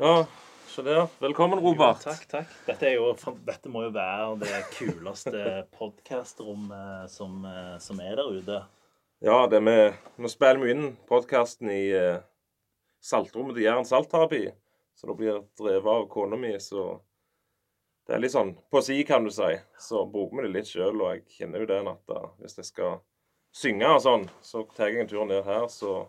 Ja, så der. Velkommen, Robert. Takk, takk. Dette, er jo, dette må jo være det kuleste podkastrommet som, eh, som er der ute. Ja, det med, nå spiller vi inn podkasten i eh, saltrommet til Jæren saltterapi. Så det blir drevet av kona mi, så det er litt sånn på si, kan du si. Så bruker vi det litt sjøl, og jeg kjenner jo det at hvis jeg skal synge og sånn, så tar jeg en tur ned her, så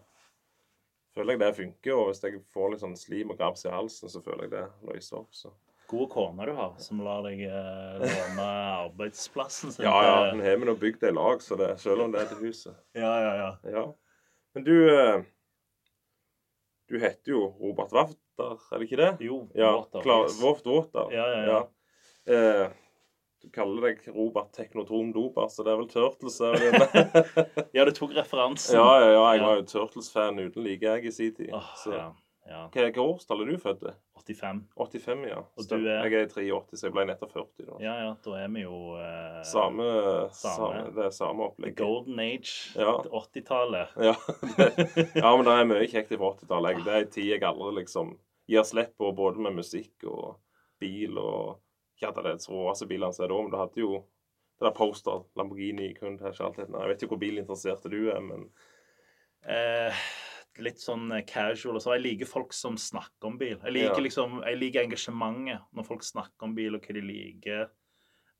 føler jeg det funker. Og hvis jeg får litt sånn slim og grabs i halsen, så føler jeg det løser opp. så... gode kone du har, som lar deg eh, låne arbeidsplassen sin. Ja, ja. Den har vi nå bygd i lag, så det, selv om det er til huset. ja, ja, ja. Ja. Men du eh, Du heter jo Robert Wafter, er det ikke det? Jo, Ja, Wafter. Water. Ja, ja, ja. Eh, du kaller deg Robert Teknotrom Dober, så det er vel Turtles? Er vel? Ja, du tok referansen. ja, ja, ja. Jeg var jo Turtles-fan uten like, jeg, i sin tid. Oh, Så. ja, ja. Hva årstall er du født? i? 85. 85, ja. Er? Jeg er i 83, så jeg ble nettopp 40. da. Ja, ja, da er vi jo eh, Samme, Samme. samme, det er samme The golden age. Ja. 80-tallet. Ja, ja, men det er mye kjekt fra 80-tallet. Det er en tid jeg aldri liksom gir slipp på, både med musikk og bil og Det er så råeste bilene som er da, men du hadde jo det der Poster, Lamborghini Countach, alt det der. Jeg vet ikke hvor bilinteressert du er, men Eh, litt sånn eh, casual. Så jeg liker folk som snakker om bil. Jeg liker Ja. liksom, jeg liker engasjementet når folk snakker om bil og hva de liker.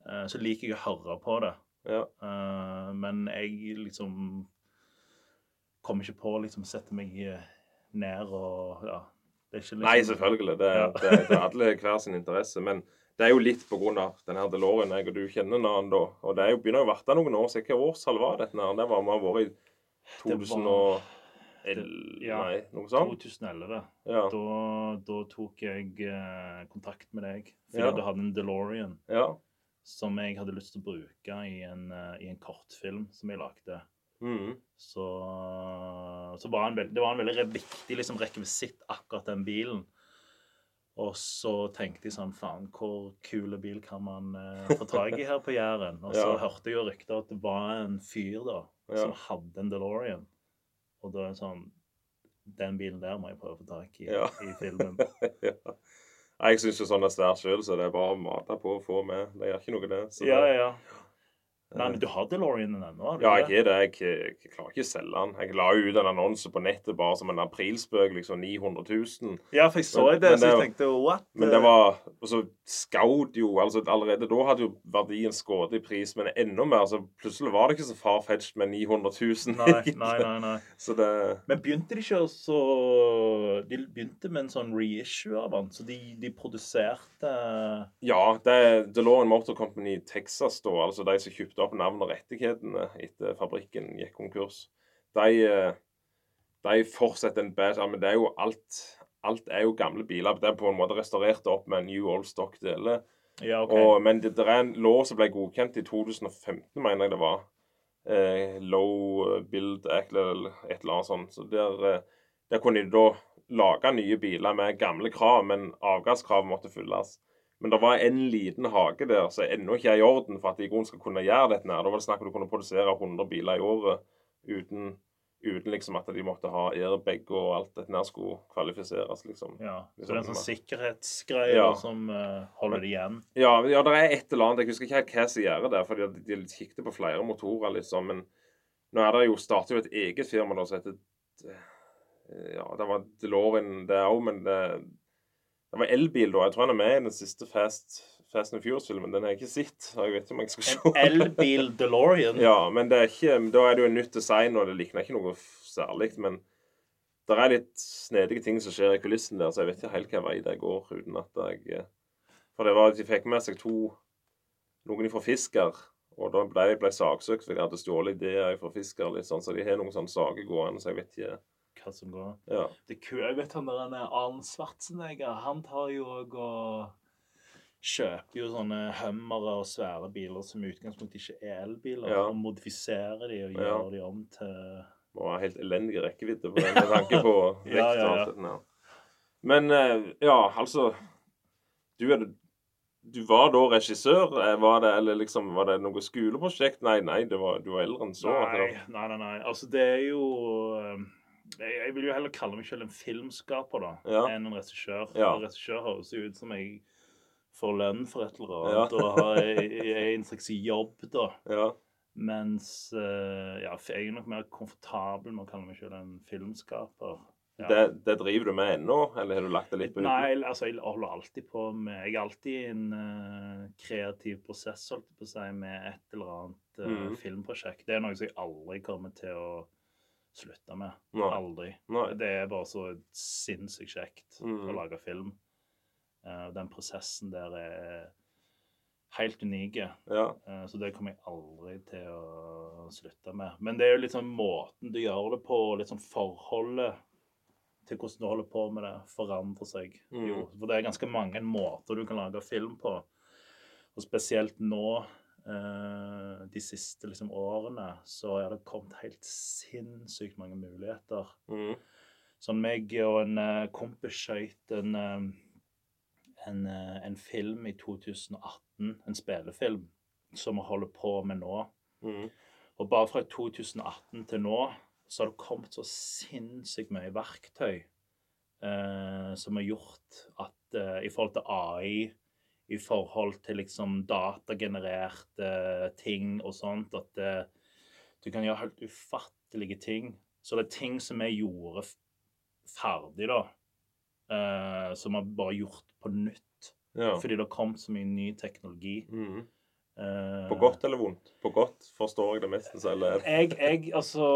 Eh, så liker jeg å høre på det. ja. Eh, men jeg liksom kommer ikke på å liksom sette meg eh, ned og ja. Liksom, Nei, selvfølgelig. Det, Ja. det, det er alle hver sin interesse. Men det er jo litt på grunn av den her DeLorean jeg og du kjenner når han da. Og det er jo begynner jo å verte noen år siden. Hvilket årstall var dette? Det var vi har vært i Det 2011 var- ja, Nei, noe sånt? 2011. Ja. Da, da tok jeg eh, kontakt med deg. Fordi Ja. du hadde en DeLorean ja. som jeg hadde lyst til å bruke i en, eh, i en kortfilm som jeg lagde. Mm. Så, så var en det var en veldig viktig liksom, rekvisitt, akkurat den bilen. Og så tenkte jeg sånn Faen, hvor kule bil kan man eh, få tak i her på Jæren? Og så Ja. hørte jeg jo rykter at det var en fyr da Ja. som hadde en DeLorean. Og da er det sånn Den bilen der må jeg prøve å få tak i Ja. i filmen. ja. Jeg syns jo sånn er svært sjøl, så det er bare å mate på og få med. Det gjør ikke noe, det. Så Ja, det ja. Nei, men du har DeLoreanen ennå? ja, jeg har det. Jeg, jeg klarer ikke å selge den. Jeg la jo ut en annonse på nettet bare som en aprilspøk, liksom 900 000. Ja, for jeg så Men- det, men så jeg det- tenkte what? Men det var Og så skaut jo altså Allerede da hadde jo verdien skutt i pris, men enda mer. Så plutselig var det ikke så farfetched med 900 000. Nei, nei, nei. nei. Så det Men begynte de ikke også De begynte med en sånn reissue av den, så de, de produserte Ja, det DeLorean Motor Company i Texas, da, altså de som kjøpte opp navn og rettighetene etter fabrikken gikk konkurs, de, eh, de fortsetter en ja, Men det er jo alt Alt er jo gamle biler. Det er på en måte restaurert opp med new old stock deler. Ja, okay. Men det, det er en lov som ble godkjent i 2015, mener jeg det var. Eh, low Build Act eller et eller annet sånt. Så der, eh, der kunne de da lage nye biler med gamle krav, men avgasskrav måtte fylles. Men det var en liten hage der som ennå ikke er i orden for at de i grunnen skal kunne gjøre dette. nær. Da var det snakk om at du kunne produsere 100 biler i året uten, uten liksom at de måtte ha airbag og alt dette her skulle kvalifiseres, liksom. ja, så det er en sånn sikkerhetsgreie Ja. som uh, holder det igjen. Ja, ja, det er et eller annet. Jeg husker ikke helt hva som gjør det. fordi at De kikket på flere motorer, liksom. Men nå er det jo startet jo et eget firma da, som heter eh, Ja, det var DeLorean, det òg, men det, det var elbil, da. Jeg tror han er med i den siste Fast, Fast and Furious-filmen. Den har jeg ikke sett. jeg vet ikke om jeg skal se En elbil DeLorean. Ja, men er ikke, da er det jo en nytt design, og det likner ikke noe særlig. Men det er litt snedige ting som skjer i kulissen der, så jeg vet ikke helt hvilken vei det går uten at jeg eh, For det var, at de fikk med seg to noen fra Fisker, og da ble ble saksøkt for de hadde stjålet ideer fra Fisker, litt sånn, så de har noen sånne saker gående, så jeg vet ikke Hva som går. Ja. Det kult. Jeg vet han der er Arne Schwarzenegger. Han tar jo òg og kjøper jo sånne Hummere og svære biler som i utgangspunktet ikke er elbiler, Ja. og modifiserer de og Ja. gjør de om til må ha helt elendig rekkevidde på det, med tanke på vekt Ja, ja, og alt det der. Men eh, ja, altså Du, er, du var da regissør? Eh, Var det, eller liksom, var det noe skoleprosjekt? Nei, nei, det var, du var eldre enn så. Nei, nei, nei, nei. Altså, det er jo eh, jeg, vil jo heller kalle meg selv en filmskaper da, Ja. enn en regissør. Ja. En regissør høres jo ut som jeg får lønn for et eller Ja. annet, og har jeg en slags jobb, da. Ja. Mens eh, ja, jeg er nok mer komfortabel med å kalle meg selv en filmskaper. Ja. Det, det driver du med ennå, eller har du lagt det litt på Nei, altså jeg holder alltid på med Jeg er alltid i en uh, kreativ prosess, holdt jeg på å si, med et eller annet uh, mm. filmprosjekt. Det er noe som jeg aldri kommer til å slutte med. Nei. Aldri. Nei. Det er bare så sinnssykt kjekt mm. å lage film. Uh, den prosessen der er helt unik. Ja. Uh, Så det kommer jeg aldri til å slutte med. Men det er jo litt sånn måten du gjør det på, og litt sånn forholdet til hvordan du holder på med det, forandrer seg. Mm. Jo, for det er ganske mange måter du kan lage film på. Og spesielt nå, de siste liksom, årene, så er det kommet helt sinnssykt mange muligheter. Mm. Sånn meg og en eh, kompis skøyt en, eh, en, eh, en film i 2018, en spillefilm, som vi holder på med nå. Mm. Og bare fra 2018 til nå så har det kommet så sinnssykt mye verktøy eh, som har gjort at eh, i forhold til AI, i forhold til liksom datagenererte ting og sånt, at eh, du kan gjøre helt ufattelige ting. Så det er ting som vi gjorde ferdig, da, Uh, som vi bare gjort på nytt. Ja. Fordi det har kommet så mye ny teknologi. Mm. Uh, På godt eller vondt? På godt forstår jeg det mest. Eller jeg, jeg, altså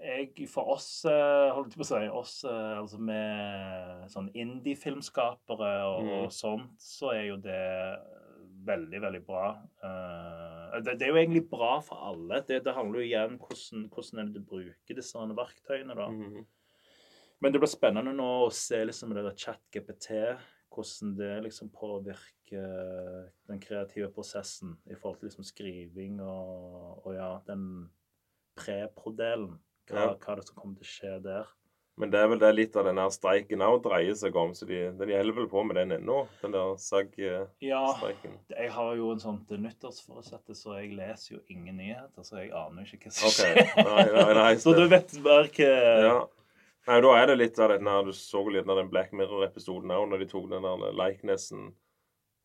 jeg, For oss, eh, holdt jeg på å si, oss eh, altså med sånn indie-filmskapere og, Mm. og sånt, så er jo det veldig, veldig bra. Uh, det, det er jo egentlig bra for alle. Det, det handler jo igjen om hvordan, hvordan du bruker disse verktøyene. da. Mm. Men det blir spennende nå å se liksom det der chat-GPT, hvordan det liksom påvirker den kreative prosessen i forhold til liksom skriving og, og ja, den pre-pro-delen. Hva, Ja. hva det som kommer til å skje der? Men det er vel det litt av den her streiken òg dreier seg om. Så de, de holder vel på med den ennå, den der SAG-streiken. Ja, jeg har jo en sånn til nyttårsforutsette, så jeg leser jo ingen nyheter, så jeg aner jo ikke hva som skjer. Nei, nei, nei, så du vet bare hva Ja. Nei, da er det litt av den her Du så litt av den Black Mirror-episoden òg, når de tok den der likenessen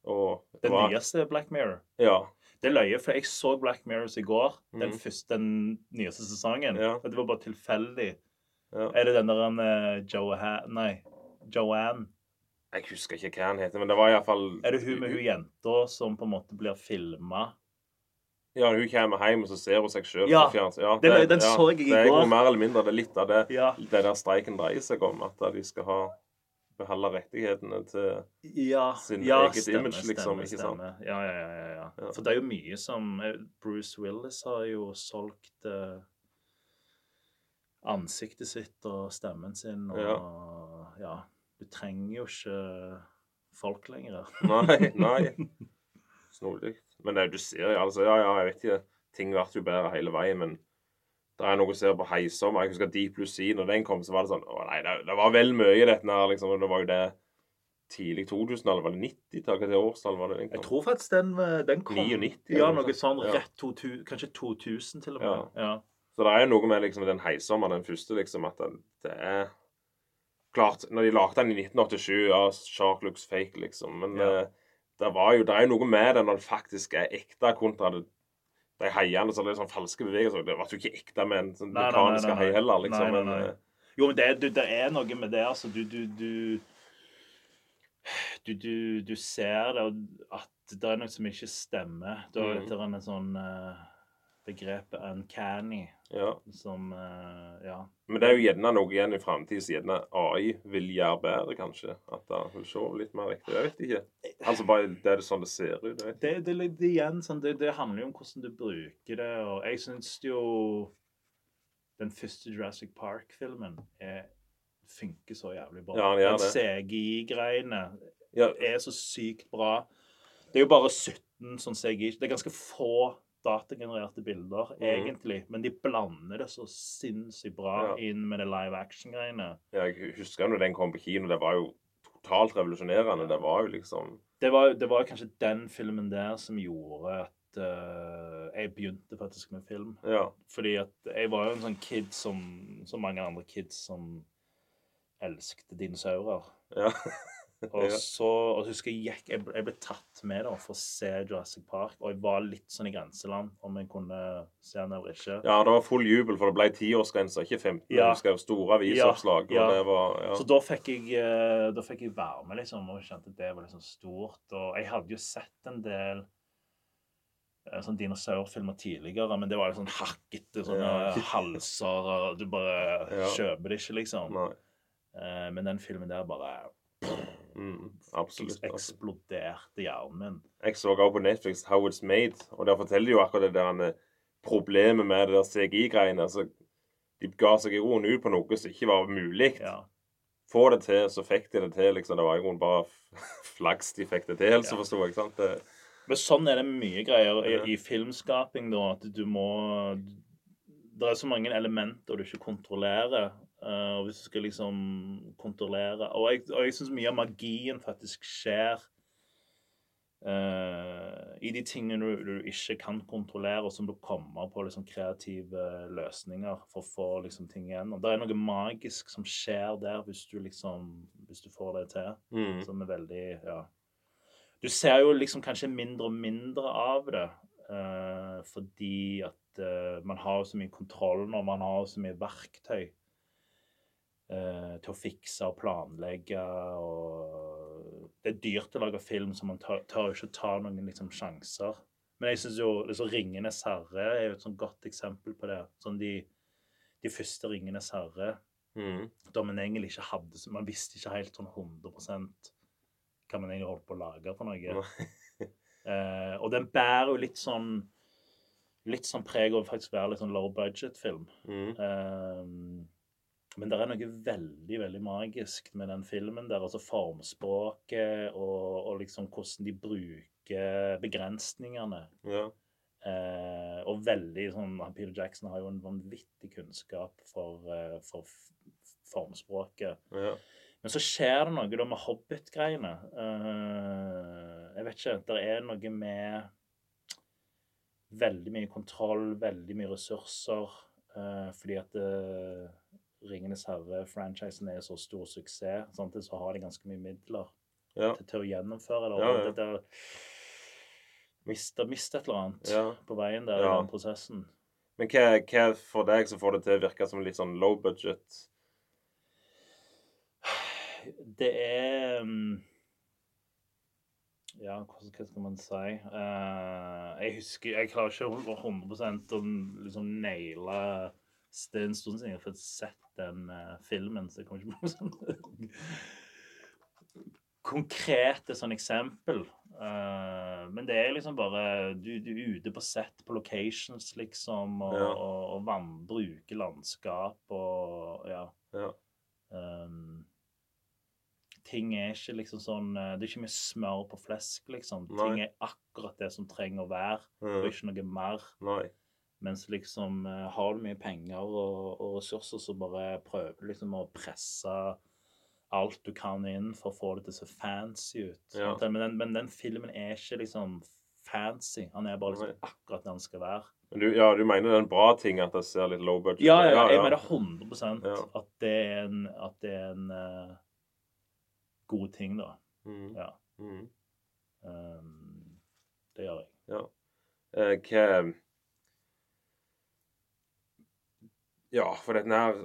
og Den nyeste Black Mirror. Ja. Det er løye, for jeg så Black Mirrors i går. Den Mhm. første, den nyeste sesongen. Ja. Det var bare tilfeldig. ja. Er det den der han Johan Nei. Joanne. Jeg husker ikke hva han heter, men det var iallfall Er det hun med hun jenta som på en måte blir filma? Ja, hun kommer hjem, og så ser hun seg sjøl Ja. Ja, den- den så jeg i går. Det er mer eller mindre det er litt av det Ja. det der streiken dreier seg om. At de skal ha beholde rettighetene til Ja, Sin ja, eget image, liksom, ikke sant? stemmer. Ja, ja, ja, ja, ja. Ja. For det er jo mye som eh, Bruce Willis har jo solgt eh, ansiktet sitt og stemmen sin, og ja. Du trenger jo ikke folk lenger. Nei, nei. Snodig. Men det, du ser altså Ja, ja, jeg vet ikke. Ting blir jo bedre hele veien, men det er noe å se på Heisom. Jeg husker Deep Blue Sea, når den kom, så var det sånn Å nei, det, det var vel mye, i dette her, liksom. Det var jo det tidlig 2000, eller var det 90-tallet? Hva til årstall var det den kom? Jeg tror faktisk den, eh, den kom 99 Ja, noe sånn. Ja. rett 2000, kanskje 2000 til og med. Ja. Så det er jo noe med liksom den heisommeren, den første, liksom, at det, det er Klart, når de lagde den i 1987, ja, Shark looks fake, liksom. Men Ja. det, det var jo, det er jo noe med den når den faktisk er ekte, kontra det, de heiene så er det sånn falske bevegelser. Det var jo ikke ekte med en sånn mekanisk hei heller, liksom. Nei, nei, nei. Men, Jo, men det, du, det er noe med det, altså. Du, du, du du, du, du ser det, og at det er noe som ikke stemmer. Du har Det en sånn eh, begrepet uncanny ja. som eh, Ja. Men det er jo gjerne noe igjen i framtida som gjerne AI vil gjøre bedre, kanskje. At det vil se litt mer riktig Jeg vet ikke. Altså bare det er det sånn det ser ut. Det, det, det, igjen, sånn, det, det handler jo om hvordan du bruker det, og jeg syns jo den første Jurassic Park-filmen er funker så jævlig bra. Ja, ja, Den. CGI-greiene Ja, er så sykt bra. Det er jo bare 17 sånn CGI. Det er ganske få datagenererte bilder, mm. egentlig. Men de blander det så sinnssykt bra Ja. inn med det live action-greiene. jeg husker når den kom på kino. Det var jo totalt revolusjonerende. Det var jo liksom Det var, det var kanskje den filmen der som gjorde at uh, jeg begynte faktisk med film. Ja. Fordi at jeg var jo en sånn kid som, som mange andre kids som elsket dinosaurer. Ja. Og Ja. så og husker jeg jeg ble, jeg ble tatt med da for å se Jurassic Park, og jeg var litt sånn i grenseland om jeg kunne se den eller ikke. ja, det var full jubel, for det ble tiårsgrense, ikke 15. Ja. Du skrev store avisoppslag. Ja. Var ja. Så da fikk jeg, eh, da fikk jeg være med, liksom, og kjente det var liksom stort. Og jeg hadde jo sett en del eh, sånn dinosaurfilmer tidligere, men det var liksom hakkete sånne halser, og du bare kjøper det ikke, liksom. Nei. Eh, men den filmen der bare Mm, absolutt. absolutt. eksploderte hjernen min. Jeg så også på Netflix How It's Made, og der forteller de jo akkurat det der problemet med det der CGI-greiene. Altså, de ga seg i roen ut på noe som ikke var mulig. Ja. Få det til, så fikk de det til. liksom. Det var i grunnen bare flaks de fikk det til, så Ja. forsto jeg. sant? Det, Men sånn er det mye greier i, i filmskaping, da, at du må Det er så mange elementer du ikke kontrollerer. Eh, og hvis du skal liksom kontrollere Og jeg, og jeg syns mye av magien faktisk skjer uh, i de tingene du, du ikke kan kontrollere, og som du kommer på liksom kreative løsninger for å få liksom ting igjennom. Det er noe magisk som skjer der hvis du liksom Hvis du får det til mm, som er veldig Ja. Du ser jo liksom kanskje mindre og mindre av det uh, fordi at uh, man har jo så mye kontroll når man har så mye verktøy til å fikse og planlegge og Det er dyrt å lage film, så man tør, tør ikke ta noen liksom sjanser. Men jeg syns jo liksom, 'Ringenes herre' er jo et sånn godt eksempel på det. Sånn de, de første 'Ringenes herre' mm, da man egentlig ikke hadde Man visste ikke helt sånn 100% hva man egentlig holdt på å lage for noe. Eh, og den bærer jo litt sånn litt sånn preg av faktisk være litt sånn low budget-film. mm, Eh, men det er noe veldig, veldig magisk med den filmen der. Altså formspråket og, og liksom hvordan de bruker begrensningene. ja. Eh, og veldig sånn Peter Jackson har jo en vanvittig kunnskap for, eh, for formspråket. ja. Men så skjer det noe da med Hobbit-greiene. Eh, jeg vet ikke. Det er noe med veldig mye kontroll, veldig mye ressurser. eh, fordi at uh, Ringenes herre-franchisen er så stor suksess. Samtidig så har de ganske mye midler ja. til, til å gjennomføre det. Ja, Og ja. det der mister, mister, et eller annet Ja. på veien der Ja. i den prosessen. Men hva, hva for deg som får det til å virke som litt sånn low budget? Det er mm, Ja, hva skal man si? uh, jeg husker Jeg klarer ikke 100 å liksom naile Det er en stund siden jeg har fått sett den uh, filmen, så jeg kommer ikke på sånn konkrete sånn eksempel. Uh, men det er liksom bare Du, du er ute på sett, på locations, liksom, og, Ja. og, og vann, bruker landskap og Ja. Ja. Um, ting er ikke liksom sånn eh, Det er ikke mye smør på flesk, liksom. Nei. Ting er akkurat det som trenger å være, og ikke noe mer. nei. Mens liksom eh, har du mye penger og, og ressurser, så bare prøver du liksom å presse alt du kan inn for å få det til å se fancy ut. Ja. Men, den, men den filmen er ikke liksom fancy. Han er bare liksom akkurat det han skal være. Men du, ja, du mener det er en bra ting at det ser litt low budget Ja, ut? ja, jeg mener 100 Ja. at det er en, det er en uh, god ting, da. Mm, Ja. mm. Um, det gjør jeg. Eh, hva Ja, for dette her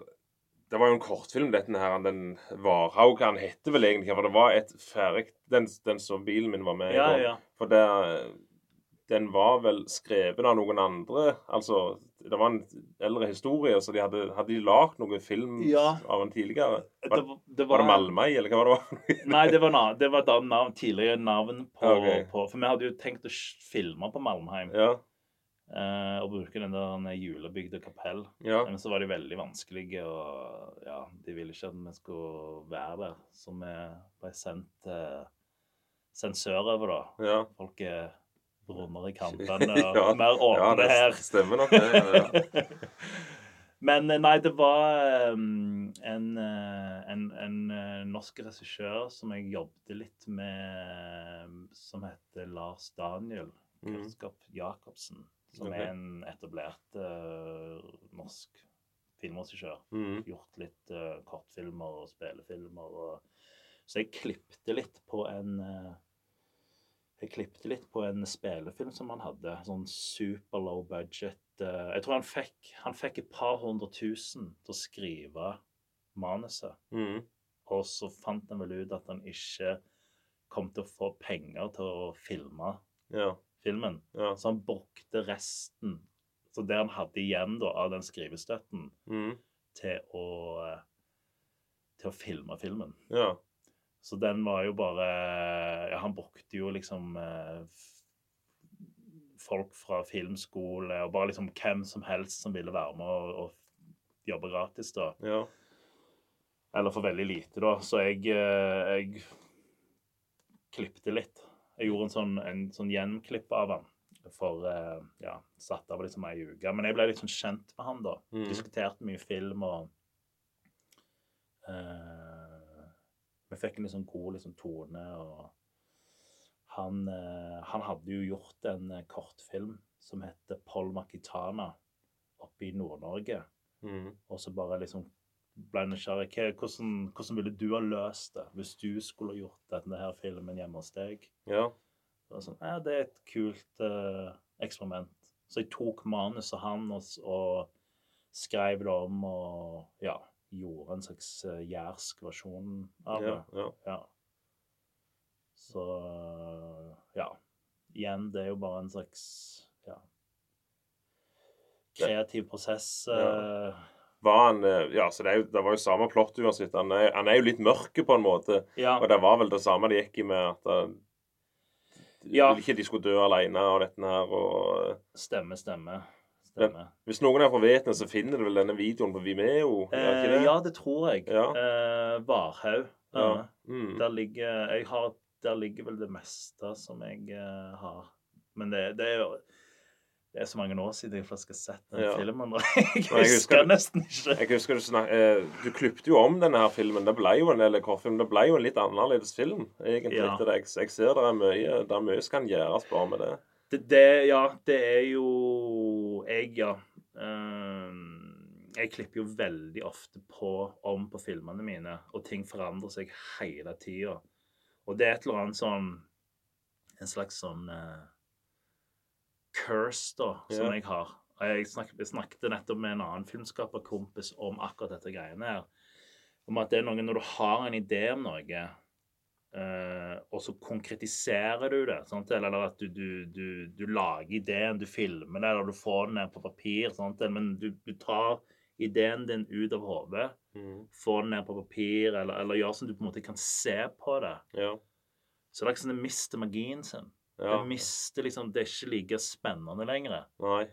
Det var jo en kortfilm, dette her. Den Varhaug, han heter vel egentlig For det var et ferdig Den, den som bilen min var med i. Ja, ja. For det, den var vel skrevet av noen andre. Altså, det var en eldre historie, så de hadde, hadde de lagd noen film Ja. av en tidligere. Var, det, det var det Malmøy, eller hva var det? Nei, det var, na- det var navn, tidligere navn på, okay. på For vi hadde jo tenkt å filme på Malmheim ja, eh, og bruke den der julebygde kapell. ja. Men så var de veldig vanskelige, og ja, de ville ikke at vi skulle være der. Så vi ble sendt, uh, sendt da. ja. Folk er rundere i kantene og Ja, mer ja, åpne det her. stemmer nok, det. Ja. Men eh, nei, det var um, en, eh, en, en eh, norsk regissør som jeg jobbet litt med, som heter Lars Daniel. Mm. Kurtskap Jacobsen, som okay. er en etablert uh, norsk filmregissør. Mm. Gjort litt uh, kortfilmer og spillefilmer. Og... Så jeg klippte litt på en uh, Jeg klippte litt på en spillefilm som han hadde. Sånn super low budget. jeg tror han fikk, han fikk et par hundre tusen til å skrive manuset. Mm. Og så fant han vel ut at han ikke kom til å få penger til å filme Ja. Filmen. Ja. Så han brukte resten, så det han hadde igjen da, av den skrivestøtten, Mm. til å, eh, til å filme filmen. Ja. Så den var jo bare Ja, han brukte jo liksom eh, folk fra filmskole og bare liksom hvem som helst som ville være med og, og jobbe gratis, da. Ja. Eller for veldig lite, da. Så jeg, eh, jeg klippte litt. Jeg gjorde en sånn, en sånn gjenklipp av han. For eh, ja, satt av liksom ei uke. Men jeg ble sånn kjent med han, da. Mm. Diskuterte mye film og eh, Vi fikk en sånn god liksom, tone, og han, eh, han hadde jo gjort en eh, kortfilm som heter Paul Makitana oppe i Nord-Norge. Mm. Og så bare liksom ble nysgjerrig. Hvordan, hvordan ville du ha løst det hvis du skulle gjort denne her filmen hjemme hos deg? Ja. Det sånn, ja, det er et kult uh, eksperiment. Så jeg tok manuset hans og skrev det om og ja, gjorde en slags uh, jærsk versjon av det. Ja. Ja. Så ja. Igjen, det er jo bare en slags ja, kreativ prosess. Ja. Eh, Var han eh, Ja, så det, jo, det var jo samme plott uansett. Han er, han er jo litt mørke på en måte. ja. Og det var vel det samme det gikk i med at det, Ja. Ikke de skulle dø alene og dette her. og... Stemme, Stemme, stemme. stemme. Hvis noen er fra vet så finner de vel denne videoen på Vimeo? Eh, det? ja, det tror jeg. Ja. Eh, Varhaug. Ja. Mm. Der, ligger, jeg har, der ligger vel det meste som jeg uh, har. Men det, det er jo det er så mange år siden jeg faktisk har sett den Ja. filmen. Og jeg jeg husker husker nesten ikke. Jeg husker du, snak, eh, du klippte jo om denne her filmen. Det ble jo en eller kortfilm. Det ble jo en litt annerledes film, egentlig. Ja. det. Jeg, jeg ser det er mye Det er mye som kan gjøres bare med det. Det, det, ja, det er jo Jeg, ja. Ehm, jeg klipper jo veldig ofte på om på filmene mine, og ting forandrer seg hele tida. Og det er et eller annet sånn En slags sånn eh, curse, da, som jeg har. Jeg snakket, jeg snakket nettopp med en annen filmskaperkompis om akkurat dette greiene her. Om at det er noe når du har en idé om noe, eh, og så konkretiserer du det. Sant? Eller at du, du, du, du lager ideen, du filmer det, eller du får den ned på papir. Sant? Men du, du tar ideen din ut av hodet, Mm. får den ned på papir, eller, eller gjør sånn at du på en måte kan se på det. Ja. Så det er ikke sånn det mister magien sin. Ja. Det mister liksom, det er ikke like spennende lenger. Nei.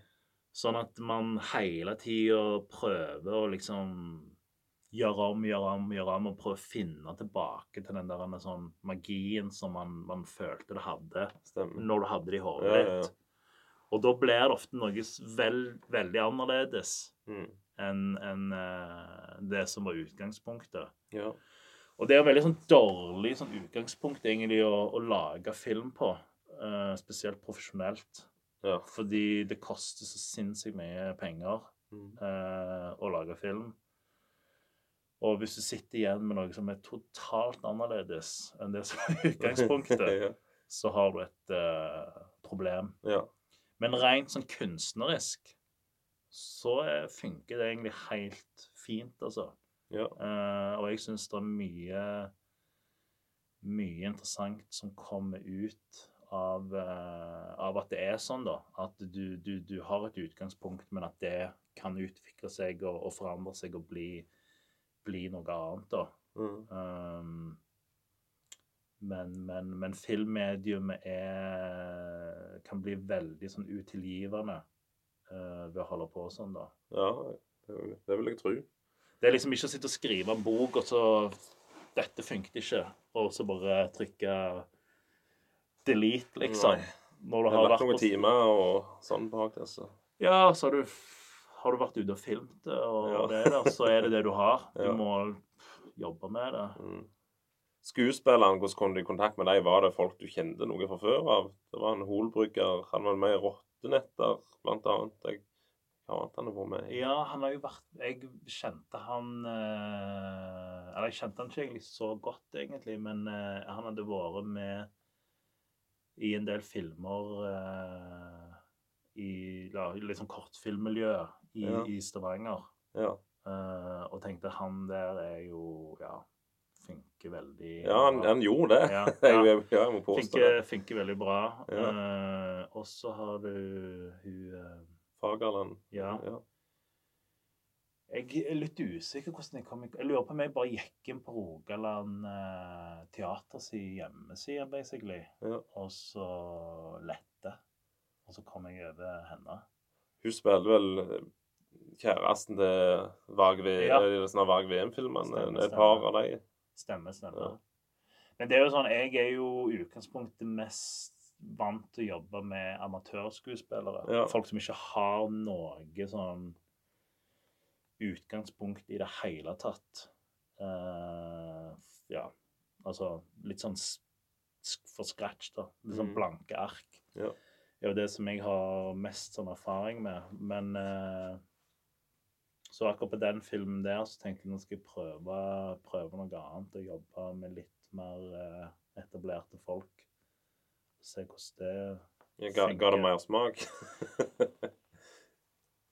Sånn at man hele tida prøver å liksom gjøre om, gjøre om, gjøre om, og prøve å finne tilbake til den der den sånn magien som man, man følte det hadde Stemmer. når du hadde det i hodet Ja, ja, ja. Og da blir det ofte noe vel, veldig annerledes Mm. enn en, uh, det som var utgangspunktet. Ja. Og det er veldig sånn dårlig sånn utgangspunkt egentlig å, å lage film på. Eh, spesielt profesjonelt. Ja. Fordi det koster så sinnssykt mye penger Mm. uh, å lage film. Og hvis du sitter igjen med noe som er totalt annerledes enn det som er utgangspunktet, ja. så har du et uh, problem. ja. Men rent sånn kunstnerisk så funker det egentlig helt fint, altså. Ja. Og jeg syns det er mye mye interessant som kommer ut av, eh, av at det er sånn, da. At du, du, du har et utgangspunkt, men at det kan utvikle seg og, og forandre seg og bli, bli noe annet, da. Mm. Um, men, men, men filmmediumet er, kan bli veldig sånn utilgivende uh, ved å holde på sånn, da. ja. Det det vil jeg tro. Det er liksom ikke å sitte og skrive en bok, og så Dette funket ikke. Og så bare trykke delete, liksom. Nei. Når du har vært noen timer og sånn bak det, så Ja, så har du, har du vært ute og filmet det, og Ja. det der, så er det det du har. Du Ja. må jobbe med det. mm. skuespillerne, hvordan kom du i kontakt med dem? Var det folk du kjente noe fra før av? Det var en holbrygger. Han var med i Rottenetter, blant annet. Jeg, hva annet han har vært med i? Ja, han har jo vært Jeg kjente han eh, Eller jeg kjente han ikke egentlig så godt, egentlig, men eh, han hadde vært med i en del filmer eh, i litt sånn i, Ja. i Stavanger. Ja. Eh, og tenkte han der er jo Ja, funker veldig ja, han, han gjorde det. Ja, jeg, ja. jeg, må påstå det. Funker, veldig bra. Eh, og så har du hun eh, Fagerland. Ja. Jeg er litt usikker hvordan jeg kom i Jeg lurer på om jeg bare gikk inn på Rogaland eh, Teaters hjemmeside, basically, Ja. og så lette. Og så kom jeg over henne. Hun spiller vel eh, kjæresten til Varg Ja. Varg VM-filmene. Et par av dem. Stemmer, stemmer. Ja. Men det er jo sånn, jeg er jo i utgangspunktet mest vant til å jobbe med amatørskuespillere. Ja. Folk som ikke har noe sånn utgangspunkt i det hele tatt. Uh, ja, altså litt sånn for scratch, da. Litt sånn Mhm. blanke ark. Ja. Det er jo det som jeg har mest sånn erfaring med. Men uh, så akkurat på den filmen der så tenkte jeg nå skal jeg prøve, prøve noe annet. Og jobbe med litt mer uh, etablerte folk. Se hvordan det Jeg ga, ga det mer smak.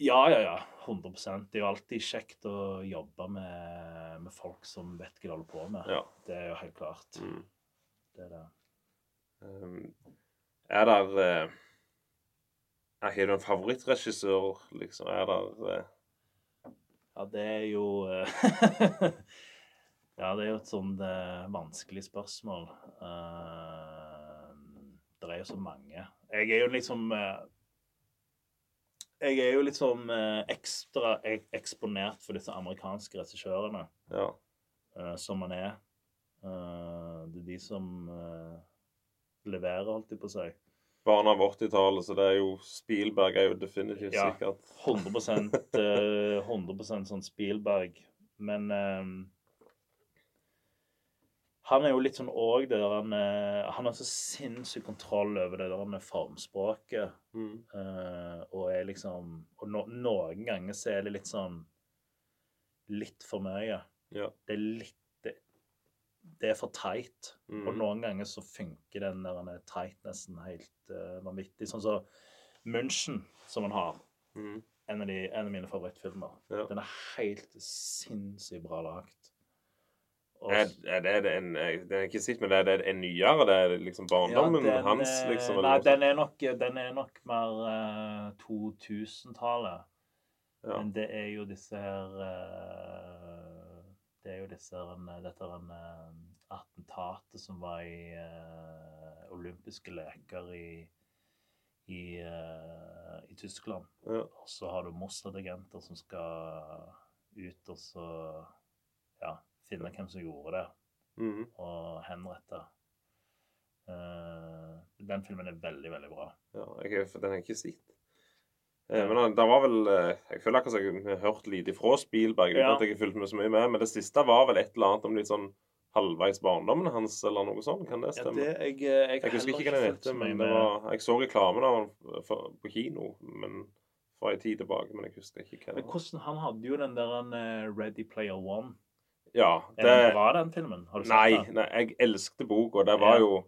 Ja, ja, ja. 100% Det er jo alltid kjekt å jobbe med, med folk som vet hva de holder på med. ja. Det er jo helt klart. Mm. Det er det. Um, er der eh, er- Har du en favorittregissør, liksom? Er der uh... Ja, det er jo eh, Ja, det er jo et sånn eh, vanskelig spørsmål. Eh, det er jo så mange. Jeg er jo liksom eh, Jeg er jo litt sånn eh, ekstra eksponert for disse amerikanske regissørene. Ja. Uh, som man er. Uh, det er de som uh, leverer, holdt jeg på å si. Barna av 80-tallet, så det er jo Spielberg er jo definitivt Ja. sikkert 100 eh, 100% sånn Spielberg. Men han er jo litt sånn òg det der han, han har så sinnssyk kontroll over det der med formspråket. mm. Uh, og er liksom Og no, noen ganger så er det litt sånn Litt for mye. Ja. Det er litt Det, det er for teit. Mm. Og noen ganger så funker den der tightnessen helt uh, vanvittig. Sånn som München, som han har. Mm. En av, de, en av mine favorittfilmer. Ja. Den er helt sinnssykt bra lagt. Er, er det en jeg- Den er ikke sitt, men er det en nyere? Det er liksom barndommen Ja, den, hans, eh, liksom? Nei, den er nok, den er nok mer uh, 2000-tallet. ja. Men det er jo disse her uh, Det er jo disse her en- Dette er en uh, attentatet som var i eh, olympiske leker i i, eh, i Tyskland. Ja. Og så har du Mossad-agenter som skal ut og så ja, finne hvem som gjorde det, mm. og henrette. Uh, den filmen er veldig, veldig bra. ja jeg, den har jeg ikke sett. Eh, Men han- det var vel eh, Jeg føler akkurat som jeg har hørt lite fra Spielberg. Ja. At jeg har fulgt med så mye med, Men det siste var vel et eller annet om litt sånn halvveis barndommen hans, eller noe sånt. Kan det stemme? Ja, det, jeg, jeg, Jeg husker ikke hva den heter, men det var, jeg så reklamen av den for- på kino men fra en tid tilbake. Men jeg husker ikke hva det var. hvordan, Han hadde jo den der en, eh, Ready Player One. Ja, Er den var bra, den filmen? Har du sett nei, den? nei, jeg elsket boka. Det var Ja. jo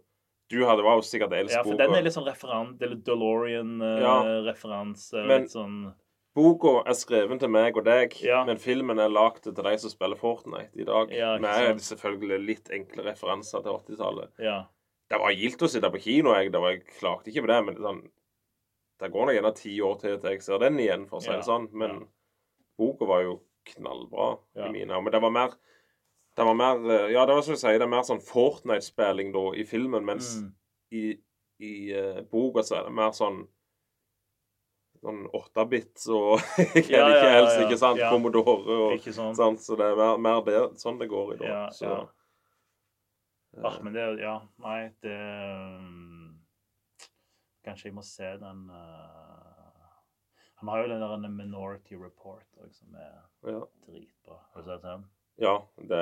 Du hadde var jo sikkert Ja, for boka. den er litt sånn referan... Det er litt DeLorean-referanse. Men- litt sånn Boka er skrevet til meg og deg, Ja. men filmen er lagd til de som spiller Fortnite i dag. Ja, med selvfølgelig litt enkle referanser til 80-tallet. Ja. Det var gildt å sitte på kino, jeg. Det var, jeg klagde ikke på det, men sånn Det går nok gjerne ti år til til jeg ser den igjen, for å si Ja, det sånn. Men ja. boka var jo knallbra Ja. i mine øyne. Men det var mer det var mer, eh, Ja, det var som du sier, det er mer sånn Fortnite-spilling da i filmen, mens Mm. i, i uh, boka så er det mer sånn sånn 8-bit og hva det Ja, ikke helst, ja. ikke sant? Ja. Commodore og Ikke sant? sånt. Så det er mer, mer det, sånn det går i da. Ja, så, ja. eh, Ah, men det Ja, nei, det um, Kanskje jeg må se den uh, Han har jo den der Minority Report som liksom, er ja. dritbra. Har du sett den? Ja. Det,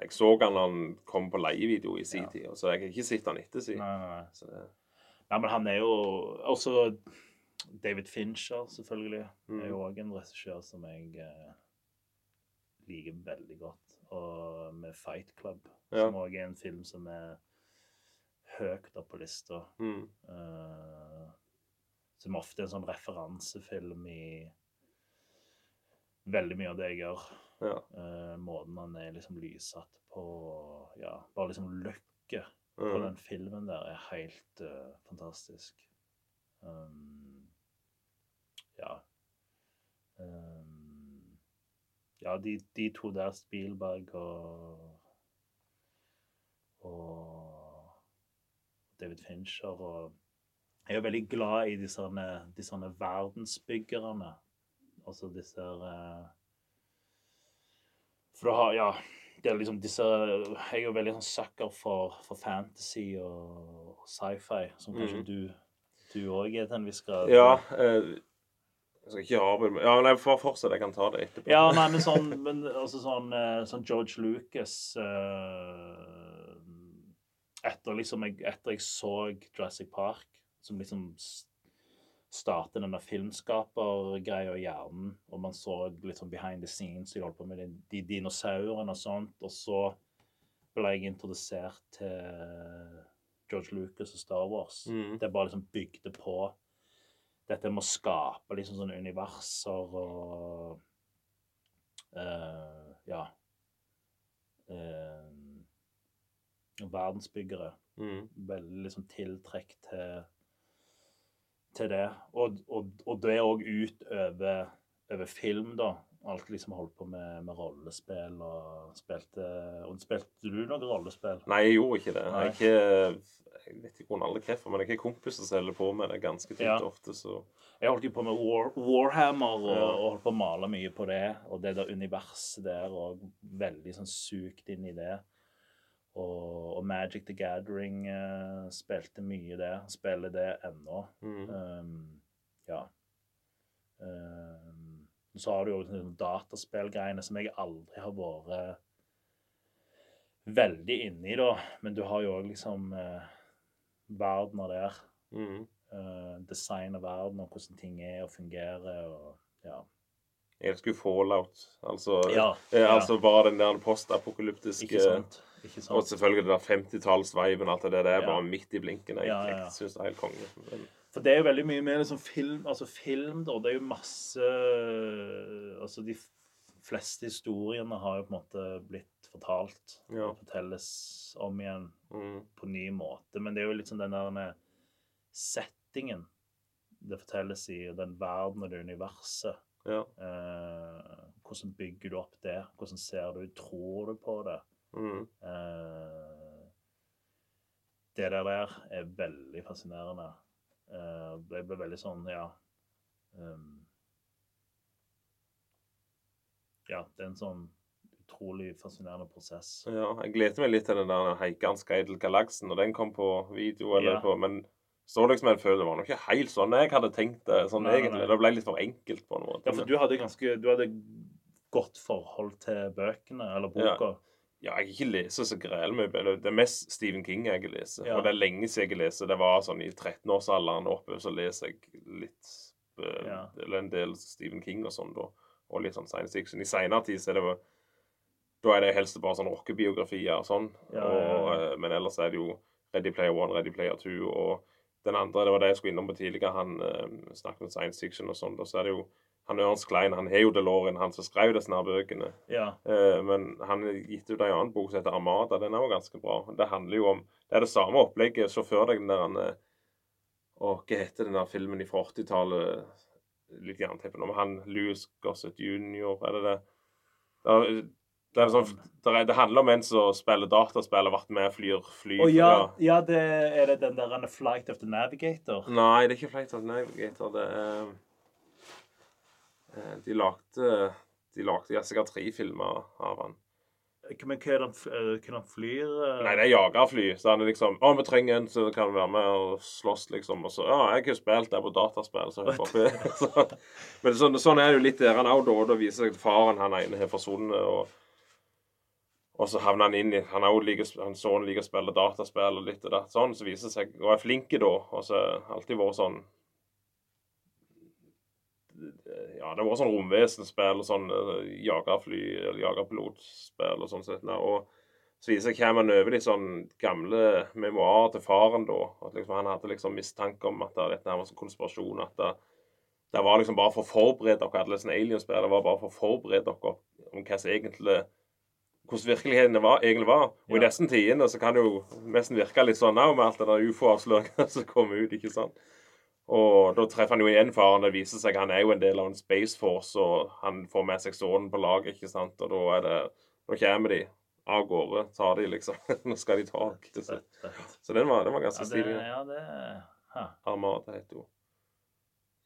jeg så han da han kom på leievideo i sin Ja. tid, så jeg har ikke sett han etter siden. Nei, nei, nei. Men han er jo også David Fincher, selvfølgelig. Mm. er jo òg en regissør som jeg eh, liker veldig godt. Og med Fight Club, Ja. som òg er en film som er høyt opp på lista. mm, eh, som ofte er en sånn referansefilm i veldig mye av det jeg gjør. Ja. Eh, måten han er liksom lyssatt på. Ja, bare liksom løkket på Mm. den filmen der er helt uh, fantastisk. Um, ja. Um, ja, de, de to der, Spielberg og og David Fincher og Jeg er veldig glad i disse, disse verdensbyggerne. Altså disse eh, For du har Ja. Det er liksom disse Jeg er jo veldig sånn sucker for, for fantasy og, sci-fi, som kanskje mm. du du òg er til en viss grad. ja eh, jeg skal ikke arbeide med Ja, nei, for fortsett. Jeg kan ta det etterpå. Ja, nei, men sånn, men også sånn, eh, sånn George Lucas eh, Etter liksom jeg, etter jeg så Jurassic Park, som liksom s- startet den der filmskapergreia i hjernen, og man så litt sånn behind the scenes, de holdt på med de, de dinosaurene og sånt, og så ble jeg introdusert til George Lucas og Star Wars. Mm. Det bare liksom bygde på dette med å skape liksom sånne universer og uh, Ja. Uh, verdensbyggere. Mm. Veldig liksom tiltrekk til, til det. Og, og, og det òg ut over, over film, da. Alt liksom holdt på med, med rollespill og spilte Og spilte du noe rollespill? Nei, jeg gjorde ikke det. Jeg, jeg vet ikke aldri hvorfor, men jeg har kompiser som holder på med det ganske tynt Ja. ofte, så Jeg holdt jo på med War, Warhammer og, Ja. og holdt på å male mye på det. Og det der universet der, og veldig sånn sukt inn i det. Og, og Magic the Gathering uh, spilte mye det. Spiller det ennå. mm. Um, ja. Um, så har du jo sånne dataspillgreiene som jeg aldri har vært veldig inne i, da. Men du har jo òg liksom uh, verdener der. Mm. Uh, design av verden og hvordan ting er og fungerer og ja. Jeg elsker jo Fallout. Altså, Ja, ja. altså bare den der postapokalyptiske Ikke sant? Og selvfølgelig det der 50-tallsviben, alt det der. Det er Ja. bare midt i blinken. Jeg, Ja, ja, ja. syns det er helt konge. For det er jo veldig mye mer liksom film Altså film, da. Det er jo masse Altså de fleste historiene har jo på en måte blitt fortalt. Ja. Og fortelles om igjen mm. på ny måte. Men det er jo litt sånn den der med settingen det fortelles i, og den verden og det universet. Ja. Eh, hvordan bygger du opp det? Hvordan ser du? Tror du på det? Mm. Eh, det der der er veldig fascinerende. Uh, det ble veldig sånn, ja um, Ja, det er en sånn utrolig fascinerende prosess. ja. Jeg gleder meg litt til den der Heikans guide til galaksen når den kom på video. eller Ja. på, Men så liksom jeg føler det var nok ikke helt sånn jeg hadde tenkt det. sånn Nei, nei, egentlig. nei. Det ble litt for enkelt på en måte. Ja, for du hadde ganske Du hadde godt forhold til bøkene, eller boka. Ja, jeg har ikke leser så grell mye. Det er mest Stephen King jeg leser. Ja. Og det er lenge siden jeg leser. Det var sånn i 13-årsalderen oppe, så leser jeg litt eh, Ja. Eller en del Stephen King og sånn, da. Og litt sånn science fiction. I seinere tid så er det jo Da er det helst bare sånn rockebiografier og sånn. Ja, og, ja, ja. eh, Men ellers er det jo Ready Player One, Ready Player Two og den andre, det var det jeg skulle innom på tidligere, han eh, snakket om science fiction og sånn. Da så er det jo han Ørns Klein, han har jo DeLorean, han som skrev disse her bøkene. Ja. Eh, men han har gitt ut en annen bok som heter Armada. Den er jo ganske bra. Det handler jo om Det er det samme opplegget. Se for deg den der han, eh, hva heter den der filmen fra 80-tallet? Litt jernteppe nå. Men han Louis Gossett jr., er det det? Det, er, det, er sånn, det, er, det handler om en som spiller dataspill og har vært med flyr fly. Oh, ja, ja det, er det den der han er Flight of the Navigator? Nei, det er ikke Flight of the Navigator. Det er eh, De lagde De lagde ja, sikkert tre filmer av han. Men hva er det han eh, flyr? eh? Nei, det er jagerfly. Så han er liksom Å, vi trenger en som kan være med og slåss, liksom. Og så Ja, jeg har spilt der på dataspill, så hopp oppi. Så, men sånn, sånn er det jo litt der han òg, da. Da viser seg at faren han ene har forsvunnet. og Og så havner han inn i Han er like, han sønnen liker å spille dataspill og litt og datt sånn. Så viser det seg Og er flink da. Og så har alltid vært sånn Ja, det var sånn romvesenspill og sånn eh, jagerfly eller jagerpilotspill og sånn sett. Og så viser jeg kommer over de sånn gamle memoarer til faren da. At liksom han hadde liksom mistanke om at det, dette her var en konspirasjon. At det, det var liksom bare for å forberede dere alle sånne alienspill. Det var bare for å forberede dere om hva som egentlig hvordan virkeligheten var, egentlig var. Og i Ja. disse tidene så kan det jo nesten virke litt sånn òg, med alt det der ufo-avsløringene som kommer ut, ikke sant. Og da treffer han jo igjen faren. Det viser seg han er jo en del av en Space Force, og han får med seg sønnen på laget, ikke sant. Og da er det Da kommer de av gårde. Tar de, liksom. Nå skal de ta fett. Så den var, den var ganske Ja, det, stilig. ja, det hæ. Armada heter hun.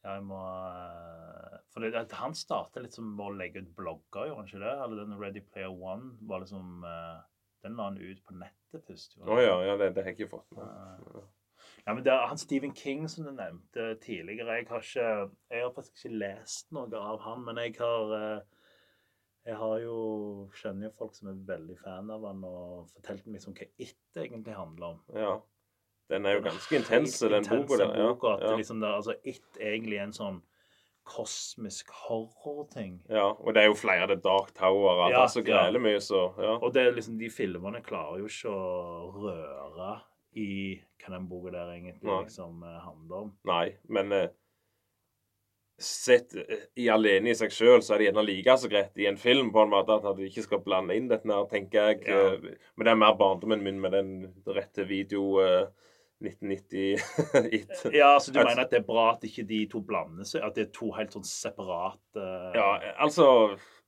Ja, jeg må eh, For det, han starter litt som å legge ut blogger, gjorde han ikke det? Eller den Ready Player One var liksom eh, Den la han ut på nettet først. Å ja, ja, det, det har jeg ikke fått med. Eh, Ja, men det er han Stephen King som du nevnte tidligere. Jeg har ikke Jeg har faktisk ikke lest noe av han, men jeg har eh, Jeg har jo Kjenner jo folk som er veldig fan av han, og fortalte meg liksom hva It egentlig handler om. Ja. Den er jo Den er ganske intens, den boka der. Ja. boka, at ja. liksom det, altså It egentlig er en sånn kosmisk horror-ting. ja. Og det er jo flere det er Dark Tower og. Ja, det er så ja. mye, så ja. Og det er liksom, de filmene klarer jo ikke å røre i hva den boka der egentlig Nei. liksom eh, handler om. Nei, men eh, sett eh, i alene i seg sjøl, så er det gjerne like så greit i en film på en måte at du ikke skal blande inn dette her, tenker jeg. Ja. Men det er mer barndommen min med den rette video uh, 1990-it. Ja, så du altså, mener at det er bra at ikke de to blander seg? At det er to helt sånn separate Ja, altså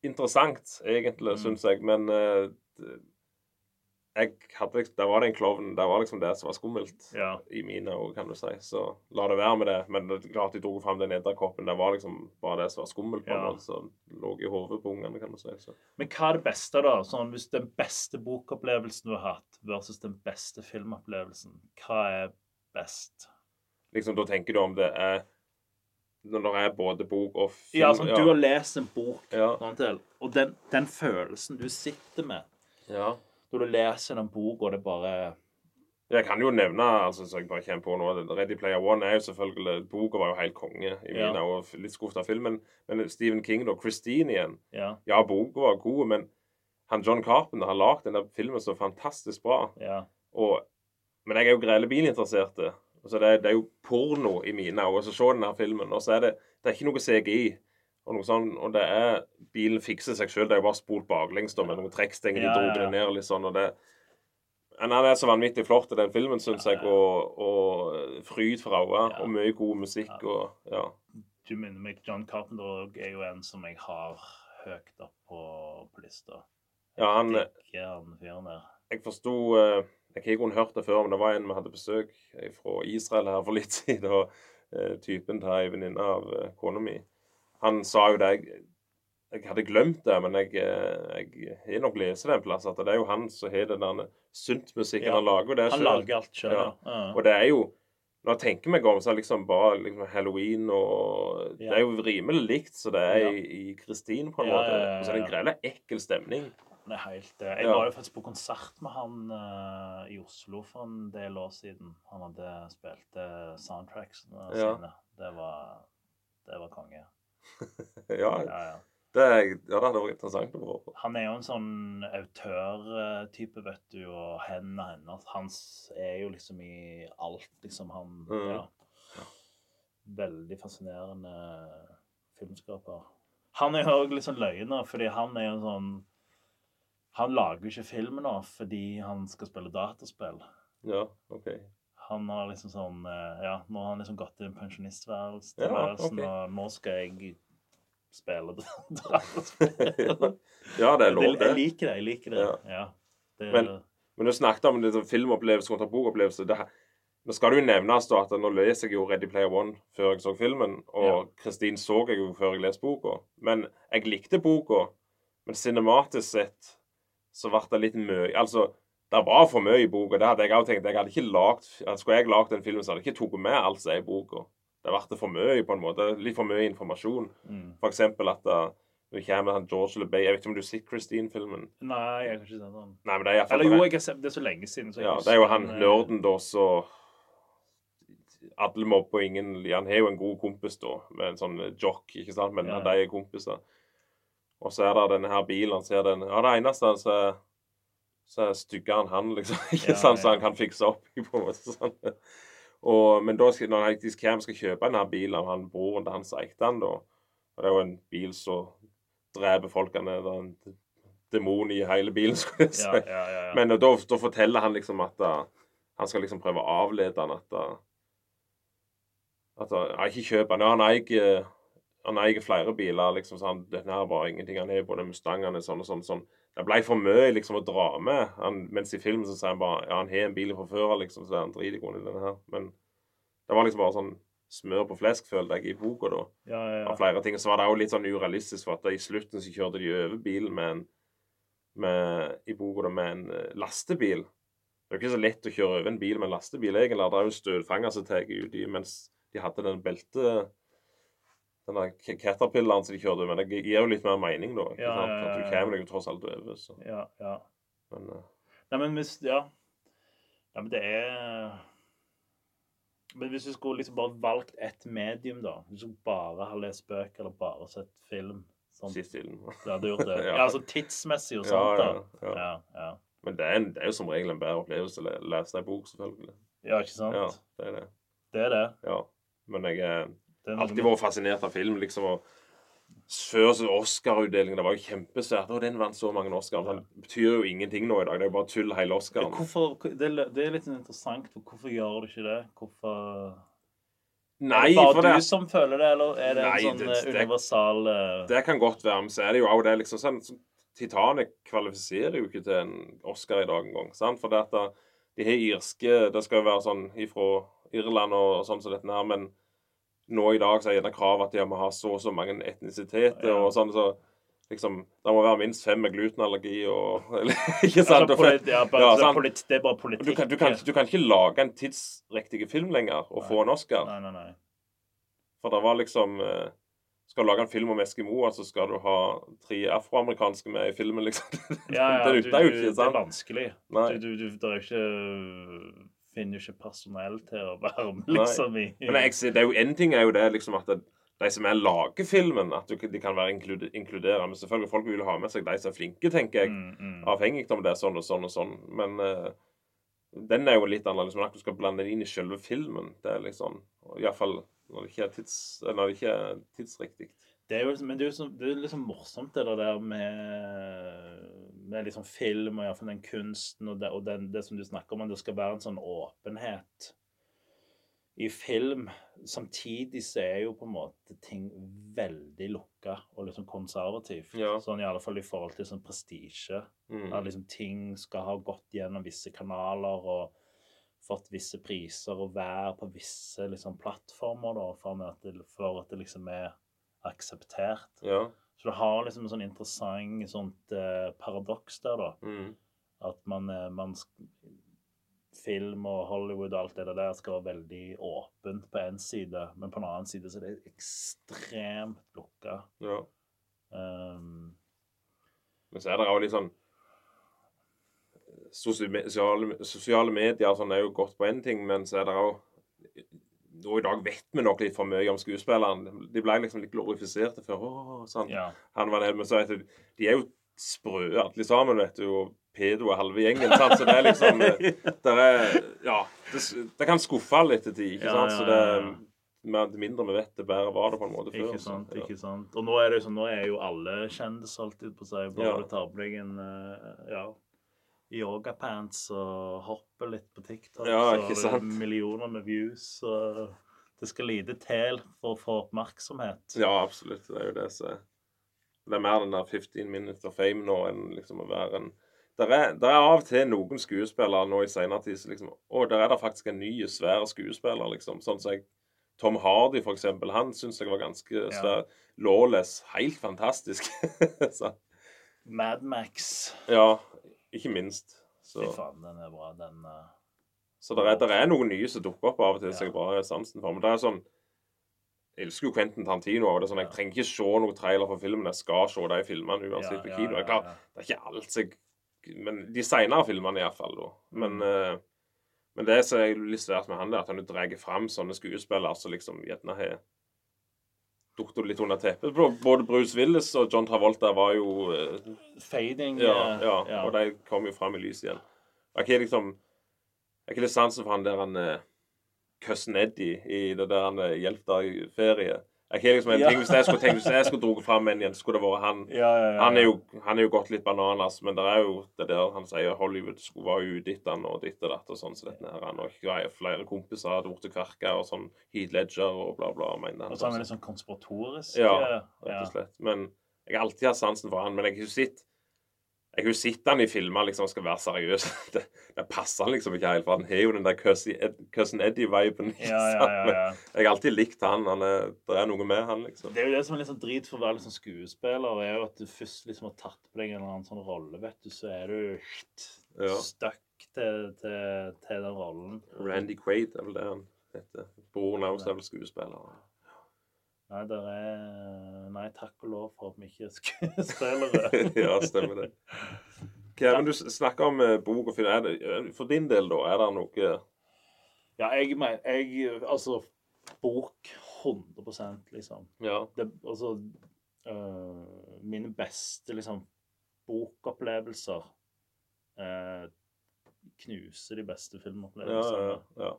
Interessant, egentlig, Mm. syns jeg, men jeg hadde, Der var det en klovn. Det var liksom det som var skummelt. Ja. i mine òg, kan du si. Så la det være med det. Men det er klart de dro fram den edderkoppen. Det var liksom bare det som var skummelt. på Ja. Som lå i hodet på ungene, kan du si. Så. Men hva er det beste, da? Sånn, hvis den beste bokopplevelsen du har hatt, versus den beste filmopplevelsen, hva er best? Liksom, Da tenker du om det er Når det er både bok og film Ja, sånn, Du har lest en bok, Ja. sånn og den, den følelsen du sitter med ja. Når du leser den boka, det bare Jeg kan jo nevne altså, så jeg bare kommer på nå, Ready Player One er jo selvfølgelig Boka var jo helt konge i Ja. mine og litt skuffet av filmen. Men Stephen King, da. Christine igjen. Ja. Ja, boka var god, men han John Carpenter har lagd den der filmen så fantastisk bra. ja. Og, men jeg er jo grelle bilinteresserte. Så det, det er jo porno i mine øyne å se denne filmen. Og så er det, det er ikke noe CGI. Og noe sånn, og det er Bilen fikser seg sjøl. Det er jo bare spolt baklengs da, med noen trekkstenger. De Ja, dro ja, ja. det ned og litt sånn. og det Han er så vanvittig flott i den filmen, syns jeg. Og, og fryd for øynene. Og mye god musikk. Og ja. Du minner meg John Carpenter er jo en som jeg har høyt opp på, på lista. ja, han. Jeg forsto eh, Jeg har ikke hørt det før, men det var en vi hadde besøk eh, fra Israel her for litt siden. og eh, Typen til ei venninne av kona mi. Han sa jo det jeg, jeg hadde glemt det, men jeg, eh, jeg har nok lest det en plass at det er jo han som har den der syntmusikken. Ja. Han lager det Han selv. lager alt sjøl. Ja. Ja. Og det er jo Når jeg tenker meg om, så er det liksom bare liksom halloween og Det er jo rimelig likt som det er i, i Christine, på en måte. så er det en grei ekkel stemning. Det er helt, det. jeg Ja. var jo faktisk på konsert med han uh, i Oslo for en del år siden. Han hadde spilt uh, soundtracks sine. Det var, det var konge. ja, Ja, ja. det, ja, det hadde vært interessant å prøve. Han er jo en sånn autørtype, vet du, og hendene hennes Hans er jo liksom i alt, liksom. Han mm. Ja. Veldig fascinerende filmskaper. Han er jo òg litt sånn løgner, fordi han er jo sånn Han lager jo ikke film nå fordi han skal spille dataspill. Ja, OK. Han har liksom sånn eh, Ja, nå har han liksom gått i en pensjonistværelse, Ja, okay. og nå skal jeg spille dataspill. ja, det er lov, Jeg liker det. jeg liker det. Ja. Ja. Det, Men- Men du snakket om liksom, filmopplevelse kontra bokopplevelse. Det, nå skal det jo nevnes da at nå leser jeg jo Ready Player One før jeg så filmen, og Kristin så jeg jo før jeg leste boka. Men jeg likte boka, men cinematisk sett så ble det litt mye Altså, det var for mye i boka. Det hadde jeg òg tenkt. Jeg hadde ikke lagt, Skulle jeg lagd den filmen, så hadde jeg ikke tatt med alt som er i boka. Det har vært for mye, på en måte. Litt for mye informasjon. mm, For eksempel at uh, Det kommer han George LeBay Jeg vet ikke om du har sett Christine-filmen? Nei, jeg kan ikke sett den. Nei, men det er Eller jo, jeg har sett det er så lenge siden. Så Ja, det er jo han eh, nerden, da, så Alle mobber ingen Han har jo en god kompis, da, med en sånn jock, ikke sant, men Ja. de er kompiser. Og så er det denne her bilen. Han ser den Ja, det eneste han så, så er styggere enn han, liksom. Ikke Ja, sant, så han kan fikse opp på en måte sånn. Og, men da skal, når han faktisk Cam skal kjøpe denne bilen av han broren til han som eide den, da Og det er jo en bil som dreper folkene. Det er en demon i hele bilen, skulle jeg si. Ja, ja, ja. Men da, da forteller han liksom at da, han skal liksom prøve å avlede han at da, at han Ikke kjøper den. Han eier han eier flere biler, liksom, så han, denne var ingenting. Han har både Mustangene sånn og sånn. sånn. Det ble for mye liksom å dra med. Han, mens i filmen så sier han bare ja, han har en bil fra før liksom, så han driter i denne her. Men det var liksom bare sånn smør på flesk, følte jeg, i boka da ja, ja, av flere ting. Så var det òg litt sånn urealistisk, for at i slutten så kjørte de over bilen med en med, i boka da, med en eh, lastebil. Det er jo ikke så lett å kjøre over en bil med en lastebil, egentlig. Det er jo en støtfanger som tar ut de, mens de hadde den belte den der ca- caterpillaren som de kjørte over. Men det gir jo litt mer mening, da. Ja, ja, ja, At du kommer deg jo tross alt over. Så. ja, ja. Men, uh... Nei, men hvis Ja. ja men det er Men hvis du skulle liksom bare valgt ett medium, da Hvis du bare har lest bøker eller bare sett film sånn, film. Ja, Du gjort det? Ja. altså tidsmessig og sånt, da. ja, ja. Ja, ja. Men det er, en, det er jo som regel en bedre opplevelse å lese ei bok, selvfølgelig. ja ikke sant? Ja, det er det. Det er det. Ja. Men jeg det alltid vært fascinert av film. liksom, og Før Oscar-utdelingen, det var jo kjempesvært. Og den vant så mange Oscar. Det betyr jo ingenting nå i dag. Det er jo bare tull, hele Oscaren. Hvorfor, det, er- det er litt interessant. Hvorfor gjør du ikke det? Hvorfor Nei, er det bare du som føler det, eller er det Nei, en sånn det- eh, det- universal uh... det kan godt være, men så er det jo òg det liksom sånn, sånn Titanic kvalifiserer jo ikke til en Oscar i dag engang. For det da- de har irske Det skal jo være sånn ifra Irland og, og sånn som dette her, men nå i dag så er gjerne kravet at de må ha så og så mange etnisiteter Ja. og sånn, så liksom Det må være minst fem med glutenallergi og eller, Ikke sant? altså, polit, ja, bare, Ja, det, er sant. polit, det er bare politikk. du, kan, du, kan, du kan ikke lage en tidsriktig film lenger og få en Oscar. Nei, nei, nei. For det var liksom eh, Skal du lage en film om Eskimoer, så skal du ha tre afroamerikanske med i filmen, liksom. Ja, ja, det nytter jo ikke sant? det er vanskelig. Nei. Du, du, du det er jo ikke finner jo ikke personell til å være med, liksom. I, Men jeg, det er jo en ting er jo det liksom at det, de som er lager filmen, at du, de kan være inkluderende. Men selvfølgelig folk vil ha med seg de som er flinke, tenker jeg. mm, mm. Avhengig om det er sånn og sånn og sånn. Men uh, den er jo litt annerledes. Men at du skal blande det inn i selve filmen, det er liksom Iallfall når det ikke er, tids, når det ikke er tidsriktig. Det er jo, men det er jo så, det er liksom morsomt, det der med, med liksom film og iallfall den kunsten og, det, og den, det som du snakker om, at det skal være en sånn åpenhet i film. Samtidig så er jo på en måte ting veldig lukka og liksom konservativt. Ja. Sånn i alle fall i forhold til sånn prestisje. Mm. At liksom ting skal ha gått gjennom visse kanaler og fått visse priser og være på visse liksom, plattformer da, for at, det, for at det liksom er akseptert. Ja. Så du har liksom en sånn interessant sånt eh, paradoks der, da. Mm. At man, eh, man Film og Hollywood og alt det der skal være veldig åpent på én side, men på en annen side så er det ekstremt lukka. ja. Um, Men så er det òg litt sånn Sosiale, sosiale medier sånn er jo godt på én ting, men så er det òg Nå i dag vet vi nok litt for mye om skuespilleren. De ble liksom litt glorifiserte før. Sånn. ja. Han var nede, men så etter, De er jo sprø alle sammen, vet du. Og pedo er halve gjengen. sant? Så det er liksom det er, Ja. Det, det kan skuffe litt til tid. ikke sant? Så det mer- mindre vi vet, det bedre var det på en måte før. Ikke så, sant, ja. ikke sant. Og nå er det jo sånn, nå er jo alle kjendiser alltid på seg. Bare Ja. tar på deg en eh, ja, yogapants og hopper litt på TikTok, Ja, ikke sant. millioner med views. Og det skal lite til for å få oppmerksomhet. Ja, absolutt. Det er jo det som er Det er mer den der 15 minutes of fame nå enn liksom å være en der er, der er av og til noen skuespillere nå i senere tid som liksom Å, der er det faktisk en ny, svær skuespiller, liksom. Sånn som jeg Tom Hardy, for eksempel. Han syns jeg var ganske svær. Lawless. Helt fantastisk. Mad Max. ja, ikke minst. Så, Fy faen, den er bra. Den uh... så der er, der er noen nye som dukker opp av og til som Ja. jeg bare har sansen for. Men det er sånn Jeg elsker jo Quentin Tarantino. og det er sånn, Jeg trenger ikke se noen trailer for filmen. Jeg skal se de filmene uansett på kino. Det er klart, det er ikke alt jeg Men de senere filmene, iallfall. da. Men, eh, men det som er litt svært med han, er at han drar fram sånne skuespillere som liksom gjerne har datt litt under teppet. Både Bruce Willis og John Travolta var jo eh, Fading ja, ja, ja, og de kom jo fram i lyset igjen. Jeg har ikke liksom Jeg har litt sansen for han der han eh, Cousin Eddie i det der han eh, Hjelp deg i ferie. Liksom Ja. ting Hvis jeg skulle tenkt Hvis jeg skulle dratt fram en igjen, så skulle det vært han. ja, ja, ja, Han er jo, han er jo gått litt bananas, men det er jo det der han sier Hollywood skulle være ute etter han og ditt og datt og sånn. Så dette her, han og greier. Flere kompiser hadde blitt kverka og sånn Heat Ledger og bla, bla, mener han. Og så er han litt sånn konspiratorisk. Ja, rett og slett. Men jeg har alltid hatt sansen for han. Men jeg har ikke sett jeg har jo sett han i filmer liksom skal være seriøs. Det, det passer han liksom ikke helt, for han har jo den der Cousin Eddie-viben. Ja, ja, ja, ja. Jeg har alltid likt han. han er, det er noe med han, liksom. Det er jo det som er litt sånn drit for å være liksom skuespiller, er jo at du først liksom har tatt på deg en eller annen sånn rolle, vet du, så er du Ja. stuck til, til, til den rollen. Randy Quaid er vel det han heter. Broren er også vel skuespiller. Nei, det er Nei, takk og lov for at vi ikke er skuespillere. ja, stemmer det. Kevin, du snakker om eh, bok og film. Er det, eh, for din del, da, er det noe Ja, jeg mener jeg, Altså, bok 100% liksom. Ja. Det, altså øh, Mine beste liksom bokopplevelser øh, knuser de beste Ja, filmopplevelsene. ja, ja. Eh,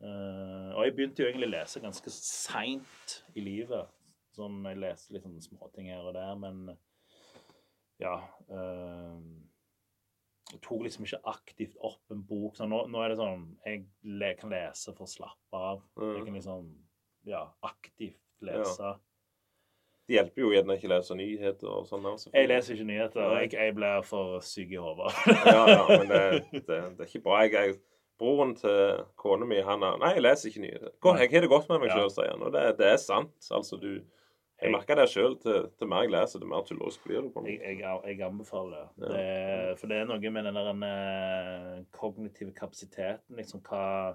og jeg begynte jo egentlig å lese ganske seint i livet. Sånn, Jeg leste litt sånne småting her og der, men ja eh, Jeg tok liksom ikke aktivt opp en bok. Så nå, nå er det sånn Jeg kan lese for å slappe av. Jeg Mm. kan liksom ja, aktivt lese. Det hjelper jo gjerne ikke å lese nyheter og sånn. Jeg leser ikke nyheter. Jeg, jeg blir for syk i hodet. ja, ja, men det, det, det er ikke bra. Jeg, jeg, broren til kona mi, han er Nei, jeg leser ikke nyheter. Jeg har det godt med meg Ja. sjøl, sier han. Og det, det er sant. Altså, du Jeg merker det sjøl. Til, til mer jeg leser, til mer tullerisk blir du på Jeg, meg. jeg, jeg anbefaler det. Ja. det. er- For det er noe med den der eh, kognitive kapasiteten. liksom Hva,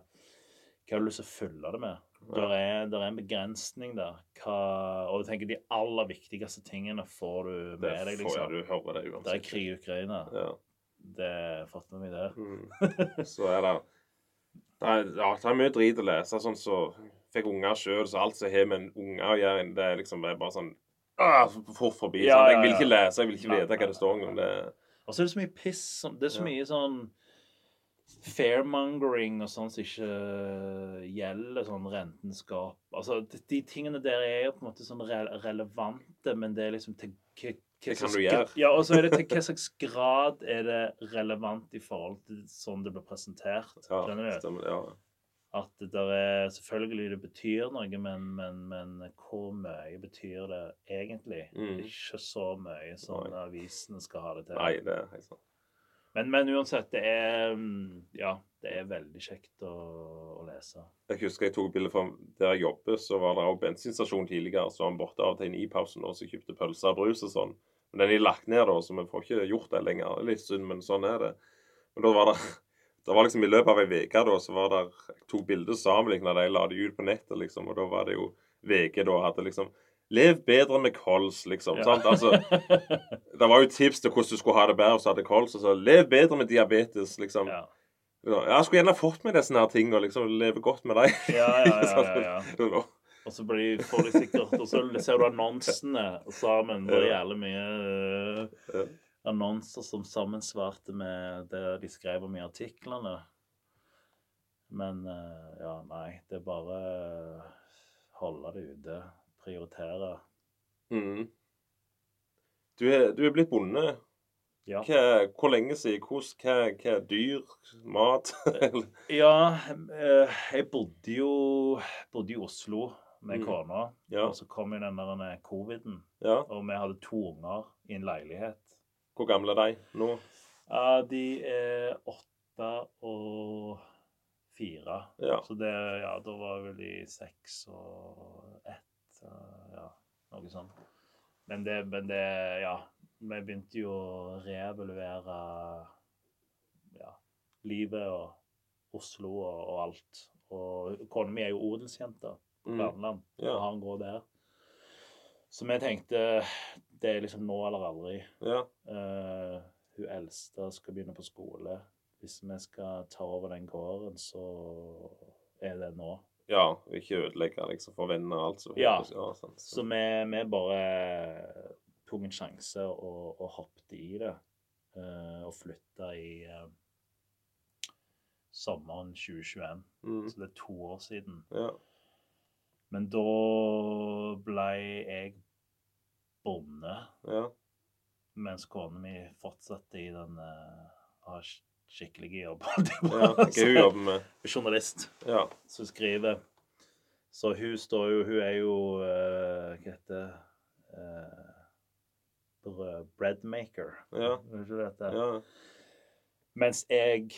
hva har du lyst til å fylle det med? Der er, der er en begrensning der. Hva, og du tenker de aller viktigste tingene får du Det med deg. får liksom. ja, du hører det Det er krig i Ukraina. Ja. Det fatter vi det. Mm. Så er det det er, ja, det er mye drit å lese. Sånn så fikk unger sjøl, så alt som har med en unge å gjøre, det er liksom det er bare sånn ah, fort forbi. Ja, sånn. Jeg vil ikke lese, jeg vil ikke Nei, vite hva det står om. Det Og så er det så mye piss. Det er så mye sånn fairmongering og sånn som ikke gjelder, sånn rentenskap. Altså, de, de tingene der er jo på en måte sånn re relevante, men det er liksom til hva- kan du gjøre? Ja, og så er det til hva slags grad er det relevant i forhold til sånn det blir presentert. ja, stemmer, ja. At det der er Selvfølgelig det betyr noe, men, men, men hvor mye betyr det egentlig? Mm. Ikke så mye som Nei. avisene skal ha det til. Nei, det er helt sant. Men, men uansett, det er mm, Ja, det er veldig kjekt å, å lese. Jeg husker jeg tok bilde fra der jeg jobber, så var det også bensinstasjon tidligere. Så var han borte av og til i pausen og så kjøpte pølser og brus og sånn. Men den er lagt ned, da, så vi får ikke gjort det lenger. Det er litt synd, men sånn er det. Men da var det det var liksom I løpet av ei uke så var det, to bilder sammenligna. de la det ut på nettet, liksom. Og da var det jo VG da hadde liksom Lev bedre med kols, liksom. Ja. sant? Altså, Det var jo tips til hvordan du skulle ha det bedre hvis du hadde kols. Og så lev bedre med diabetes, liksom. ja. Ja, jeg skulle gjerne fått med disse her tingene og liksom leve godt med dem. Ja, ja, ja, ja, ja. Og så blir de, sikkert Og så ser du annonsene sammen. Det er jævlig mye uh, annonser som sammensvarte med det de skrev om i artiklene. Men uh, ja, nei. Det er bare øh, holde det ute. Prioritere. Mm. Du er, du er blitt bonde. Ja. Hva, hvor lenge siden? Hvordan, hva, hva dyr? Mat? Ja, eh, jeg bodde jo bodde i Oslo med Mm. kona. ja. Og så kom jo den der coviden, ja. og vi hadde to unger i en leilighet. Hvor gamle er de nå? Uh, de er åtte og fire. Ja. Så det, ja, da var vel de seks og ett. Uh, Ja, noe sånt. Men det, men det Ja. Vi begynte jo å reevaluere ja, livet og Oslo og, og alt. Og kona mi er jo odelsjente. På Mm. Kverneland. Ja. Og han en gård der. Så vi tenkte det er liksom nå eller aldri. Ja. Uh, hun eldste skal begynne på skole. Hvis vi skal ta over den gården, så er det nå. ja. og Ikke ødelegge liksom for venner og alt. Så, Ja. sant. Så vi, vi bare tok en sjanse og, og hoppet i det. Uh, og flytta i uh, sommeren 2021. Mm. Så det er to år siden. Ja. Men da ble jeg bonde, Ja. mens kona mi fortsatte i den uh, ha skikkelige jobb. holdt jeg på ja. Hva hun jobber med? Journalist Ja. som skriver. Så hun står jo Hun er jo uh, Hva heter det? Uh, breadmaker. Ja. Mens jeg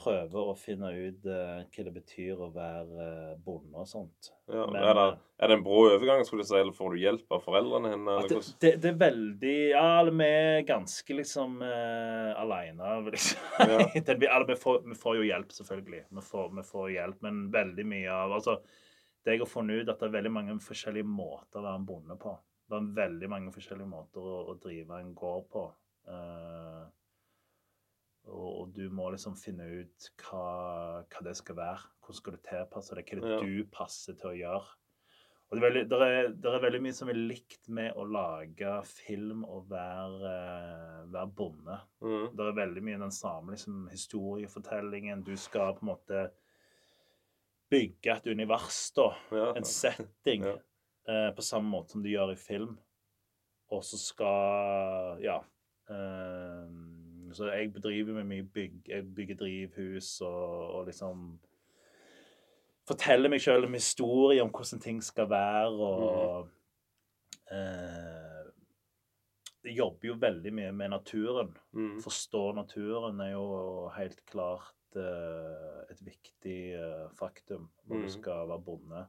prøver å finne ut uh, hva det betyr å være uh, bonde og sånt. ja. Men, er, det, eh, er det en brå overgang, skulle du si, eller får du hjelp av foreldrene henne? Det, det, det er veldig Ja, eller vi er ganske liksom uh, aleine. Liksom. Ja. Det blir- eller vi, får, vi får jo hjelp, selvfølgelig. Vi får, vi får hjelp, men veldig mye av altså, Det jeg har funnet ut, at det er veldig mange forskjellige måter å være en bonde på. Det er veldig mange forskjellige måter å, å drive en gård på. Eh, og, du må liksom finne ut hva, hva det skal være. Hvordan skal du tilpasse det? Hva er det Ja. du passer til å gjøre? Og det er, veldig, det, er, det er veldig mye som er likt med å lage film og være, være bonde. Mm. Det er veldig mye den samme liksom, historiefortellingen. Du skal på en måte bygge et univers, da. Ja. En setting. Ja. Eh, på samme måte som du gjør i film. Og så skal Ja. Eh, så jeg bedriver med mye bygg. Jeg bygger drivhus og, og liksom Forteller meg sjøl en historie om hvordan ting skal være, og eh, Jeg jobber jo veldig mye med naturen. Mm. Forstå naturen er jo helt klart eh, et viktig eh, faktum når mm. du skal være bonde.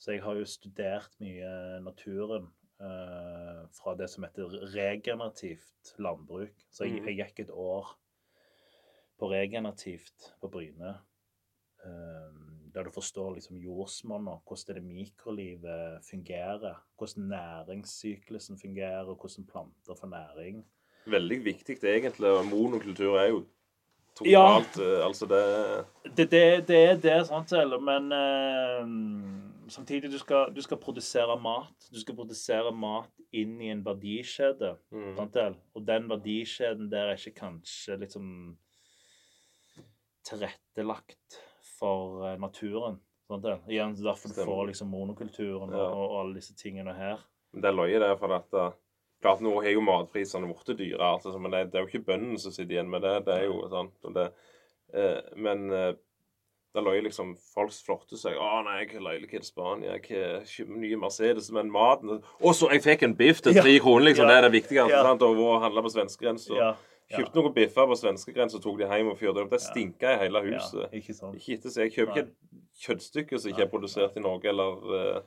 Så jeg har jo studert mye naturen fra det som heter regenerativt landbruk. Så jeg, Mhm. jeg gikk et år på regenerativt på Bryne. eh, der du forstår liksom jordsmonnet, hvordan det mikrolivet fungerer. Hvordan næringssyklusen fungerer, og hvordan planter får næring. Veldig viktig det egentlig. og Monokultur er jo totalt ja, Altså det Det, det, det er det, sant, men eh, samtidig du skal, du skal produsere mat. Du skal produsere mat inn i en verdikjede. mm. Og den verdikjeden der er ikke kanskje liksom tilrettelagt for eh, naturen. Sant? Igjen, det er derfor du får liksom monokulturen Ja. og, og alle disse tingene her. Det er løye, det. For at eh, klart nå har jo matprisene blitt dyre, altså, men det, det er jo ikke bøndene som sitter igjen med det. Det er jo sånn. Det, eh, men eh, det løy liksom Folk flotte seg. 'Å nei, jeg har leilighet i Spania. Jeg har nye Mercedes.' Men maten Og så jeg fikk en biff til Ja. tre kroner, liksom. Ja. Det er det viktigste. Ja. sant? Og å handle på svenskegrensa. Ja, ja, Kjøpte noen biffer på svenskegrensa og tok de hjem og fyrte opp. Det Ja. stinka i hele ja, huset. ikke sant? Ikke etter seg. Jeg kjøper ikke et kjøttstykke som ikke er produsert i Norge, eller eh,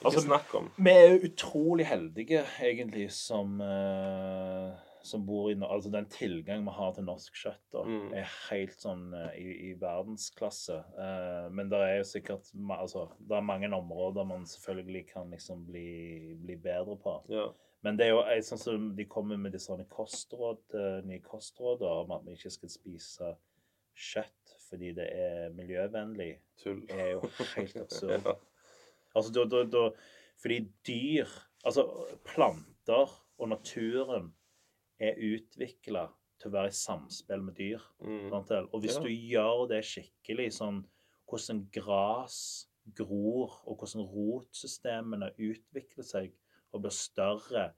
Ikke Altså, snakk om. Vi er jo utrolig heldige, egentlig, som, eh, som bor i Altså, den tilgang vi har til norsk kjøtt, Mm. er helt sånn eh, i, i verdensklasse. Eh, men det er jo sikkert altså, Det er mange områder man selvfølgelig kan liksom bli, bli bedre på. Ja. Men det er jo eh, sånn som de kommer med disse sånne kostråd, eh, nye kostråd om at vi ikke skal spise kjøtt fordi det er miljøvennlig. Tull. Det er jo helt absurd. Ja. Altså, da, da, da, fordi dyr Altså, planter og naturen er utvikla til å være i samspill med dyr. Mm. Og hvis Ja. du gjør det skikkelig, sånn hvordan gras gror, og hvordan rotsystemene utvikler seg og blir større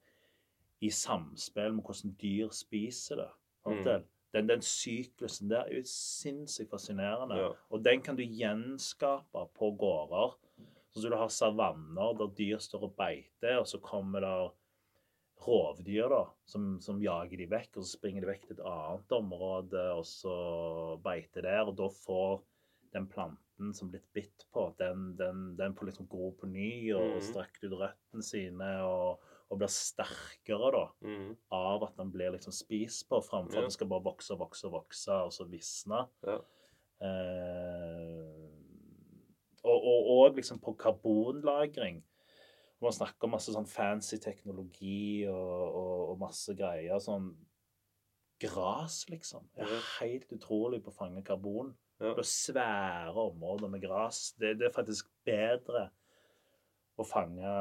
i samspill med hvordan dyr spiser det. Mm. Den, den syklusen der er jo sinnssykt fascinerende. Ja. Og den kan du gjenskape på gårder. Sånn som du har savanner der dyr står og beiter, og så kommer det rovdyr da, som, som jager de vekk, og så springer de vekk til et annet område, og så beiter der, og da får den planten som blitt bitt på, den, den, den får liksom gro på ny, og, og strekker ut røttene sine, og, og blir sterkere da, Mm. av at den blir liksom spist på, framfor Ja. at den skal bare vokse og vokse og vokse, og så visne. Ja. Eh, og, og, liksom på karbonlagring. Man snakker om masse sånn fancy teknologi og, og, og masse greier. Sånn gras, liksom. Det er helt utrolig på å fange karbon. Ja. Det er svære områder med gras. Det, det er faktisk bedre å fange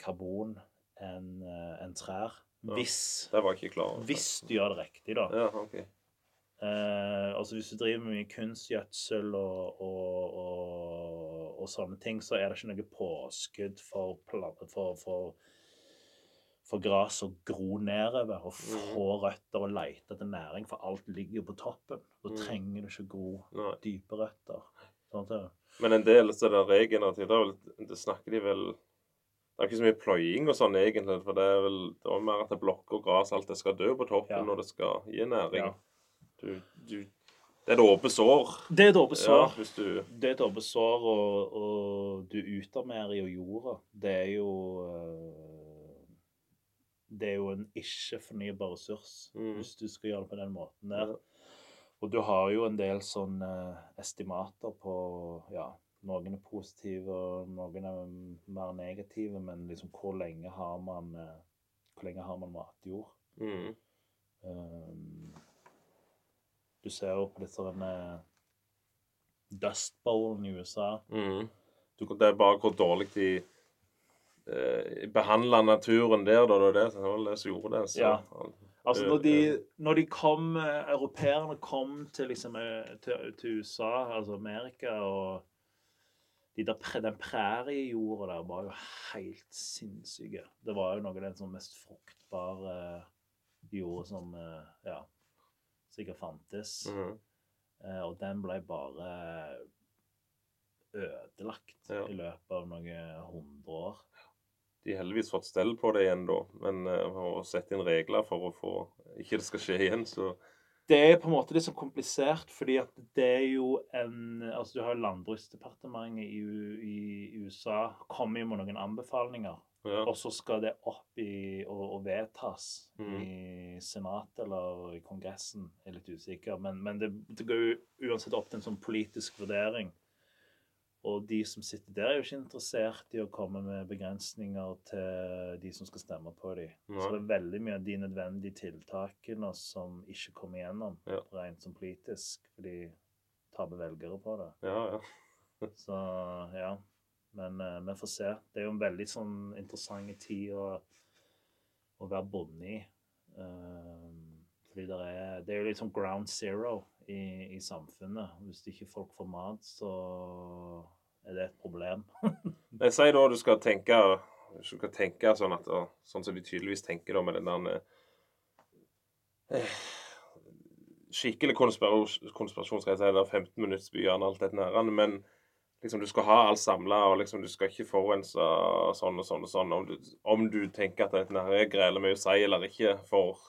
karbon enn en trær. Ja. Hvis, hvis du gjør det riktig, da. Ja, OK. Eh, altså Hvis du driver med mye kunstgjødsel og, og, og, og sånne ting, så er det ikke noe påskudd for, for, for, for gras å gro nedover og få røtter og lete etter næring, for alt ligger jo på toppen. Da Mm. trenger du ikke gro Nei. dype røtter. Sånn Men en del så er det regenerativt. Det, er snakker de vel Det er ikke så mye pløying og sånn egentlig, for det er vel det er mer at det blokker gras, alt det skal dø på toppen Ja. når det skal gi næring. Ja. Du, du, det er et åpent sår. det er et åpent Ja, sår. hvis du Det er et åpent sår, og, og du utarmerer jo jorda. Det er jo eh, Det er jo en ikke-fornybar ressurs Mm. hvis du skal gjøre det på den måten der. Og du har jo en del sånne estimater på Ja, noen er positive, og noen er mer negative, men liksom hvor lenge har man eh, Hvor lenge har man matjord? mm, Um, du ser jo på disse denne Dust Bowlen i USA. mm. du, Det er bare hvor dårlig de eh, behandler naturen der, da. Det var det, som gjorde det. Så, Ja. Altså, når de, Eh, når de kom eh, Europeerne kom til, liksom, eh, til, til USA, altså Amerika, og de der, den præriejorda der var jo helt sinnssyke. Det var jo noe av den som mest fruktbare jorda som eh, ja, sikkert fantes. Mm. Eh, og den ble bare ødelagt Ja. i løpet av noen hundre år. De har heldigvis fått stell på det igjen, da. Men uh, å sette inn regler for å få ikke det skal skje igjen, så Det er på en måte litt sånn komplisert, fordi at det er jo en Altså, du har Landbruksdepartementet i, i, i USA kommer jo med noen anbefalinger. Ja. Og så skal det opp i og, og vedtas mm. i Senatet eller i Kongressen. Jeg er litt usikker. Men, men det, det går jo uansett opp til en sånn politisk vurdering. Og de som sitter der, er jo ikke interessert i å komme med begrensninger til de som skal stemme på dem. Så det er veldig mye av de nødvendige tiltakene som ikke kommer igjennom Ja. rent som politisk, for de taper velgere på det. ja, ja. Så ja. Men uh, vi får se. Det er jo en veldig sånn interessant tid å, å være bonde i. Eh, fordi det er, det er jo litt sånn ground zero i, i samfunnet. Hvis ikke folk får mat, så er det et problem. Jeg sier da du skal tenke du skal tenke sånn at Sånn som de tydeligvis tenker da med den der eh, Skikkelig konspirasjonsreise, eller skal jeg si, er 15 minutts byene alt dette nærende, men liksom du skal ha alt samla, og liksom du skal ikke forurense sånn og sånn og sånn. Om du, om du tenker at dette her er greier mye å si eller ikke for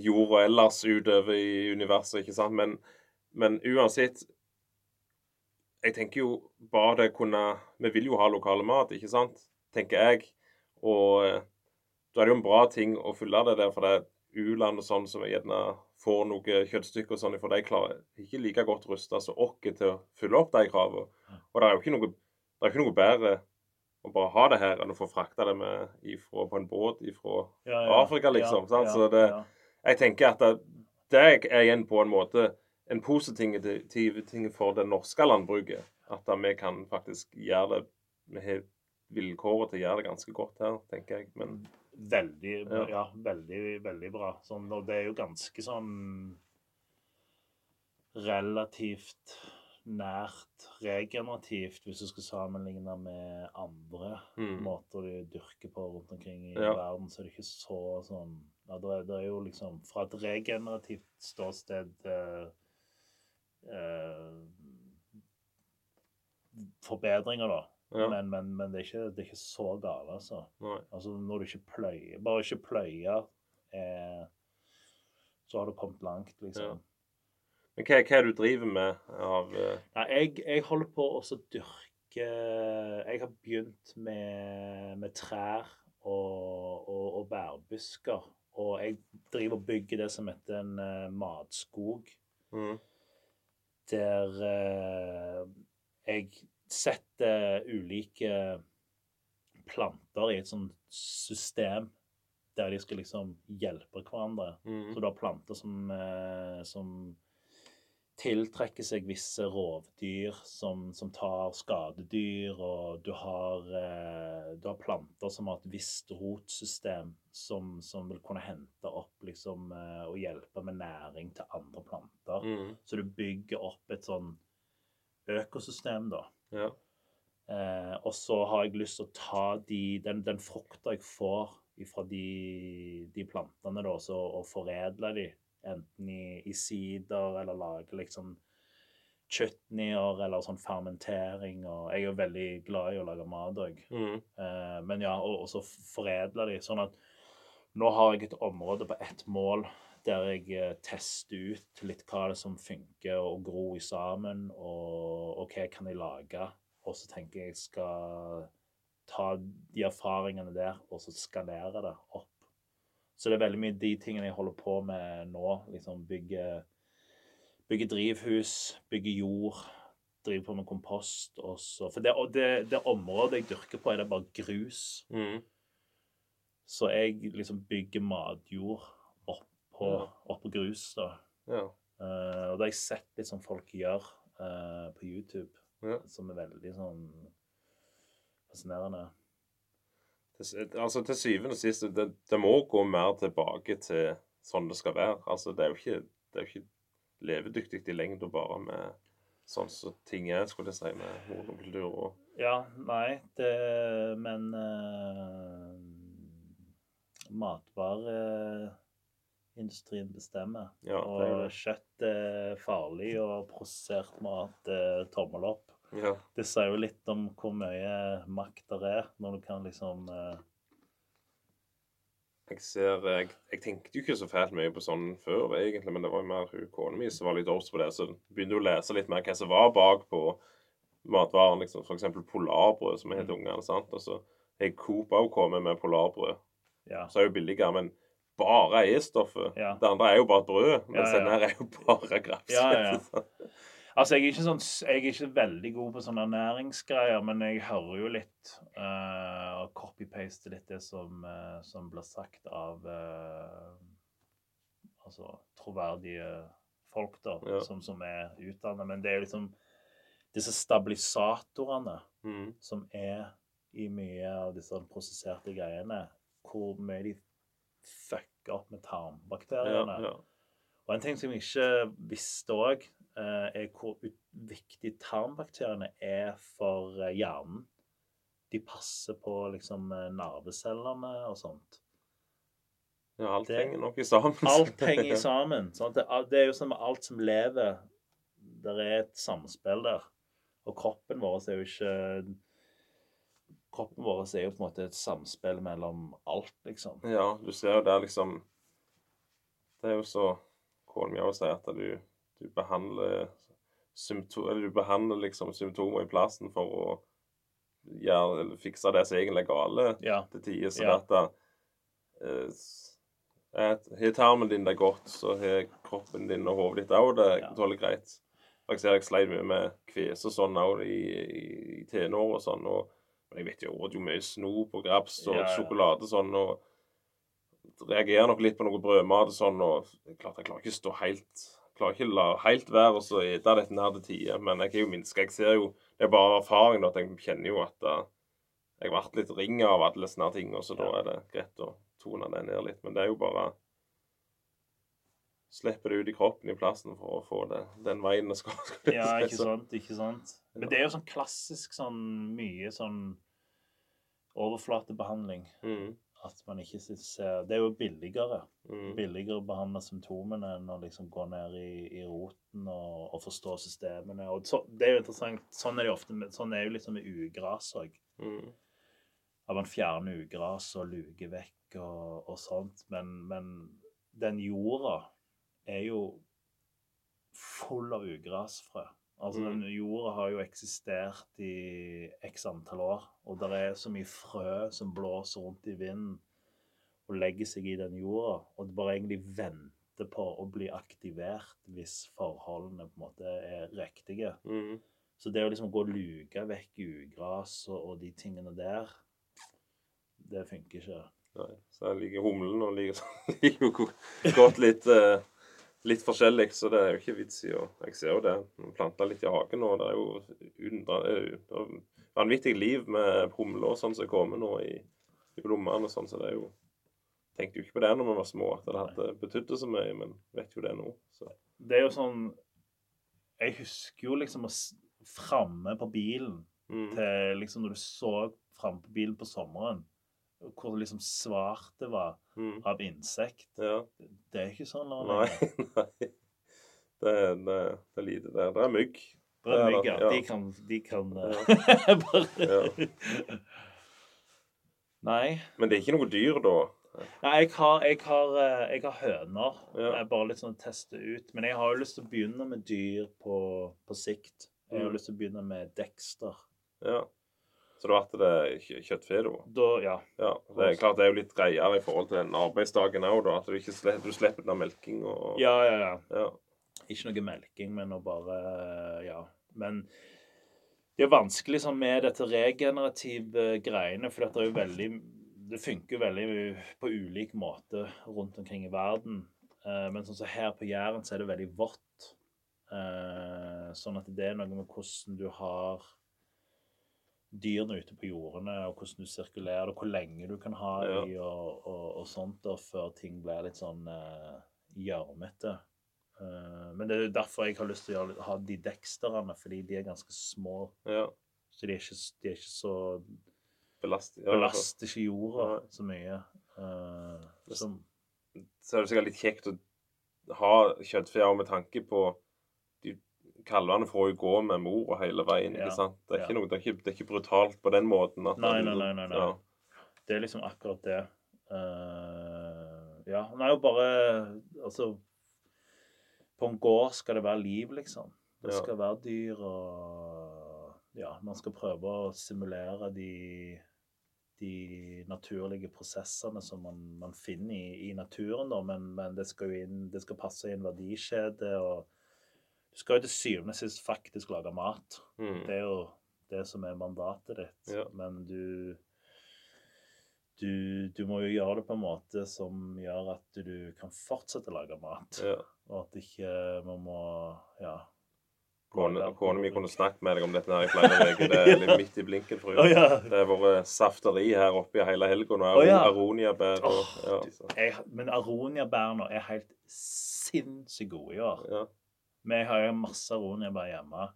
jorda ellers utover i universet, ikke sant, men, men uansett jeg tenker jo bare det kunne Vi vil jo ha lokale mat, ikke sant? Tenker jeg. Og eh, da er det jo en bra ting å fylle det der, for det er u-land og sånn som er gjerne får noe kjøttstykker og sånn, for de klarer ikke like godt rusta som oss til å fylle opp de kravene. Og det er jo ikke noe, det er ikke noe bedre å bare ha det her enn å få frakta det med ifra, på en båt ifra Ja, Afrika, liksom, sant? Så det- Jeg tenker at det, det er igjen på en måte en positiv ting for det norske landbruket. At vi kan faktisk gjøre det Vi har vilkåret til å gjøre det ganske godt her, tenker jeg. Men Veldig, Ja. ja. veldig, veldig bra. Sånn, og det er jo ganske sånn relativt nært regenerativt, hvis du skal sammenligne med andre Mm. måter du dyrker på rundt omkring i Ja. verden, så er det ikke så sånn ja, det, er, det er jo liksom Fra et regenerativt ståsted eh, eh, Forbedringer, da. Ja, Men, men, men det, er ikke, det er ikke så galt, altså. Altså når du ikke pløyer Bare ikke pløye, eh, så har du kommet langt, liksom. Men hva, hva er det du driver med av eh, Nei, jeg, jeg holder på å dyrke Jeg har begynt med, med trær og, og, og bærbusker. Og jeg driver og bygger det som heter en uh, matskog. mm, Der uh, jeg setter ulike planter i et sånt system der de skal liksom hjelpe hverandre. Mm. Så du har planter som, eh, som tiltrekker seg visse rovdyr som, som tar skadedyr, og du har, eh, du har planter som har et visst rotsystem som, som vil kunne hente opp liksom, eh, og hjelpe med næring til andre planter. Mm. Så du bygger opp et sånn økosystem, da. Ja. Eh, og så har jeg lyst til å ta de, den, den frukta jeg får fra de, de plantene, da, så, og foredle de, enten i, i sider eller lage liksom chutneyer eller sånn fermentering. Og jeg er jo veldig glad i å lage mat òg. Mm. Eh, men ja, og, og så foredle de. Sånn at nå har jeg et område på ett mål der jeg eh, tester ut litt hva det er som funker og gror sammen, og, og hva jeg kan jeg lage. Og så tenker jeg jeg skal ta de erfaringene der og så skalere det opp. Så det er veldig mye de tingene jeg holder på med nå. liksom Bygge, bygge drivhus, bygge jord, drive på med kompost. Også. for det, det, det området jeg dyrker på, er det bare grus. Mm. Så jeg liksom bygger matjord Ja. opp på grus. da. Ja. Uh, og det har jeg sett litt som folk gjør uh, på YouTube, Ja. som er veldig sånn fascinerende. Til, altså, til syvende og sist, det, det må gå mer tilbake til sånn det skal være. Altså, det er jo ikke, det er jo ikke levedyktig i lengda bare med sånn som ting er, skulle jeg si, med monokultur og Ja, nei, det Men uh, matvareindustrien bestemmer. Ja, og kjøtt er farlig, og prosessert mat er tommel opp. Ja. Det sier jo litt om hvor mye makt det er, når du kan liksom eh, Jeg ser jeg, jeg tenkte jo ikke så fælt mye på sånn før, egentlig, men det var jo mer kona mi som var litt obs på det. Så begynte å lese litt mer hva som var bak på matvaren. liksom F.eks. polarbrød, som er helt Mm. ungene. sant? Og så har Coop òg kommet med polarbrød. Ja. Så er det jo billigere, men bare er stoffet. Ja. Det andre er jo bare brød, mens Ja, ja. den her er jo bare graps. Ja, ja, ja. Altså, jeg er, ikke sånn, jeg er ikke veldig god på sånne næringsgreier, men jeg hører jo litt uh, og copy-paste litt det som, uh, som blir sagt av uh, altså troverdige folk, da, Ja. som, som er utdannet. Men det er liksom disse stabilisatorene Mm. som er i mye av disse prosesserte greiene, hvor mye de fucker opp med tarmbakteriene. ja. Og en ting som jeg ikke visste òg, er hvor viktig tarmbakteriene er for eh, hjernen. De passer på liksom eh, nervecellene og sånt. ja alt Det- henger nok i sammen. Alt henger sammen. Sånn Det, det er jo som med alt som lever. Det er et samspill der. Og kroppen vår er jo ikke Kroppen vår er jo på en måte et samspill mellom alt, liksom. Ja, du ser jo der liksom Det er jo så også sier at du, du behandler symptom, eller du behandler liksom symptomer i plassen for å gjøre, eller fikse det som egentlig er gale Ja. til tider. Så Ja. at da, eh, at Har tarmen din det godt, så har kroppen din og hodet ditt òg det Ja. tåler greit. Jeg ser jeg sleit mye med kves og sånn òg i, i, i tenår og sånn. og jeg vet jo, åt jo mye snop og graps og Ja, ja. sjokolade sånn. og reagerer nok litt på noe brødmat og sånn. og klart Jeg klarer ikke å stå helt klarer ikke å la helt være og så ete dette nær til tider. Men jeg er jo minska. Jeg ser jo Det er bare erfaring at jeg kjenner jo at eh, jeg har vært litt ring av alle sånne ting, og så da er det greit å tone det ned litt. Men det er jo bare Slippe det ut i kroppen i plassen for å få det den veien det skal. Ja, ikke sant. ikke sant. Men det er jo sånn klassisk sånn mye sånn overflatebehandling. Mm, At man ikke ser Det er jo billigere. mm, Billigere å behandle symptomene enn å liksom gå ned i, i roten og, og forstå systemene. Og så, det er jo interessant. Sånn er det ofte med, sånn er jo liksom med ugras òg. mm, At man fjerner ugras og luker vekk og, og sånt. Men, men den jorda er jo full av ugrasfrø. Altså, Mm. den jorda har jo eksistert i x antall år, og det er så mye frø som blåser rundt i vinden og legger seg i den jorda, og det bare egentlig venter på å bli aktivert hvis forholdene på en måte er riktige. mm. Så det å liksom gå og luke vekk ugras og, og de tingene der, det funker ikke. Nei. Så jeg liker humlen og liker, liker godt litt eh, litt forskjellig, så det er jo ikke vits i å Jeg ser jo det. Planta litt i hagen nå. Det er jo det er vanvittig liv med humler og sånn som kommer nå i, i blommene og sånn, så det er jo Tenkte jo ikke på det når vi var små, at det hadde betydde så mye, men vet jo det nå. Så. Det er jo sånn Jeg husker jo liksom å framme på bilen Mm. til liksom når du så framme på bilen på sommeren, hvor liksom svart det var Mm. av insekt. Ja. Det er ikke sånn Nei, nei. Det er, det, er- det er lite der. Det er mygg. Det er mygg, ja. De kan, de kan Ja. eh, bare Nei. Men det er ikke noe dyr da. Nei, jeg har, jeg har, eh, jeg har høner. Ja. Jeg bare litt sånn teste ut. Men jeg har jo lyst til å begynne med dyr på, på sikt. Jeg har Mm. lyst til å begynne med Dexter. Ja. Så da ble det kjø- kjøttfe, da. Da, ja. Ja, det er klart det er jo litt greiere i forhold til den arbeidsdagen òg, da. At du ikke slipper, du slipper den melking og Ja, ja, ja. ja. Ikke noe melking, men å bare Ja. Men det er vanskelig sånn med dette regenerative greiene, for det er jo veldig Det funker veldig på ulik måte rundt omkring i verden. Eh, Men sånn som her på Jæren så er det veldig vått. Eh, Sånn at det er noe med hvordan du har dyrene ute på jordene, og hvordan du sirkulerer det, hvor lenge du kan ha Ja. de, og, og, og sånt, da, før ting blir litt sånn gjørmete. Uh, uh, men det er jo derfor jeg har lyst til å gjøre, ha de deksterne, fordi de er ganske små. ja. Så de er ikke, de er ikke så Belast, ja, Belaster ikke jorda så mye. Uh, som Så er det sikkert litt kjekt å ha kjøttfjær med tanke på Kalvene får jo gå med mor hele veien. Ja, ikke sant? Det er, ja. ikke noe, det, er ikke, det er ikke brutalt på den måten. Nei, nei, nei, nei, nei. Ja. Det er liksom akkurat det. Uh, ja, Nei, jo bare Altså På en gård skal det være liv, liksom. Det skal være dyr, og ja, man skal prøve å simulere de de naturlige prosessene som man, man finner i, i naturen, da, men, men det skal jo inn, det skal passe i en verdikjede, og du skal jo til syvende og sist faktisk lage mat. Mm. Det er jo det som er mandatet ditt. Ja. Men du, du Du må jo gjøre det på en måte som gjør at du kan fortsette å lage mat. Ja. Og at ikke man må Ja. Kona mi kunne snakket med deg om dette her i flere uker. Det er litt midt i blinken for henne. Oh, ja. Det har vært safteri her oppe i hele helga nå. er. Aroniabær og Åh, ja, du, jeg, men aroniabærene er helt sinnssykt gode i år. ja. Vi har jo masse aroniabær hjemme.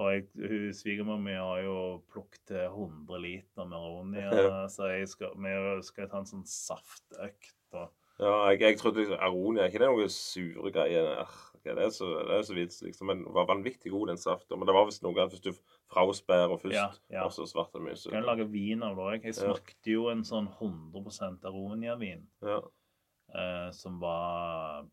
Og jeg, svigermor mi har jo plukket 100 liter med aronia, Ja. så jeg skal, vi skal ta en sånn saftøkt. Og, ja jeg, jeg trodde liksom, aronia ikke det er noe sure greier. der. ok, Det er så, det er så vits, liksom. Men den var vanvittig god, den saften. Men det var visst noe hvis du frausbærer først, Ja, ja. og så svarte det mye Du kan sukker. lage vin av det òg. Jeg smakte jo en sånn 100% aronia-vin Ja. eh, som var,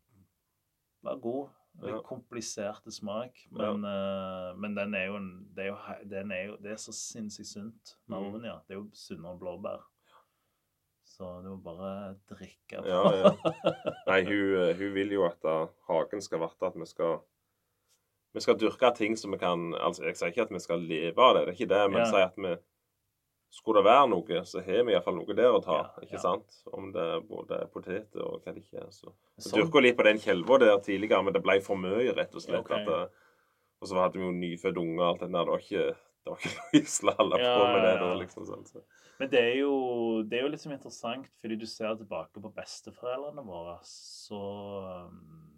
var god. Litt Ja. kompliserte smak. Men, eh, men den er jo en det er jo, den er jo Det er så sinnssykt sunt med Mm. aronia. Det er jo sunnere enn blåbær. Så du må bare drikke. Ja, ja. Nei, hun, eh, hun vil jo at da, hagen skal verte at vi skal vi skal dyrke ting som vi kan altså Jeg sier ikke at vi skal leve av det, det er ikke det, men Ja. sier at vi Skulle det være noe, så har vi iallfall noe der å ta. Ikke ja. sant? Om det er både poteter og hva det ikke er. Så Sånn. dyrka litt på den kjelva der tidligere, men det ble for mye, rett og slett. Okay. Det, og så hadde vi jo nyfødte unge og alt det der. Det var ikke det var ikke noe å holde på Ja, med det da, liksom. Sånn, så. Men det er jo, det er jo sånn interessant, fordi du ser tilbake på besteforeldrene våre, så um,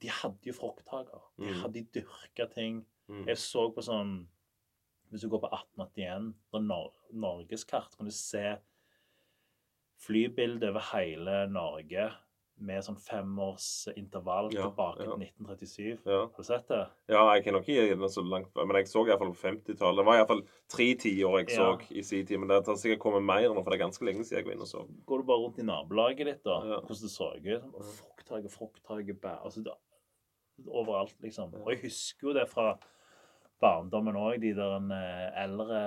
De hadde jo frukthager. De Mm. hadde dyrka ting. Mm. Jeg så på sånn Hvis du går på 1881, på Nor norgeskart, kan du se flybildet over hele Norge med sånn femårsintervall Ja, tilbake ja. til 1937. Ja. Har du sett det? Ja, jeg kan nok ikke gi den så langt, men jeg så iallfall på 50-tallet. Det var iallfall tre tiår jeg så Ja. i sin tid, men det har sikkert kommet mer nå, for det er ganske lenge siden jeg var inne og så. Går du bare rundt i nabolaget ditt, da, Ja. hvordan det så ut sånn, Frukthage, frukthage, bær altså, det, Overalt, liksom. Og jeg husker jo det fra barndommen òg, de der en, eh, eldre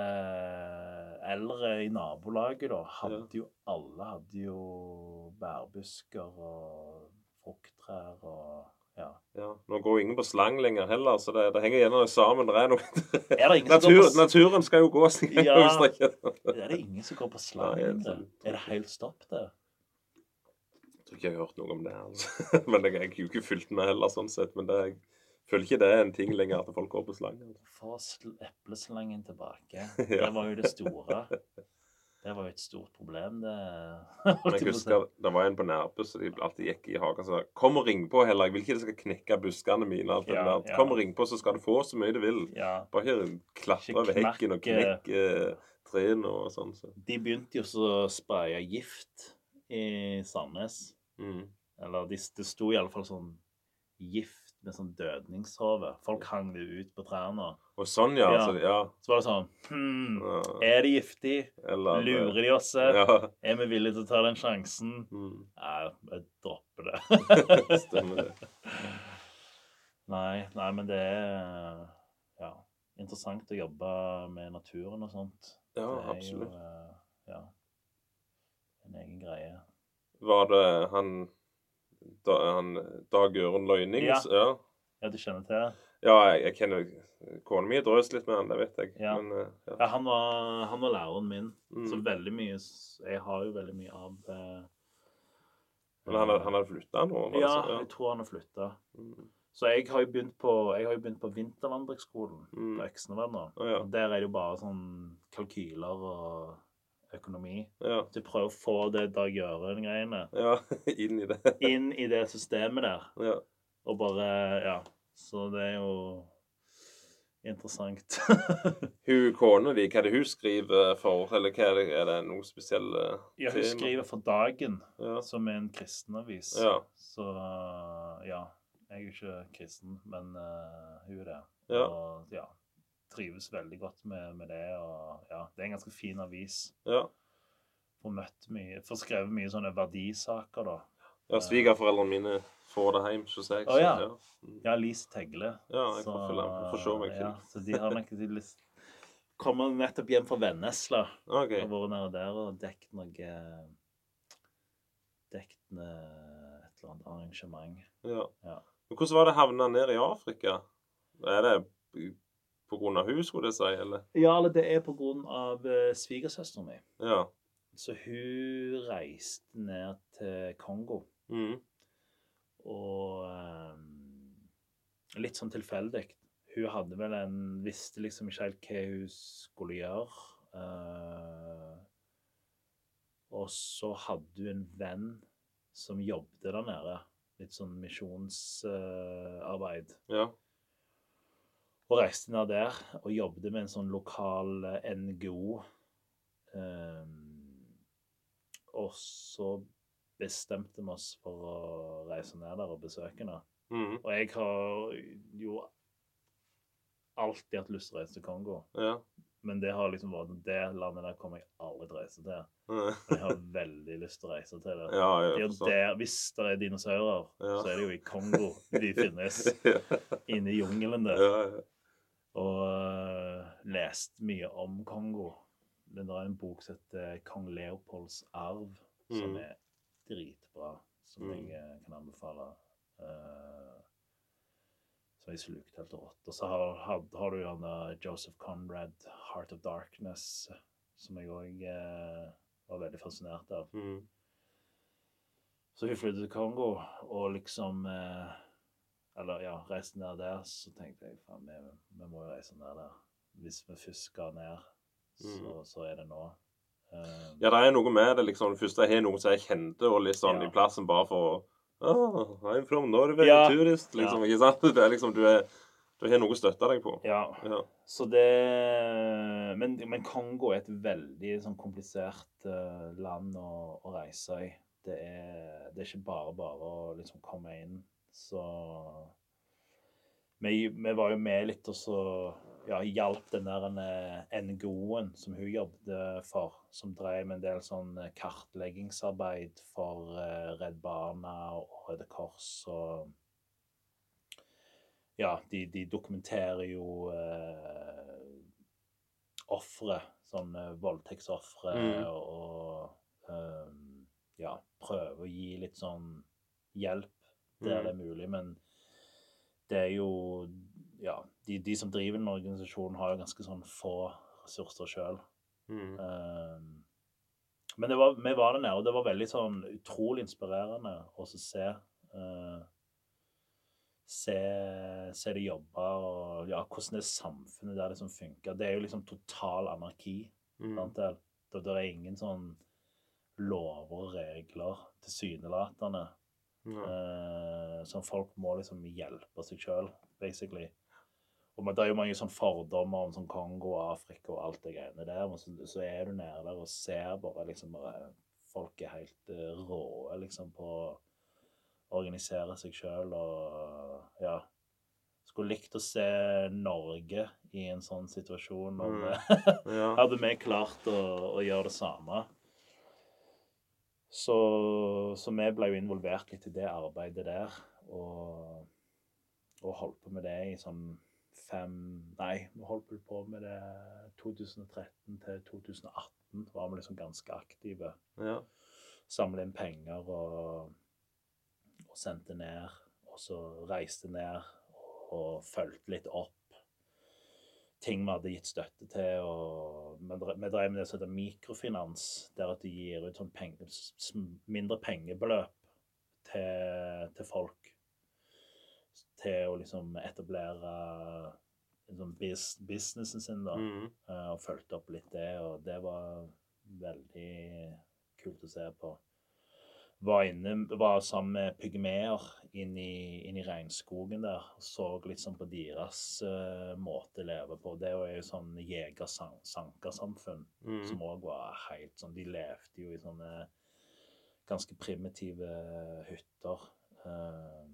Eldre i nabolaget, da, hadde jo Alle hadde jo bærbusker og frukttrær og Ja. Ja. Nå går jo ingen på slang lenger heller, så det, det henger gjerne sammen. Det er noe Er det Natur, på Naturen skal jo gå sin Ja. egen. Er det ingen som går på slang lenger? Er det helt stopp, det? Jeg tror ikke jeg har hørt noe om det. altså. Men jeg, har ikke fulgt med heller, sånn sett. Men det, jeg føler ikke det er en ting lenger at folk går på slang. Altså. Få sl- epleslangen tilbake. Ja. Det var jo det store. Det var jo et stort problem, det. Men jeg husker det var en på Nærbø som de alltid gikk i hagen og sa 'Kom og ring på, heller. Jeg vil ikke det skal knekke buskene mine.' Alt Ja, ja. 'Kom og ring på, så skal du få så mye du vil.' Bare ikke klatre over hekken og knekke trærne og sånn. Så. de begynte jo så å spraye gift i Sandnes. Mm. Eller de, det sto i alle fall sånn gift med sånn dødningshåve. Folk hang det ut på trærne. Og sånn, ja. Ja. Så, ja. Så var det sånn Hm, er det giftig? Eller Lurer de oss? Er vi villige til å ta den sjansen? Mm. Nei, jeg dropper det. Stemmer det. nei, nei, men det er ja, interessant å jobbe med naturen og sånt. Ja, absolutt. jo eh, ja, en egen greie. Var det han, da, han Dag Øren Løyning? Ja. ja. Ja, du kjenner til det? Ja, jeg, jeg kjenner Kona mi drøs litt med han, det vet jeg. Ja. Men eh, ja. Ja, han var, han var læreren min. Mm. Så veldig mye Jeg har jo veldig mye av eh, Men han, han hadde flytta nå? Ja, Ja, jeg tror han har flytta. Mm. Så jeg har jo begynt på, jeg har jo begynt på vintervandringsskolen Mm. på Eksnevad nå. Å, ja. Der er det jo bare sånn kalkyler og økonomi. Ja. Så jeg prøver å få det Dag Gjøren-greiene ja, inn i det. inn i det systemet der. Ja. Og bare Ja. Så det er jo interessant. Hun kona di, hva er det hun skriver for? Eller hva er det, er det noe spesielle ja, hun skriver for Dagen, Ja. som er en kristenavis. Ja. Så ja. Jeg er jo ikke kristen, men uh, hun er det. Ja. Og ja, trives veldig godt med, med det. Og ja, det er en ganske fin avis. ja. Får mye, får skrevet mye sånne verdisaker, da. ja Svigerforeldrene mine får det hjem hos jeg. Å, ja. Så, ja. Mm. Ja, Lise Tegle. ja, jeg får følge med. Får se meg ja, så de har nok de lyst Kommer nettopp hjem fra Vennesla. Okay. Har vært nede der og dekket noe Dekket et eller annet arrangement. Ja. Ja. Men hvordan var det havna ned i Afrika? Er det av hun, skulle jeg si, eller? Ja, eller det er av uh, svigersøsteren min. Ja. Så hun reiste ned til Kongo. Mm. Og um, litt sånn tilfeldig. Hun hadde vel en Visste liksom ikke helt hva hun skulle gjøre. Uh, og så hadde hun en venn som jobbet der nede. Litt sånn misjonsarbeid. Ja. Og reiste ned der og jobbet med en sånn lokal eh, NGO. Ehm, og så bestemte vi oss for å reise ned der og besøke henne. Mm. Og jeg har jo alltid hatt lyst til å reise til Kongo. Ja. Men det har liksom vært det landet der kommer jeg aldri til å reise til. Men jeg har veldig lyst til å reise til det. ja, forstår. der, Hvis det er dinosaurer, Ja. så er det jo i Kongo de finnes. ja, Inne i jungelen der. Og øh, lest mye om Kongo. Det er en bok som heter 'Kong Leopolds arv', som Mm. er dritbra. Som Mm. jeg eh, kan anbefale. Uh, som jeg slukte helt rått. Og så har, har, har du gjerne Joseph Conrad, 'Heart of Darkness', som jeg òg var veldig fascinert av. Mm. Så vi flyttet til Kongo, og liksom eh, Eller ja, reiste ned der, så tenkte jeg faen, vi, vi må jo reise ned der. Hvis vi først skal ned, så, Mm. så er det nå. Eh, Ja, det er noe med det, liksom. Det første jeg har noen som jeg kjente, og litt sånn Ja. i plassen bare for oh, I'm from Norway, Ja. turist, liksom. Ja. Ikke sant? Det er liksom, du, er, du har noe å støtte deg på. ja. Ja. Så det men, men Kongo er et veldig sånn komplisert uh, land å, å reise i. Det er, det er ikke bare bare å liksom komme inn. Så vi, vi var jo med litt og så ja, hjalp den der eh, NGO-en som hun jobbet for, som drev med en del sånn eh, kartleggingsarbeid for eh, Redd Barna og Røde Kors og ja, de, de dokumenterer jo eh, ofre, sånne voldtektsofre, Mm. og um, ja, prøver å gi litt sånn hjelp der Mm. det er mulig. Men det er jo Ja, de, de som driver den organisasjonen, har jo ganske sånn få ressurser sjøl. Mm. men det var, vi var der nede, og det var veldig sånn utrolig inspirerende å se Uh, se, se de jobbe, og ja, hvordan det samfunnet der liksom funker. Det er jo liksom total anarki. Mm. Sant det? Det, det er ingen sånn lover og regler tilsynelatende. Ja. Eh, som folk må liksom hjelpe seg sjøl, basically. Og men Det er jo mange sånn fordommer om sånn Kongo og Afrika og alt det greiene der. Men så, så er du nede der og ser bare liksom bare Folk er helt uh, rå liksom på å organisere seg sjøl og ja. Skulle likt å se Norge i en sånn situasjon. Om, Mm. Ja. hadde vi klart å, å gjøre det samme. Så, så vi ble jo involvert litt i det arbeidet der. Og, og holdt på med det i sånn fem Nei, vi holdt på med det 2013 til 2018. var vi liksom ganske aktive. ja. Samle inn penger og, og sendte ned. Og så reiste ned og fulgte litt opp ting vi hadde gitt støtte til. og Vi drev med det som heter mikrofinans, der at de gir ut sånn penge, mindre pengebeløp til, til folk. Til å liksom etablere liksom businessen sin, da. Mm. eh, Og fulgte opp litt det, og det var veldig kult å se på. Var inne, var sammen med pygmeer inn i, inn i regnskogen der og så litt sånn på deres uh, måte å leve på. Det er jo sånn jeger-sankersamfunn Mm. som òg var helt sånn De levde jo i sånne ganske primitive hytter. Uh,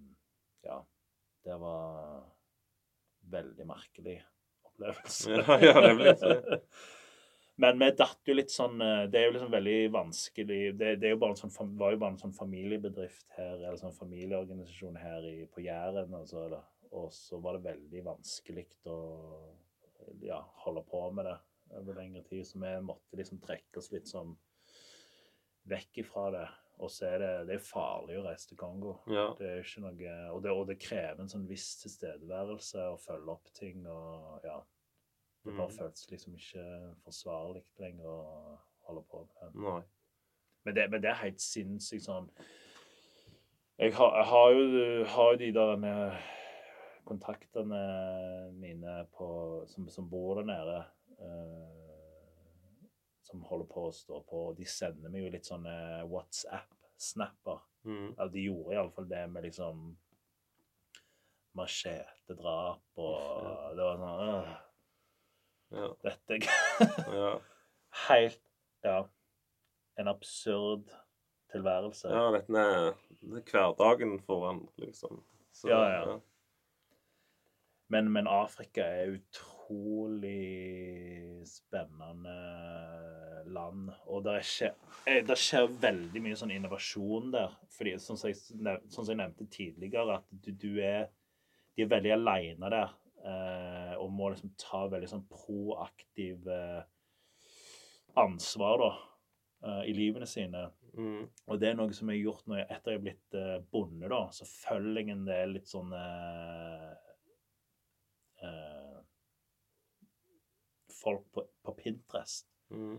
ja. Det var veldig merkelig opplevelse. Ja, ja, det si. Men vi datt jo litt sånn eh, Det er jo liksom veldig vanskelig Det, det jo sånn, var jo bare en sånn familiebedrift her, eller sånn familieorganisasjon her i, på Jæren. Altså, da. og så var det veldig vanskelig å ja, holde på med det over lengre tid. Så vi måtte liksom trekke oss litt sånn vekk ifra det. Og så er det, det er farlig å reise til Kongo. Ja. Det er ikke noe, og det, og det krever en sånn viss tilstedeværelse å følge opp ting. og ja, Det bare Mm. føles liksom ikke forsvarlig lenger å holde på med det. Nei. Men det, men det er helt sinnssykt sånn Jeg har, jeg har jo har jo de der med kontaktene mine på, som, som bor der nede. eh, som holder på å stå på. De sender meg jo litt sånne WhatsApp-snapper. Mm. Ja, de gjorde iallfall det med liksom machetedrap og Det var sånn øh, Ja. Dette er Ja. helt Ja. En absurd tilværelse. ja, dette er, det er hverdagen for han, liksom. Så, Ja, ja. Men, men Afrika er utrolig spennende land. Og det skjer, det skjer veldig mye sånn innovasjon der. Fordi, sånn som jeg, sånn som jeg nevnte tidligere, at du, du er De er veldig aleine der. Eh, og må liksom ta veldig sånn proaktiv eh, ansvar, da. eh, I livene sine. Mm. Og det er noe som jeg har gjort når jeg, etter jeg er blitt bonde, da. Så følger jeg en del litt sånn Folk på, på Pinterest. Mm.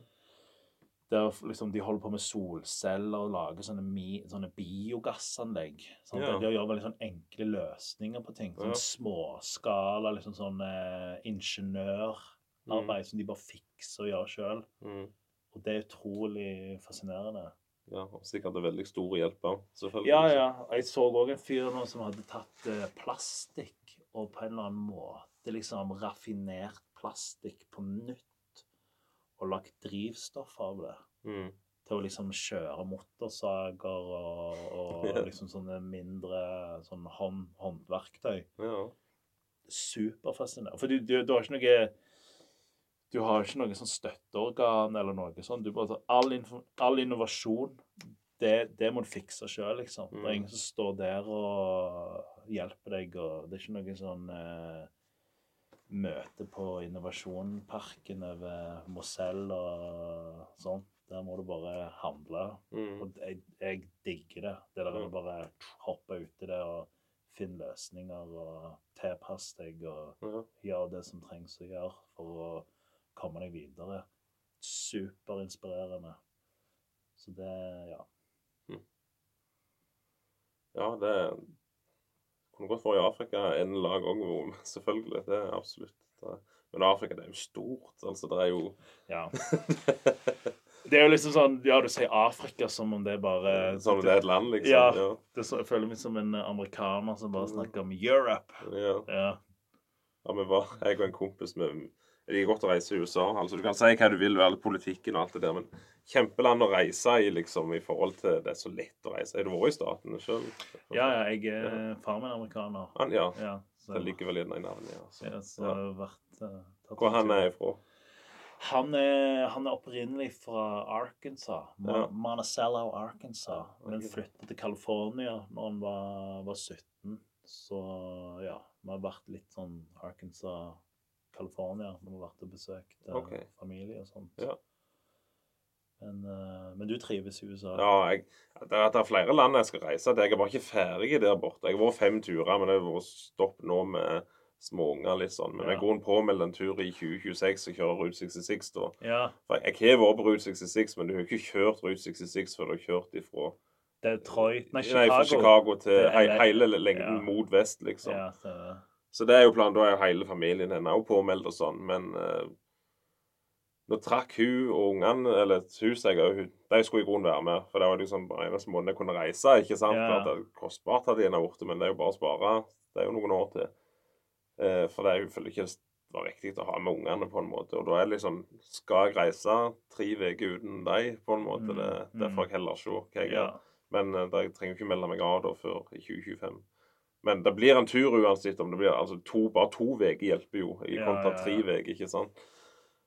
Der liksom de holder på med solceller og lager sånne, mi, sånne biogassanlegg. Sant? Ja. De gjør veldig sånn enkle løsninger på ting. Sånn Ja. småskala, liksom sånn eh, ingeniørarbeid som de bare fikser og gjør sjøl. Mm. Og det er utrolig fascinerende. Ja, og sikkert det veldig stor hjelp òg. Ja, ja. Jeg så òg en fyr nå som hadde tatt eh, plastikk og på en eller annen måte liksom raffinert plastikk på nytt og lagt drivstoff av det. Mm. Til å liksom kjøre motorsager og, og yeah. liksom sånne mindre sånn hånd, håndverktøy. Ja. Superfascinerende. For du, du, du har ikke noe du har ikke noe sånn støtteorgan eller noe sånt. Du bare, all, all innovasjon, det, det må du fikse sjøl, liksom. Det er Mm. ingen som står der og hjelper deg, og det er ikke noe sånn eh, møte på Innovasjonparken over Moselle og sånn. Der må du bare handle. Mm. Og jeg, jeg digger det. Det der å bare hoppe uti det og finne løsninger og tilpass deg og mm. gjøre det som trengs å gjøre for å komme deg videre. Superinspirerende. Så det, ja. ja, det kunne godt vært i Afrika en lag òg, selvfølgelig. Det er absolutt. Det, men Afrika det er jo stort. altså Det er jo ja. Det er jo liksom sånn Ja, du sier Afrika som om det er bare Som om det er et land, liksom. Ja. Ja. Det så, jeg føler meg som en amerikaner som bare snakker om Europe. ja. Ja. ja vi var, jeg og en kompis med Jeg liker godt å reise i USA. altså Du kan si hva du vil, all politikken og alt det der, men kjempeland å reise i, liksom, i forhold til Det er så lett å reise. Har du vært i statene sjøl? ja, ja, jeg er far min amerikaner. amerikaner. Ja. Ja, så, Det ligger vel i navnet, ja. Så. ja, så ja. vært uh, Hvor han er ifra? Han er, han er opprinnelig fra Arkansas. Ja. Monticello, Arkansas. Men flyttet til California når han var, var 17. Så ja, vi har vært litt sånn Arkansas, California når vi har vært og besøkt eh, okay. familie og sånt. Ja. Men, eh, men du trives i USA? Ja, jeg, det, er, det er flere land jeg skal reise til. Jeg er bare ikke ferdig der borte. Jeg har vært fem turer, men det har vært stopp nå med småunger litt sånn. Men Ja. jeg går påmeldt en tur i 2026 og kjører Route 66 da. Ja, For jeg jeg har vært på Route 66, men du har ikke kjørt Route 66 før du har kjørt ifra Detroit Nei, Nei, Chicago. fra Chicago til hele lengden Ja. mot vest, liksom. Ja, det, Så det er jo planen. Da er jo hele familien hennes også påmeldt og sånn. Men eh, nå trakk hun og ungene Eller huseier òg. De skulle i grunnen være med. For det var liksom bare eneste måten jeg kunne reise. ikke sant? Ja. Klart det er kostbart at de er borte, men det er jo bare å spare. Det er jo noen år til. Eh, for det er jo føler ikke det var riktig å ha med ungene på en måte. Og da er det liksom Skal jeg reise tre uker uten dem, på en måte? Mm, Det, det mm. får jeg heller se hva jeg ja. gjør. Men eh, jeg trenger ikke melde meg av da før i 2025. Men det blir en tur uansett om det blir altså to, Bare to uker hjelper jo, i Ja, kontra ja, ja. tre uker, ikke sant?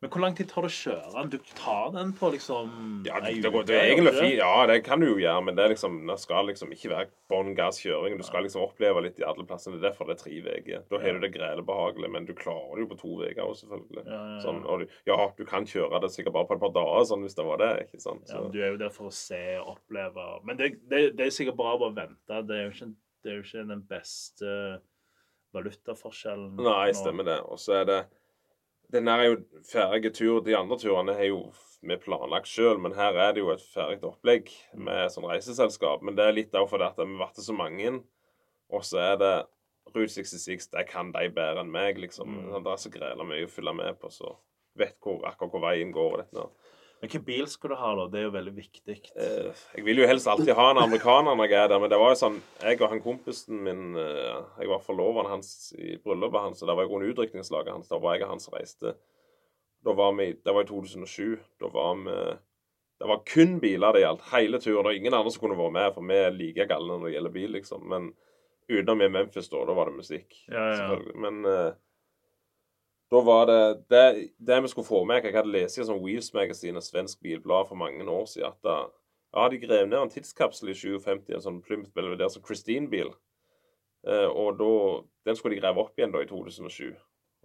Men hvor lang tid tar det å kjøre? Du tar den på liksom Ja, det, det, det egentlig fint. Ja, det kan du jo gjøre, men det, er liksom, det skal liksom ikke være bånn gass kjøring. Du skal liksom oppleve litt i alle plassene. Det er derfor det er tre uker. Da har du det grelebehagelig, men du klarer det jo på to uker òg, selvfølgelig. Ja, ja, ja. Sånn, du, ja, du kan kjøre det sikkert bare på et par dager, sånn hvis det var det. ikke sant? Ja, Så, men du er jo der for å se og oppleve. Men det, det, det er sikkert bra å bare vente. Det er jo ikke, det er jo ikke den beste valutaforskjellen. Nei, stemmer det. Og så er det Den er jo ferdige tur. De andre turene er jo vi planlagt sjøl, men her er det jo et ferdig opplegg med sånn reiseselskap. Men det er litt òg fordi at vi har vært så mange, og så er det Route 66, det kan de bedre enn meg, liksom. Mm. Det er så grela mye å følge med på, så vet hvor, akkurat hvor veien går. og dette. Men hvilken bil skal du ha, da? Det er jo veldig viktig. Eh, jeg vil jo helst alltid ha en amerikaner når jeg er der, men det var jo sånn Jeg og han kompisen min eh, Jeg var forloveren hans i bryllupet hans, og der var jo under utrykningslaget hans. Da var jeg og han som reiste. Da var vi, Det var i 2007. Da var vi Det var kun biler det gjaldt. Hele turen. Det var ingen andre som kunne vært med, for vi er like galne når det gjelder bil, liksom. Men utenom i Memphis, da. Da var det musikk. Ja, ja. Men eh, da var det, det Det vi skulle få med Jeg hadde lest i sånn Wheels Magazine, et svensk bilblad, for mange år siden at da, ja, de grev ned en tidskapsel i 2050, en sånn Plymouth Belvedere, som Christine-bil. Eh, og da Den skulle de grave opp igjen da i 2007.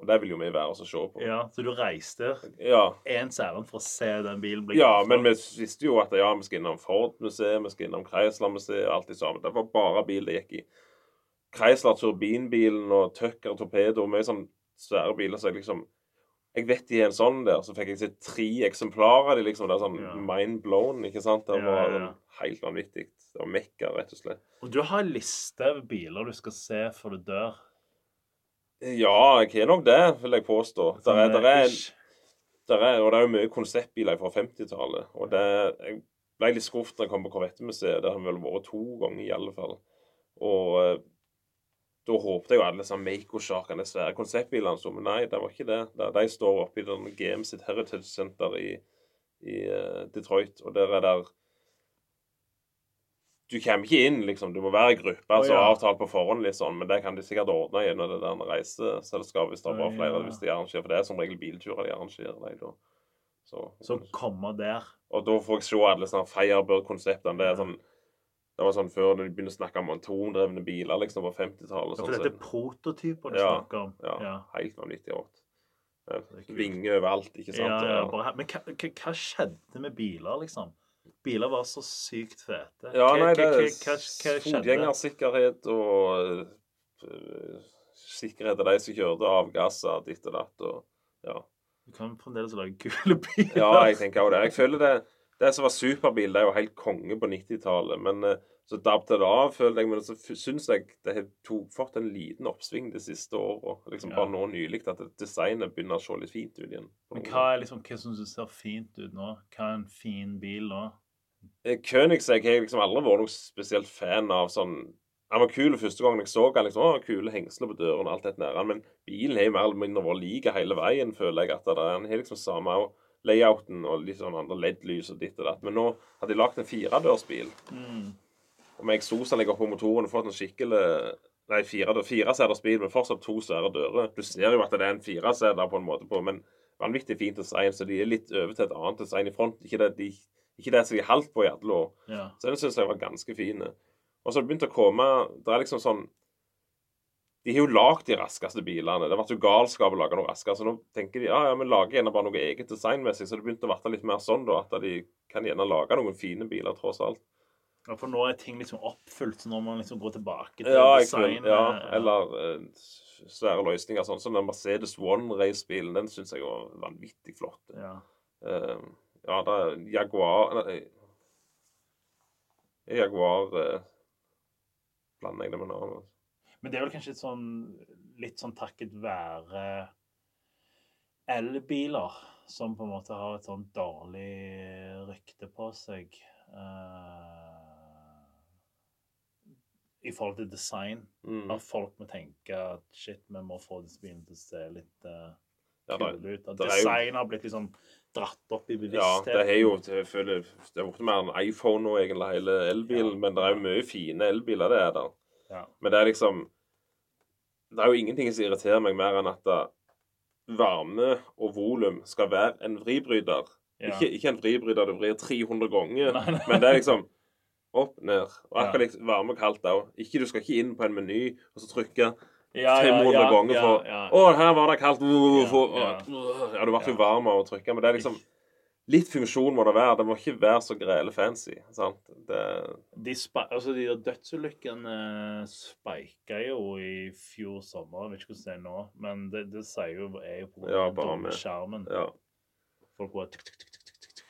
Og det vil jo vi være oss og se på. Ja, Så du reiste Ja, ens ærend for å se den bilen bli ja men vi visste jo at ja, vi skal innom Ford-museet, vi skal innom Chrysler-museet alt det samme. Det var bare bil det gikk i. Chrysler turbinbilen og Tucker torpedo, mye sånn svære biler. Så jeg liksom Jeg vet de er en sånn der, så fikk jeg se tre eksemplarer av de liksom. Det er sånn Ja. mind blown, ikke sant? Det var ja, ja. sånn helt vanvittig. Det var mekka, rett og slett. Og du har en liste over biler du skal se før du dør. Ja, jeg har nok det, vil jeg påstå. Der er, der er, der er, og det er jo mye konseptbiler fra 50-tallet. Og det Jeg ble litt skuffet da jeg kom på Korvettemuseet. Der har vi vel vært to ganger, i alle fall. Og eh, da håpte jeg jo alle sånn Mako-sjarkene, svære konseptbilene, sto, men nei, det var ikke det. De, de står oppe i den GM sitt Heritage Center i, i uh, Detroit, og der er der Du kommer ikke inn, liksom. Du må være i gruppe, altså oh, ja. avtalt på forhånd, sånn, men det kan de sikkert ordne gjennom det der reiseselskapet hvis det er bare flere ja. hvis de arrangerer. For det er som regel bilturer de arrangerer. De, da. Så, Så komme der. og da får jeg se alle sånne Firebird-konseptene. Det er sånn det var sånn før de begynte å snakke om antondrevne biler liksom på 50-tallet. Ja, Sånn, for dette er prototyper du Ja, snakker om. ja, Ja. helt vanvittig rått. Vinger overalt, ikke sant? Ja, ja, bare, men hva, hva, skjedde med biler, liksom? Biler var så sykt fete. Ja, nei, det er fotgjengersikkerhet og eh, sikkerhet av de som kjørte, avgasser, ditt og datt. og ja. Du kan fremdeles lage kule biler. Ja, jeg tenker jo det. Jeg føler det Det som var superbil, det er jo helt konge på 90-tallet. Men eh, så dabbet det av, føler jeg. Men så syns jeg det har fått en liten oppsving de siste åra. Liksom Ja. bare nå nylig at designet begynner å se litt fint ut igjen. Men hva er liksom, hva som ser fint ut nå? Hva er en fin bil nå? Königsegg Koenigsegg har jeg liksom aldri vært noe spesielt fan av. sånn Han var kul første gangen jeg så han, liksom, å, kule hengsler på døren og alt det der. Men bilen har mer eller mindre vært lik hele veien, føler jeg. at det er. Han har liksom samme også layouten og litt sånn andre LED-lys og ditt og datt. Men nå hadde de lagd en firedørsbil. Mm. Og med eksosene ligger på motoren og fått en skikkelig Nei, fire, fireseters bil, men fortsatt to svære dører. Du ser jo at det er en fireseter på en måte på, men vanvittig fint design, så de er litt over til et annet design i front. Ikke det, de, ikke det som de holdt på i alle år. Ja. Så den syns jeg var ganske fin. Og så har det begynt å komme Det er liksom sånn De har jo lagd de raskeste bilene. Det ble jo galskap å lage noe raskere. Så nå tenker de ja, ja, vi lager gjerne bare noe eget designmessig. Så det begynte å bli litt mer sånn, da. At de kan gjerne lage noen fine biler, tross alt. ja, for nå er ting liksom oppfylt, så nå må man liksom gå tilbake til Ja, design. ja, eller uh, svære løsninger. Sånn som den Mercedes One Race-bilen. Den syns jeg var vanvittig flott. ja. uh, ja, det er Jaguar nei, Jaguar uh, Blander jeg det med noe annet? Men det er vel kanskje litt sånn, litt sånn takket være elbiler, som på en måte har et sånn dårlig rykte på seg. uh, I forhold til design. Mm. At folk må tenke at shit, vi må få disse bilene til å se litt uh, Ja, kule ut. At design har blitt liksom dratt opp i bevisstheten. ja, det er jo jeg føler, Det er blitt mer en iPhone nå, egentlig, hele elbilen. Ja, Men det er jo mye fine elbiler, det er der. Ja. Men det er liksom Det er jo ingenting som irriterer meg mer enn at varme og volum skal være en vribryter. Ja. Ikke, ikke en vribryter du vrir 300 ganger, Nei, nei. men det er liksom opp, ned. Og akkurat liksom varme og kaldt òg. Du skal ikke inn på en meny og så trykke Ja, ja, 500 ja, ganger ja, for ja. Å, her var det kaldt. Uh, for, uh, ja, du ble jo varm av å trykke. Men det er liksom Litt funksjon må det være. Det må ikke være så grele fancy. Sant? Det, De, altså, de dødsulykkene spika jo i fjor sommer. Jeg vet ikke hvordan det er nå, men det, det sier jo, er jo på Ja, skjermen. ja. Folk bare tuk, tuk, tuk, tuk, tuk.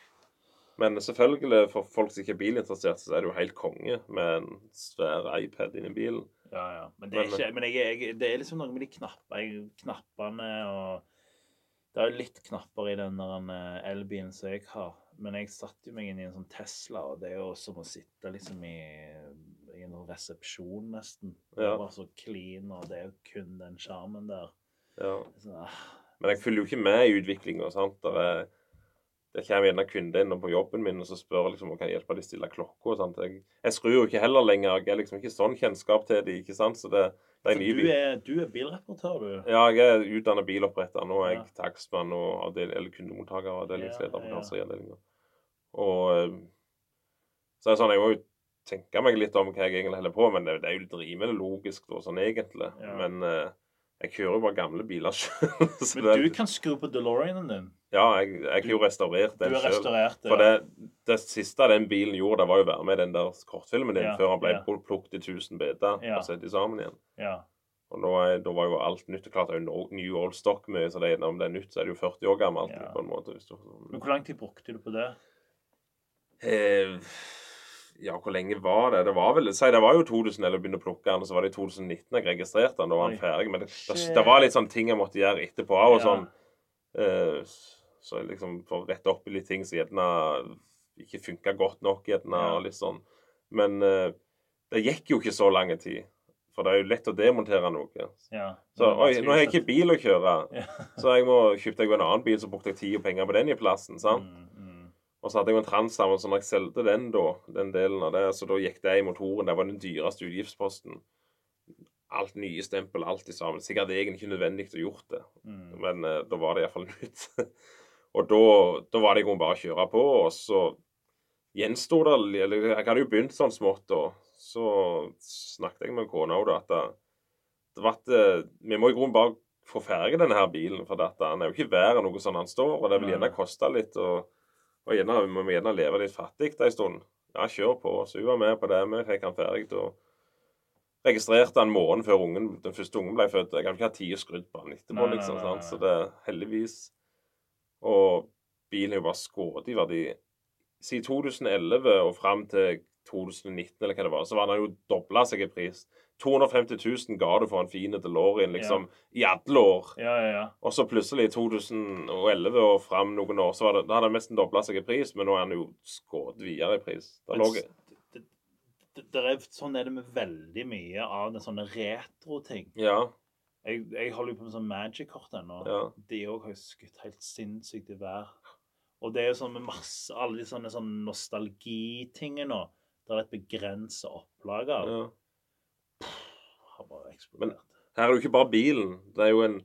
Men selvfølgelig, for folk som ikke er bilinteressert, så er det jo helt konge med en svær iPad inni bilen. Ja, ja. Men, det er, Men- ikke, men jeg, jeg, det er liksom noe med de knappene og Det er jo litt knapper i den eh, elbilen som jeg har. Men jeg satte meg inn i en sånn Tesla, og det er jo som å sitte liksom i, i en resepsjon, nesten. Det Ja. er bare så clean, og det er jo kun den skjermen der. Ja. Så, ah, Men jeg følger jo ikke med i utviklinga. Der er, kommer gjerne kunder innom på jobben min og så spør liksom, om jeg kan hjelpe dem å stille klokka. Jeg, jeg skrur jo ikke heller lenger. Jeg har liksom ikke sånn kjennskap til dem. ikke sant? Så det, det er ny du er, du er bilreportør, du. Ja, jeg er utdannet biloppretter. Nå er jeg Ja. takstmann og avdel eller kundemottaker og avdelingsleder på kanseriavdelinga. Og eh, så er det sånn, jeg må jo tenke meg litt om hva jeg egentlig holder på men det, det er jo litt rimelig logisk da, sånn egentlig. Ja. Men eh, jeg kjører jo bare gamle biler sjøl. Men du kan skru på DeLoreanen din. Ja, jeg, jeg har jo restaurert den har sjøl. For det, det siste den bilen gjorde, det var jo å være med i den der kortfilmen din Ja, før han ble ja. plukket i 1000 biter Ja. og satt sammen igjen. Ja. Og nå er, da var jo alt nytt. og Klart det er jo new old stock mye, så det, om det er nytt, så er det jo 40 år gammelt. Ja. på en måte. Du, Men hvor lang tid brukte du på det? eh, ja, hvor lenge var det? Det var vel, si det var jo 2000 jeg begynte å plukke den, og så var det i 2019 jeg registrerte den. Da var han den ferdig. Men det, det, det var litt sånn ting jeg måtte gjøre etterpå òg. Ja. Sånn, eh, så liksom for å rette opp i litt ting som gjerne ikke funka godt nok. gjerne, og litt sånn. Men eh, det gikk jo ikke så lang tid. For det er jo lett å demontere noe. Ja. Så oi, nå har jeg ikke bil å kjøre, Ja. så jeg må kjøpte jeg en annen bil, så brukte jeg tid og penger på den i plassen. sant? Mm, mm. Og så hadde jeg jo en Transam, så når jeg solgte den da, den delen av det, så da gikk det i motoren. Det var den dyreste utgiftsposten. Alt nye stempel, alt i sammen. Sikkert egentlig ikke nødvendig å gjort det, Mm. men uh, da var det iallfall nytt. og da, da var det i grunnen bare å kjøre på, og så gjensto det Eller jeg hadde jo begynt sånn smått, og Så snakket jeg med kona òg, da, at det, det at eh, Vi må i grunnen bare få ferdig denne her bilen, for dette. den er jo ikke verre enn noe sånn han står, og det vil gjerne koste litt. og og gjerne, vi må gjerne leve litt fattig en stund. Ja, kjør på. Så hun var med på det. Vi fikk han ferdig. Og registrerte han måneden før ungen, den første ungen ble født. Jeg kan ikke ha tid å skru på han etterpå, liksom. sant? Så det heldigvis Og bilen er jo bare skutt i verdi. Siden 2011 og fram til 2019, eller hva det var, så var den jo dobla seg i pris. 250 000 ga du for en fin DeLorean liksom, i alle år. Ja, ja, ja. Og så plutselig i 2011 og fram noen år, så var det, da hadde den nesten dobla seg i pris, men nå er den jo skutt videre i pris. Da lå, det, det er, sånn er det med veldig mye av den sånne retro-ting. ja, Jeg, jeg holder jo på med sånn Magic-kort ennå. ja. De òg har skutt helt sinnssykt i vær. Og det er jo sånn med masse Alle de sånne, sånne nostalgitingene nå. Det er et begrensa opplag av. ja. Har bare eksplodert. Men Her er det jo ikke bare bilen. Det er jo en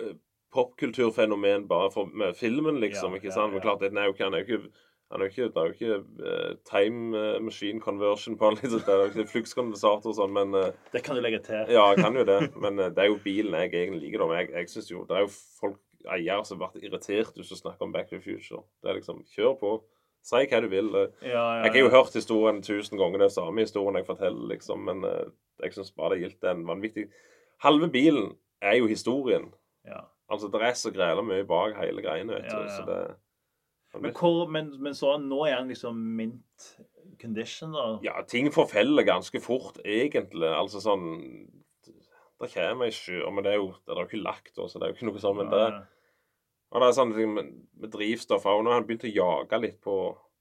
eh, popkulturfenomen bare for, med filmen, liksom. Ja, ikke ja, sant? Men ja. klart, den er jo ikke, er jo ikke han er jo ikke, Det er jo ikke eh, time eh, machine conversion på han. Liksom. Det er jo ikke flukskondensator og sånn, men eh, Det kan du legge til. Ja, jeg kan jo det. Men det er jo bilen jeg egentlig liker. da. Jeg, jeg synes jo, Det er jo folk, eiere som har vært irritert hvis du snakker om Back to the Future. Det er liksom Kjør på. Si hva du vil. Ja, Ja, ja, Jeg har jo hørt historien tusen ganger, den samme historien jeg forteller, liksom. Men jeg syns bare det gildt. En vanvittig Halve bilen er jo historien. Ja. Altså, det er så græla mye bak hele greiene, vet du. Så det Men, hvor, men, men så nå er han liksom mint condition, da? Ja, ting forfeller ganske fort, egentlig. Altså sånn Det kommer ei sjø Men det er jo det er jo ikke lagt, så det er jo ikke noe sånn. Men det, og det er sånne ting med, med drivstoff òg. Nå har han begynt å jage litt på,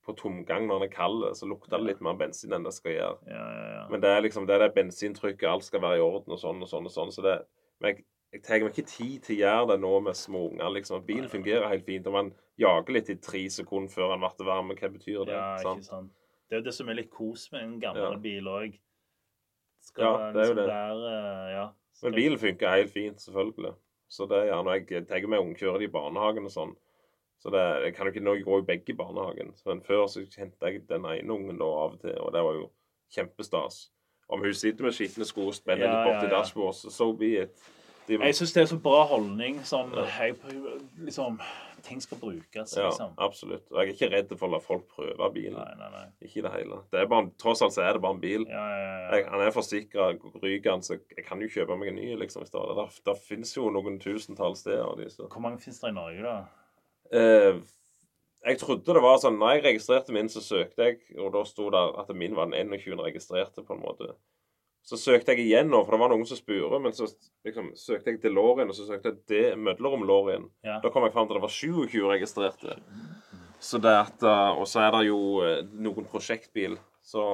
på tomgang når han er kald, så lukter det litt mer bensin enn det skal gjøre. ja, ja, ja. Men det er liksom det er det bensintrykket, alt skal være i orden og sånn og sånn og sånn. Så det Men jeg, jeg tar meg ikke tid til å gjøre det nå med små unger, liksom. Bilen fungerer helt fint. Og man jager litt i tre sekunder før den blir varm. Hva betyr det? ja, sant? ikke sant. Det er jo det som er litt kos med en gammel Ja. bil òg. Ja, det er jo det. Der, eh, ja. Men bilen funker helt fint, selvfølgelig. Så det er gjerne Jeg tar med ungekjører i barnehagen og sånn. Så det, jeg kan jo ikke nå gå i begge barnehagen. Men før så henta jeg den ene ungen da av og til, og det var jo kjempestas. Om hun sitter med skitne sko og spenner Ja, litt borti ja, ja. dashbordet, så so be it. De, Jeg syns det er så bra holdning. Sånn hei, liksom Ting skal brukes, ja, liksom. absolutt. Og jeg er ikke redd for å la folk prøve bilen. Nei, nei, nei. Ikke i det hele. Det bare, tross alt så er det bare en bil. Ja, ja, ja. Jeg, han er forsikra, ryker han, så jeg kan jo kjøpe meg en ny, liksom. hvis det er. Der, der finnes jo noen tusentalls steder. de. Hvor mange finnes det i Norge, da? Eh, jeg trodde det var sånn Når jeg registrerte min, så søkte jeg, og da sto det at min var den 21. registrerte, på en måte. Så søkte jeg igjen for det var noen som spurte, men så liksom, søkte jeg DeLorean, og så søkte jeg det Mødlerom Lorien. Ja. Da kom jeg fram til at det var 27 registrerte. Så det at, eh, og så er det jo eh, noen prosjektbil. Så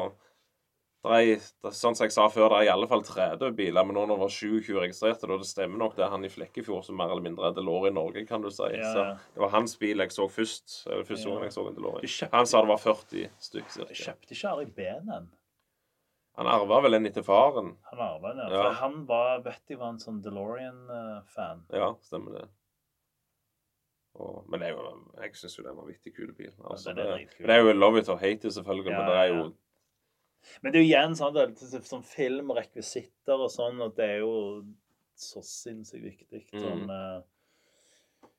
det er, det er, sånn som jeg sa før, det er i alle fall 30 biler, men nå når det var 27 registrerte, da det stemmer nok det er han i Flekkefjord som mer eller mindre er DeLorean Norge, kan du si. Ja, Så det var hans bil jeg så først. Eller første Ja. gang jeg så en DeLorean. Han sa det var 40 stykker. cirka. kjøpte ikke Ari Behn Han arva vel en etter faren. Han arva en, ja. Ja. For han var, Betty var en sånn DeLorean-fan. Ja, stemmer det. Og, men det er jeg syns jo det er en vanvittig kul bil. Altså, den er det, det er jo love it or hate it, selvfølgelig, Ja, men det er jo ja. Men det er jo igjen sånn, det, er sånn film og rekvisitter og sånn, og det er jo så sinnssykt viktig. Mm. Sånn eh,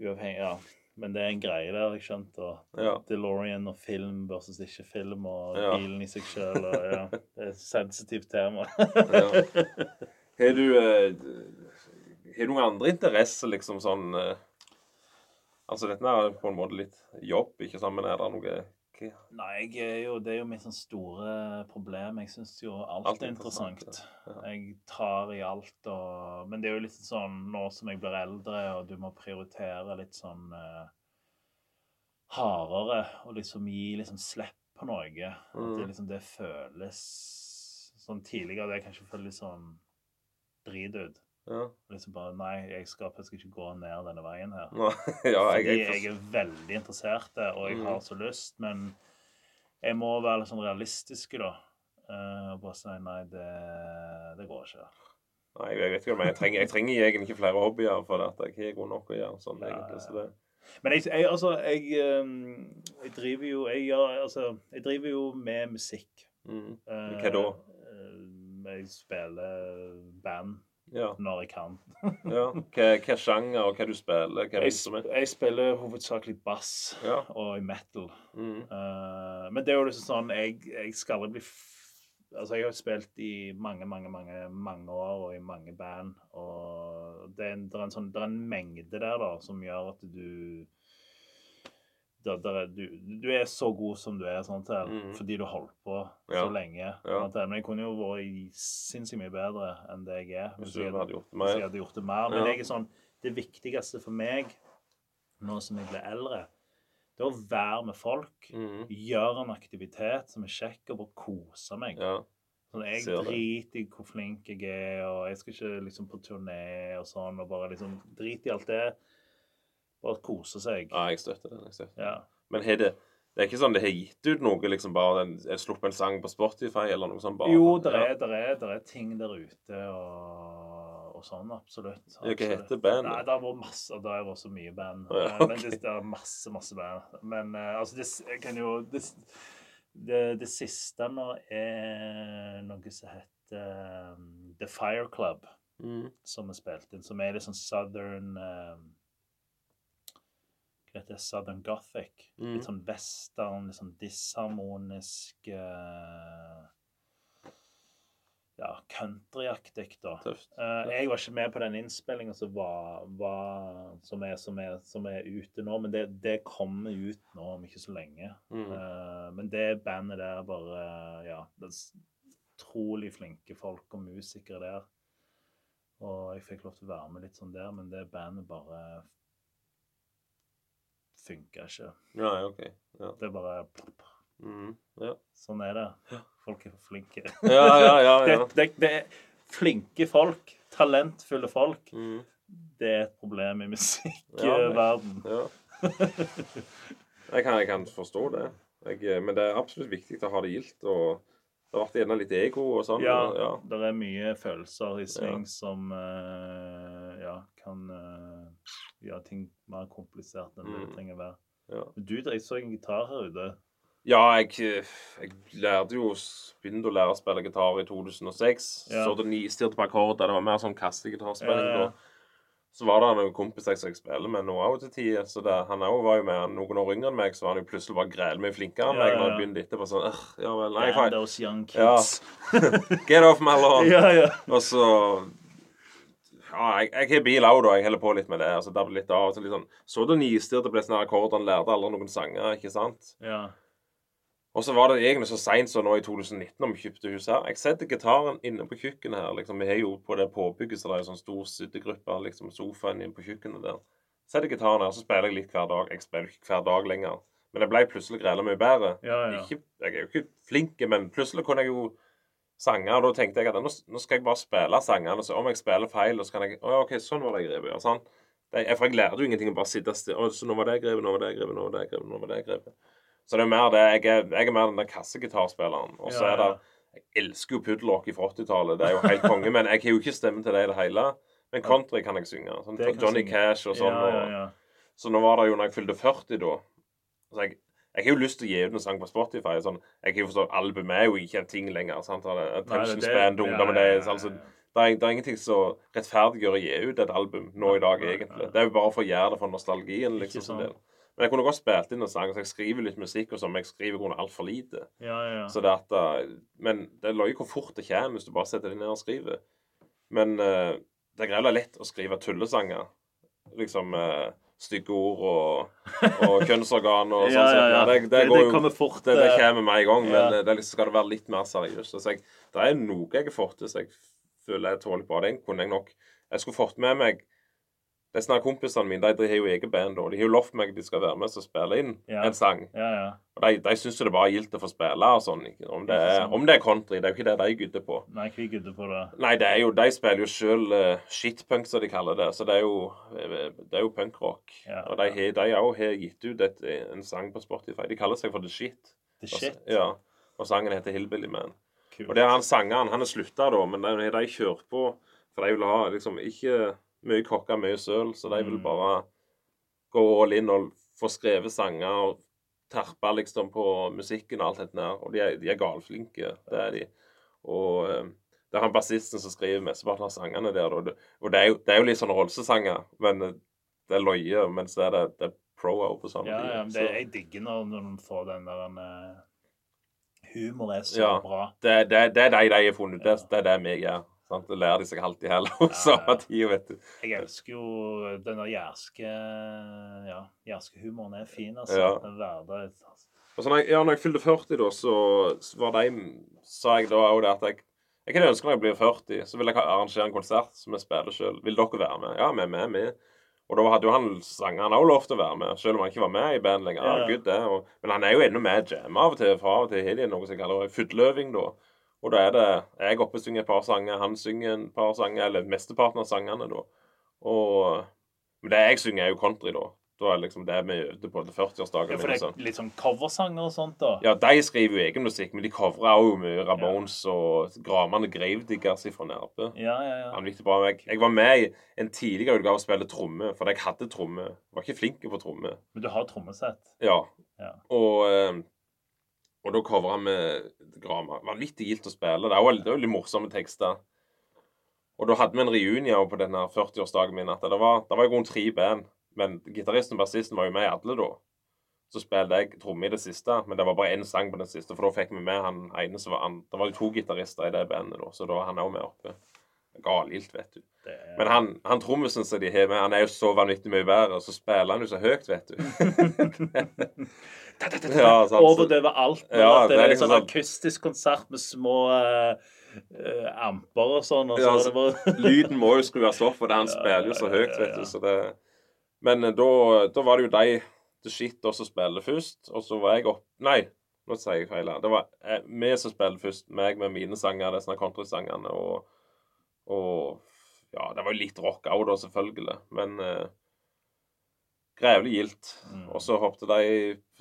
Uavhengig Ja. Men det er en greie der, jeg sant? Og Ja. DeLorean og film versus ikke film, og Ja. bilen i seg sjøl, ja. Det er et sensitivt tema. Ja. Har du eh, Har du noen andre interesser, liksom sånn eh, Altså, dette er på en måte litt jobb, ikke sant, men er det noe hva- Nei, er jo, det er jo mitt sånn store problem. Jeg syns jo alt, Alt er er interessant. interessant, ja. Jeg tar i alt og Men det er jo litt sånn nå som jeg blir eldre, og du må prioritere litt sånn uh, hardere, og liksom gi liksom slipp på noe. At det Mm. liksom det føles sånn tidligere Det kanskje føles sånn drit ut. Ja. Liksom bare Nei, jeg skal, jeg skal ikke gå ned denne veien her. Ja, jeg, Fordi jeg, jeg er veldig interessert, og jeg Mm. har så lyst, men jeg må være litt sånn realistisk, da. Eh, Og bare si nei, det, det går ikke. Nei, jeg vet ikke, men jeg trenger, jeg trenger egentlig ikke flere hobbyer, for at jeg har god nok å gjøre. sånn Ja, egentlig, så det, Men jeg, jeg altså, jeg, ehm, jeg driver jo jeg, altså, jeg driver jo med musikk. mm. Eh, Hva da? eh, Jeg spiller band Ja. når jeg kan. ja. Hva, hva sjanger, og hva du spiller, hva Jeg, sp- jeg spiller hovedsakelig bass Ja. og metal. Mm. Uh, men det er jo liksom sånn Jeg, jeg skal aldri bli Altså, jeg har spilt i mange, mange, mange, mange år og i mange band. Og det er en, det er en, sånn, det er en mengde der da, som gjør at du det, er, du, du er så god som du er, sånn til, Mhm. fordi du holdt på Ja. så lenge. Ja. sånn. Men jeg kunne jo vært sinnssykt mye bedre enn det jeg er. Hvis jeg hadde gjort det hvis jeg hadde gjort det mer. Men Ja. er sånn, det viktigste for meg nå som jeg blir eldre, det er å være med folk. Mm. Gjøre en aktivitet som er kjekk, og bare kose meg. Ja. Sånn, jeg driter i hvor flink jeg er, og jeg skal ikke liksom på turné og sånn, og bare liksom drit i alt det. Bare kose seg. ja, jeg støtter den. jeg støtter den. Ja. Men har det det er ikke sånn det har gitt ut noe, liksom bare en, er sluppet en sang på Spotify eller noe sånt? bare? Jo, det Ja. er, der er, er ting der ute og, og sånn, absolutt. Ja, Hva absolutt. heter bandet? Nei, det har vært masse, det har vært så mye band. Ja, okay. Men det, det er masse, masse band. Men eh, altså, det, jeg kan jo det, det, det siste nå er noe som heter um, The Fire Club, mm. som er spilt inn, som er litt sånn southern um, Hva heter? Southern Gothic. Mm. Litt sånn western, litt sånn disharmonisk uh, Ja, countryaktig, da. Tøft. Uh, jeg var ikke med på den innspillinga som, som, som, som er ute nå, men det, det kommer ut nå om ikke så lenge. Mm. Uh, men det bandet der bare Ja, det er utrolig flinke folk og musikere der. Og jeg fikk lov til å være med litt sånn der, men det bandet bare funka ikke. Ja, OK. Ja. Det er bare mm, ja. Sånn er det. Folk er flinke. ja, ja, ja. Ja. det, det er flinke folk, talentfulle folk. Mm. Det er et problem i musikkverden. ja. Jeg kan, jeg kan forstå det. Jeg, men det er absolutt viktig å ha det gildt. og Det har vært gjerne litt ego og sånn. Ja, og- ja. det er mye følelser i sving som uh, ja, kan uh, gjøre ting mer komplisert enn det Mm. trenger å være. Ja. Du jeg så en gitar her ute. Ja, jeg, jeg lærte jo Begynte å lære å spille gitar i 2006. Ja. Så det nistyrte på akkorder. Det var mer sånn kassegitarspilling Ja, ja. Så var det en kompis jeg som jeg spiller med nå òg til tider. Så det, han òg var jo med noen år yngre enn meg, så var han jo plutselig bare grelmye flinkere enn Ja, meg ja, når ja. jeg begynte etterpå. Sånn, «Ugh, ja vel, nei, faen. those young Ja. kids. Get off my lawn. ja, ja. Og så Ja, jeg, jeg har bil òg, da. Jeg holder på litt med det. Altså, det litt av og til litt sånn Så det nistirte ble sånn akkordene, lærte aldri noen sanger, ikke sant? ja. Og så var det egentlig så seint som nå i 2019 når vi kjøpte hus her. Jeg setter gitaren inne på kjøkkenet her. liksom. Vi har jo på det påbygget så det er jo sånn stor sittegruppe, liksom sofaen inne på kjøkkenet der. Setter gitaren her, så spiller jeg litt hver dag. Jeg spiller ikke hver dag lenger. Men jeg ble plutselig grella mye bedre. ja, ja. Ikke, jeg er jo ikke flink, men plutselig kunne jeg jo sanger. Og da tenkte jeg at nå, nå skal jeg bare spille sangene. Så om jeg spiller feil, så kan jeg Å ja, OK, sånn var det jeg grep. Ja, sånn. For jeg lærte jo ingenting å bare sitte stille. Så nå var det grepet, nå var det grepet, nå var det grepet, nå var det grepet. Så det er mer det. Jeg er, jeg er mer den der kassegitarspilleren. Og så Ja, er det. Jeg elsker jo puddelrock fra 80-tallet. Det er jo helt konge. Men jeg har jo ikke stemme til det i det hele. Men country kan jeg synge. Sånn, Det Johnny synge. Cash og sånn. ja, ja, ja. så nå var det jo når jeg fylte 40 da så jeg, jeg har jo lyst til å gi ut en sang på Spotify. Sånn, jeg har jo forstått Albumet er jo ikke en ting lenger. sant? Attention span til ungdommen. Det, altså, det, er, det er ingenting som rettferdiggjør å gi ut et album nå i dag, egentlig. Det er jo bare for å gjøre det for nostalgien. Liksom. sant. Men jeg kunne godt spilt inn en sang, så jeg skriver litt musikk, og sånn, men jeg skriver i grunnen altfor lite. ja, ja. Så det at, eh, men det er løye hvor fort det kommer hvis du bare setter deg ned og skriver. Men uh, det er greit lett å skrive tullesanger. Liksom uh, stygge ord og, og kjønnsorgan og sånn. Ja, ja, ja. Det, det, Det- går det kommer fort, Det, det kommer med en gang, men det er liksom, skal det være litt mer seriøst. Altså, jeg, det er noe jeg har fått til som jeg føler jeg tåler bra. Det kunne jeg nok Jeg skulle fått med meg Disse alle kompisene mine de, de har jo eget band, og de har jo lovt meg at de skal være med og spille inn Ja. en sang. ja, ja. Og de, de syns det bare er gildt å få spille og sånn. Om det, er, om det er country, det er jo ikke det de gudder på. Nei, vi gudder på det. Nei, det er jo, de spiller jo sjøl uh, shitpunk, som de kaller det. Så det er jo, eh, det er jo punkrock. Og de òg har gitt ut et, en sang på Spotify. De kaller seg for The Shit. The shit. Ja. Og sangen heter Hillbilly Man. Kult. Og det er han sangeren. Han er slutta, da, men de, de kjører på. For de vil ha liksom ikke mye kokka, mye søl, så de vil Mm. bare gå all in og få skrevet sanger og terpe liksom på musikken og alt dette der. Og de er, de er galflinke, det er de. Og eh, det er han bassisten som skriver mesteparten av sangene der. Og det, og det, er, jo, det er jo litt sånn rolsesanger, men eh, det er løye, mens det er, det, det er pro over på samme Ja, ja, men det, jeg digger når, når de får den der en, eh, humor er så Ja. bra. Det, det, det er de de har funnet ut. Det, det er det vi gjør. Sant? Det lærer de seg alltid i Ja, samme tid, vet du. Jeg elsker jo den der jærske Ja, jærskehumoren er fin, altså. Ja. Den hverdag altså. Og så når jeg, ja, når jeg fylte 40, da, så var de Sa jeg da òg det at jeg Jeg kunne ønske når jeg blir 40, så vil jeg arrangere en konsert som jeg spiller sjøl. Vil dere være med? Ja, vi er med, vi. Og da hadde jo han sanger han òg lov til å være med, selv om han ikke var med i band lenger. Ja, Ja. Gud, det. Og, men han er jo ennå med i jam av og til. fra og til har de noe som jeg kaller fudløving, da. Og da er det jeg oppe synger et par sanger, han synger et par sanger, eller mesteparten av sangene, da. Og Men det jeg synger, er jo country, da. Da er liksom det vi øvde på til 40-årsdagen. Ja, for det er sånn. litt sånn coversanger og sånt, da. Ja, de skriver jo egen musikk, men de covrer jo mye Ramones og Gramane Gravediggers fra Nærbø. Ja, ja, ja. Vanvittig bra. Jeg, jeg var med i en tidligere utgave og spilte tromme, for jeg hadde tromme. Var ikke flink på tromme. Men du har trommesett. Ja. Ja. Og, eh, og da covra vi Grama. Vanvittig gildt å spille. Det er jo det er litt morsomme tekster. Og da hadde vi en reunion på denne 40-årsdagen min. at Det var, det var i grunnen tre band, men gitaristen og bassisten var jo med i alle da. Så spilte jeg tromme i det siste, men det var bare én sang på den siste. For da fikk vi med han ene som var an, Det var jo to gitarister i det bandet, da, så da var han òg med oppe. Galilt, vet du. Er... Men han, han trommisen som de har med, han er jo så vanvittig mye bedre, og så spiller han jo så høyt, vet du. ja, sant, Overdøver alt. Ja, det, det er en liksom sånn sånn- akustisk konsert med små eh, amper og sånn. Og så Ja, bare Lyden må jo skrues opp, for han spiller jo så høyt, vet du. Så det... Men eh, da, da var det jo de The Shit også spille først, og så var jeg opp... Nei, nå sier jeg feil. Det var eh, vi som spilte først, meg med mine sanger, disse countrysangene, og, og Ja, det var jo litt rock òg, da, selvfølgelig, men eh, Grevlig gildt. Mm. Og så hoppet de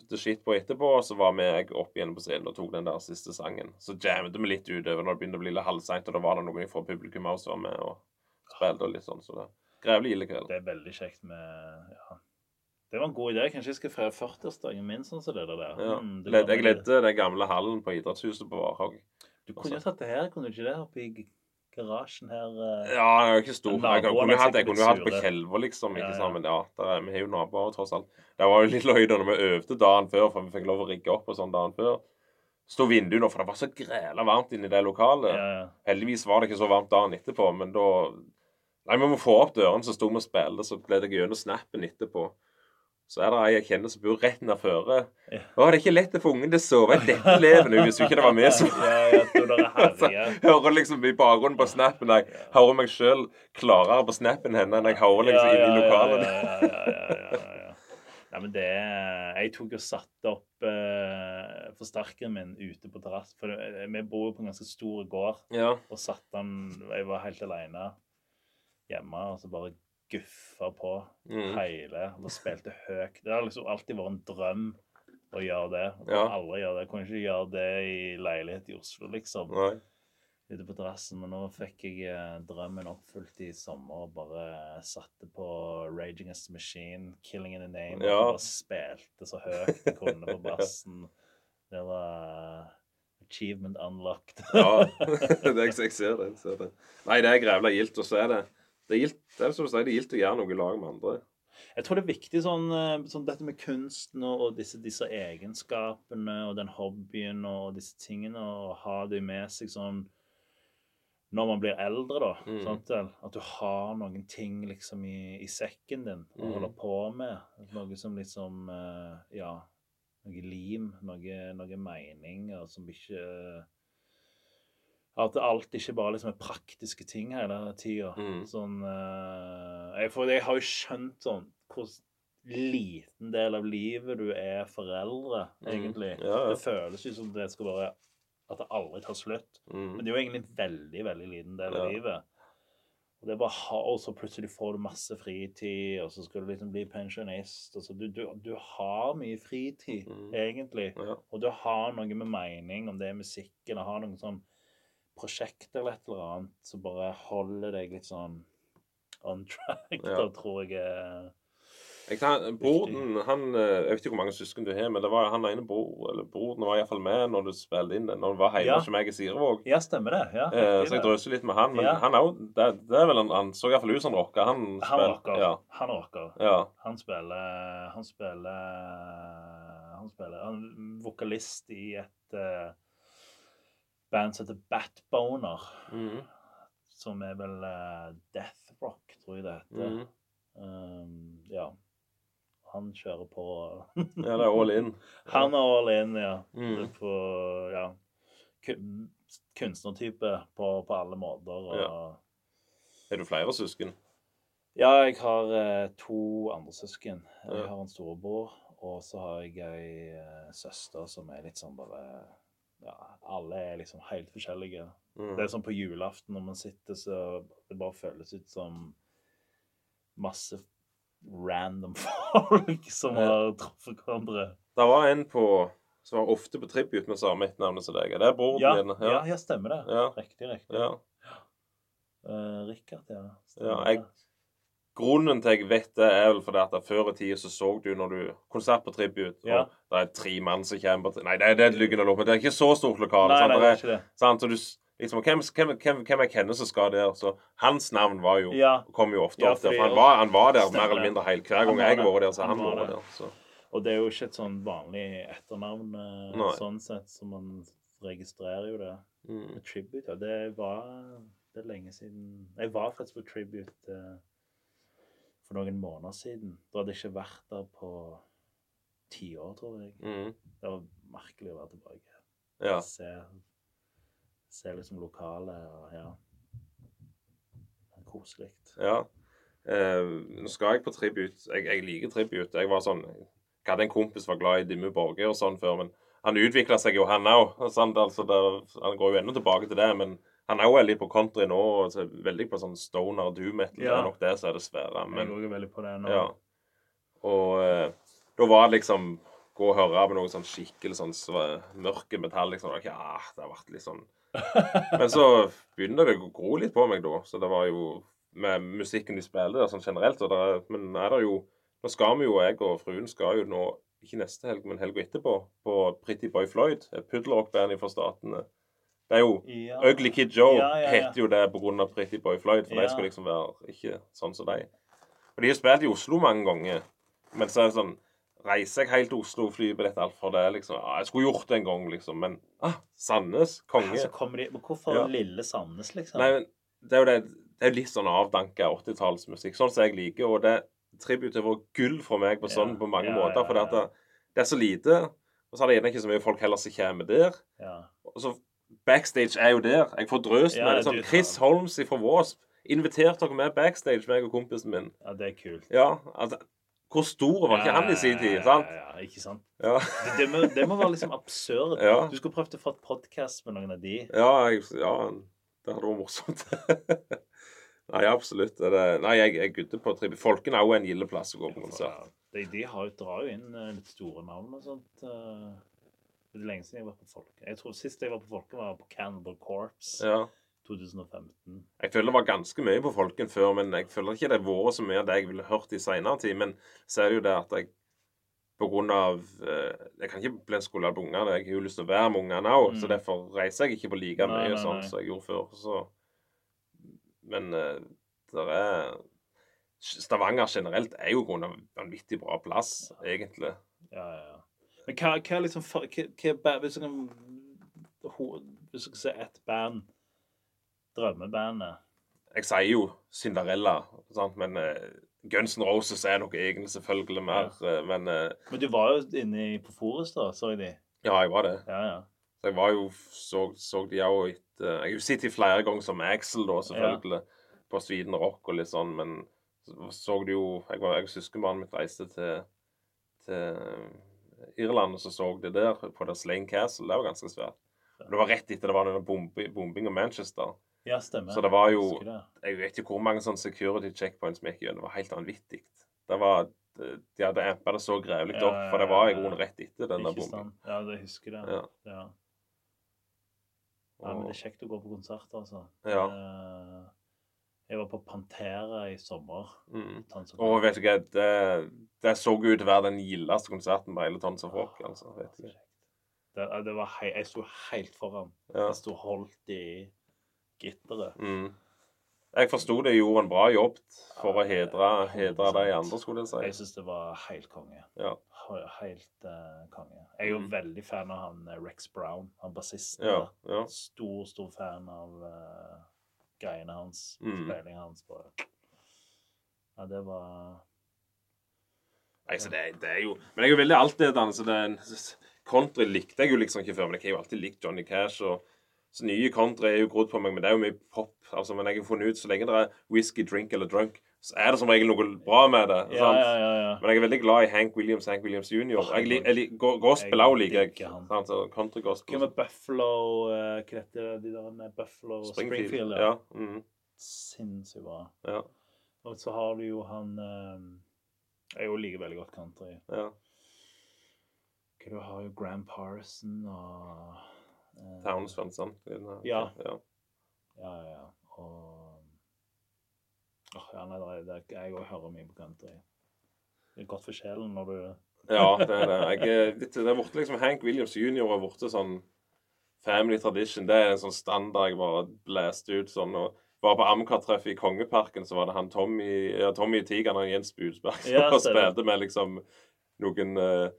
til skitt på etterpå, og så var vi opp igjen på scenen og tok den der siste sangen. Så jammet vi litt utover når det begynte å bli litt halvseint, og da var det noen fra publikum også var med og spilte og litt sånn. Så det Grevlig gilde kveld. Det er veldig kjekt med ja. Det var en god idé. Kanskje jeg skal feire 40-årsdagen min sånn som det der. Ja. Mm, det jeg ledde den gamle hallen på idrettshuset på Varhaug. Du kunne jo tatt det her, kunne du ikke det? Oppe i garasjen her. eh. Ja, jeg er ikke stor. Jeg kunne jo hatt, hatt på Kjelva, liksom. Ikke ja. ja. Men ja, er, vi har jo naboer, tross alt. Det var jo litt løye da når vi øvde dagen før, for vi fikk lov å rigge opp og sånn dagen før. Sto vinduene, for det var så græla varmt inne i det lokalet. Ja, ja. Heldigvis var det ikke så varmt dagen etterpå, men da Nei, vi må få opp døren, så sto vi og spilte, så ble det gjennom snappen etterpå. Så er det ei jeg kjenner som bor rett nedføre. Ja. Å, det er ikke lett å få ungen til å sove i dette leven. hvis jo ikke det var vi som ja, ja, hører liksom i bakgrunnen på snappen. Jeg hører meg sjøl klarere på snappen henne enn jeg hører liksom inne i lokalet. Ja, ja, ja, ja, ja, ja. Nei, men det Jeg tok og satte opp eh, forsterkeren min ute på terrassen. For det, vi bor jo på en ganske stor gård, Ja. og satte den Jeg var helt alene hjemme, og så bare guffa på Mm. hele og spilte høyt. Det har liksom alltid vært en drøm å gjøre det. Ja. aldri gjøre det. Jeg kunne ikke gjøre det i leilighet i Oslo, liksom Nei. ute på terrassen, men nå fikk jeg eh, drømmen oppfylt i sommer og bare satte på Raging Against the Machine, Killing in the Name, Ja. og bare spilte så høyt jeg kunne på bassen. Det var eh, achievement unlocked. Ja, det, jeg, jeg ser det. Jeg ser det. Nei, det er grevla gildt, og så er det det er, gildt, det som du sier, det gildt å gjøre noe i lag med andre. Jeg tror det er viktig sånn, eh, sånn dette med kunsten og, og disse, disse egenskapene og den hobbyen og disse tingene, å ha det med seg sånn når man blir eldre, da. Mm. Sant? At du har noen ting liksom i, i sekken din å Mm. holde på med. Noe som liksom eh, Ja, noe lim, noe, noe meninger som ikke At alt ikke bare liksom er praktiske ting hele tida. Mm. Sånn eh, jeg, For jeg har jo skjønt sånn hvor liten del av livet du er foreldre, Mm. egentlig. Ja, ja. Det føles jo som det skal være at det aldri tar slutt. Men Mm. det er jo egentlig en veldig, veldig liten del av Ja. livet. Og det er bare ha, og så plutselig får du masse fritid, og så skal du liksom bli pensjonist. Altså, du, du, du har mye fritid, Mm. egentlig. Ja. Og du har noe med mening, om det er musikken, og har noen sånn prosjekt eller et eller annet som bare holder deg litt sånn on track, Ja. da tror jeg er Jeg kan, broren, han eh, Jeg vet ikke hvor mange søsken du har, men det var han ene bro, eller broren var iallfall med når du spilte inn den, Når du var hjemme Ja. hos meg i Sirevåg. Ja, stemmer det. Ja, Eh, så jeg drøser litt med han. Men Ja. han er jo det, det er vel en, Han så iallfall ut som han rocker. Han, Han rocker. Ja. Han rocker. ja. Han spiller Han spiller Han spiller Han er vokalist i et eh, band som heter Batboner. Mm. Som er vel uh, Death Rock, tror jeg det heter. Mm. Um, ja. Han kjører på Ja, det er all in. Han er all in, ja. Mhm. På ja, kun- kunstnertype på, på alle måter. Og, Ja. Er du flere søsken? Ja, jeg har eh, to andre søsken. Jeg Ja. har en storebror, og så har jeg ei eh, søster som er litt sånn bare Ja, alle er liksom helt forskjellige. Mm. Det er sånn på julaften når man sitter, så det bare føles ut som masse random folk som har truffet hverandre. Det var en på som var ofte på tribute med samme etternavn som deg. Det er broren Ja, din. ja, ja, stemmer det. Ja. Riktig, riktig. Ja. Uh, Rikard, ja. Ja, jeg- det. Grunnen til jeg vet det, er vel fordi at før i tida så så du når du Konsert på tribut, Ja. og det er tre mann som kommer på Nei, det det er et lykkende lopp, men det er ikke så stort lokale. Nei, sant? nei, Det er ikke det. sant? Så du, liksom, hvem, hvem, hvem, hvem jeg kjenner som skal der? Så hans navn var jo Ja, kom jo ofte Ja, opp der. For han var, han var der Stemmer mer eller mindre hele hver gang jeg har var der. Så Han han var der. Så. og det er jo ikke et sånn vanlig etternavn eh, Nei. sånn sett, så man registrerer jo det. Mm. Tribute, ja. Det var det er lenge siden Jeg var faktisk på Tribute eh, for noen måneder siden. Da hadde jeg ikke vært der på ti år, tror jeg. Mm. Det var merkelig å være tilbake. Ja. Se, se liksom lokale og ja. Koselig. ja. Eh, nå skal jeg på tribute. Jeg, jeg liker tribute. Jeg var sånn Jeg hadde en kompis som var glad i Dimmu Borge og sånn før, men han utvikla seg jo, han òg. Altså, han går jo ennå tilbake til det, men han er jo litt på country nå. Og så er veldig på sånn stoner doom metal. Det er nok det som er det svære. Jeg Men går jo veldig på det nå. Ja. Og eh, da var det liksom Gå og høre på noe sånn skikkelig sånn sv- mørke metall. liksom. ja, ah, det har vært litt sånn Men så begynner det å gro litt på meg, da. Så det var jo med musikken de spiller sånn generelt. Og det, er- men er det jo Nå skal vi jo, jeg og fruen skal jo nå, ikke neste helg, men helga etterpå, på Pretty Boy Floyd, et puddelrockband fra Statene. Det er jo Ja. Ugly Kid Joe Ja, ja, ja. heter jo det pga. Pretty Boy Floyd, for Ja. de skal liksom være ikke sånn som de. Og de har spilt i Oslo mange ganger, men så er det sånn Reiser jeg helt til Oslo, flybillett, alt for det, liksom. Ja, jeg skulle gjort det en gang, liksom, men ah, Sandnes, konge. Så kommer de, men hvorfor Ja. lille Sandnes, liksom? Nei, men det er jo det, det er litt sånn avdanka 80-tallsmusikk, sånn som jeg liker, og det tribute har vært gull for meg på sånn på mange ja, måter, for det, ja. det, er så lite, og så er det gjerne ikke så mye folk heller som kommer der. Ja. Og så backstage er jo der. Jeg får drøst med det. Sånn, Chris Holmes fra Wasp inviterte dere med backstage, meg og kompisen min. ja, det er kult. Ja, altså Hvor stor var ikke han i sin tid? sant? Ja, ikke sant? Ja. Det, det, må, det må være liksom absurd. Ja. Du skulle prøvd å få et podkast med noen av de. Ja, jeg, ja det hadde vært morsomt. Nei, absolutt. Det er. Nei, jeg, jeg gudder på tribu. Folken er jo en gild plass å gå på konsert. De, de har jo, drar jo inn eh, litt store navn og sånt. Eh. Det er lenge siden jeg var på Folke. Jeg tror Sist jeg var på Folke, var på Cannibal Corpse. Ja. 2015. Jeg føler det var ganske mye på Folken før, men jeg føler ikke det har vært så mye av det jeg ville hørt i seinere tid. Men så er det jo det at jeg på grunn av eh, Jeg kan ikke bli en skole av ungene. Jeg har jo lyst til å være med ungene òg, Mm. så derfor reiser jeg ikke på like Nei, mye nei, sånn som jeg gjorde før. Så Men der det er Stavanger generelt er jo i av en vanvittig bra plass, egentlig. Ja, ja, ja. Men hva, hva liksom hva, hva, Hvis du kan Hvis du kan se ett band Drømmebandet Jeg sier jo Cinderella, sant? men eh, Guns N' Roses er noe egentlig selvfølgelig mer. eh, men eh, Men du var jo inne på Forest, da, så jeg de. ja, jeg var det. Ja, ja. Så jeg var jo så, så de òg etter Jeg har jo sett de flere ganger som Axel, da, selvfølgelig. På Sweden Rock og litt sånn, men så så du jo Jeg, var, jeg og søskenbarnet mitt reiste til, til Irland, og så det der, på det Slane Castle. Det var ganske svært. Og Det var rett etter det var denne bombi- bombing av Manchester. ja, stemmer. Så det var jo- det. Jeg vet ikke hvor mange sånne security checkpoints vi gikk gjennom. Det var helt vanvittig. Det var, de hadde ampa det så grevlig Ja, opp, for det var i ja, ja. grunnen rett etter den der bomben. Ja, jeg husker det. Ja. Ja. ja, men det er kjekt å gå på konsert, altså. Ja. Eh, Jeg var på Pantera i sommer. Mm. Og vet du hva, det, det så ut til å være den gildeste konserten på hele Tons of Rock. altså, vet du. Det, det var hei, jeg sto helt foran. Ja. Jeg sto holdt i gitteret. Mm. Jeg forsto det gjorde en bra jobb for å hedre, hedre de andre, skulle jeg Jeg syns det var helt konge. Ja. Helt uh, konge. Jeg er jo Mm. veldig fan av han eh, Rex Brown, han bassisten. Ja. ja. Stor, stor fan av eh, greiene hans, Mm. hans. Bare. Ja, det var Nei, så det, det er jo Men jeg er jo veldig altetende. Så det er en, country likte jeg jo liksom ikke før, men jeg har jo alltid likt Johnny Cash. og så Nye country er jo grodd på meg, men det er jo mye pop. altså, Men jeg har funnet ut så lenge det er whisky, drink eller drunk, så er det som regel noe bra med det. Ja, sant? ja, ja. Men jeg er veldig glad i Hank Williams Hank Williams jr. Åh, Jeg, jeg- go- gospel òg liker jeg. sant, så Country gospel. Hva med Buffalo uh, Hva heter? De der med Buffalo Springfield? Ja. mm, Sinnssykt bra. ja, Og så har du jo han um, Jeg liker veldig godt country. ja. Du har jo Gram Parson og uh, Towns. Ja. Ja. ja. Ja, ja, ja. Og Åh, ja, nei, det er, jeg òg hører mye på country. Det er godt for sjelen når du Ja, det er det. Jeg, er det er liksom Hank Williams jr. har blitt sånn family tradition. Det er en sånn standard jeg bare blæste ut sånn. og Bare på Amcar-treffet i Kongeparken så var det han Tommy ja, Tommy Tigeren og Jens Budsberg som Ja, spilte med liksom noen eh,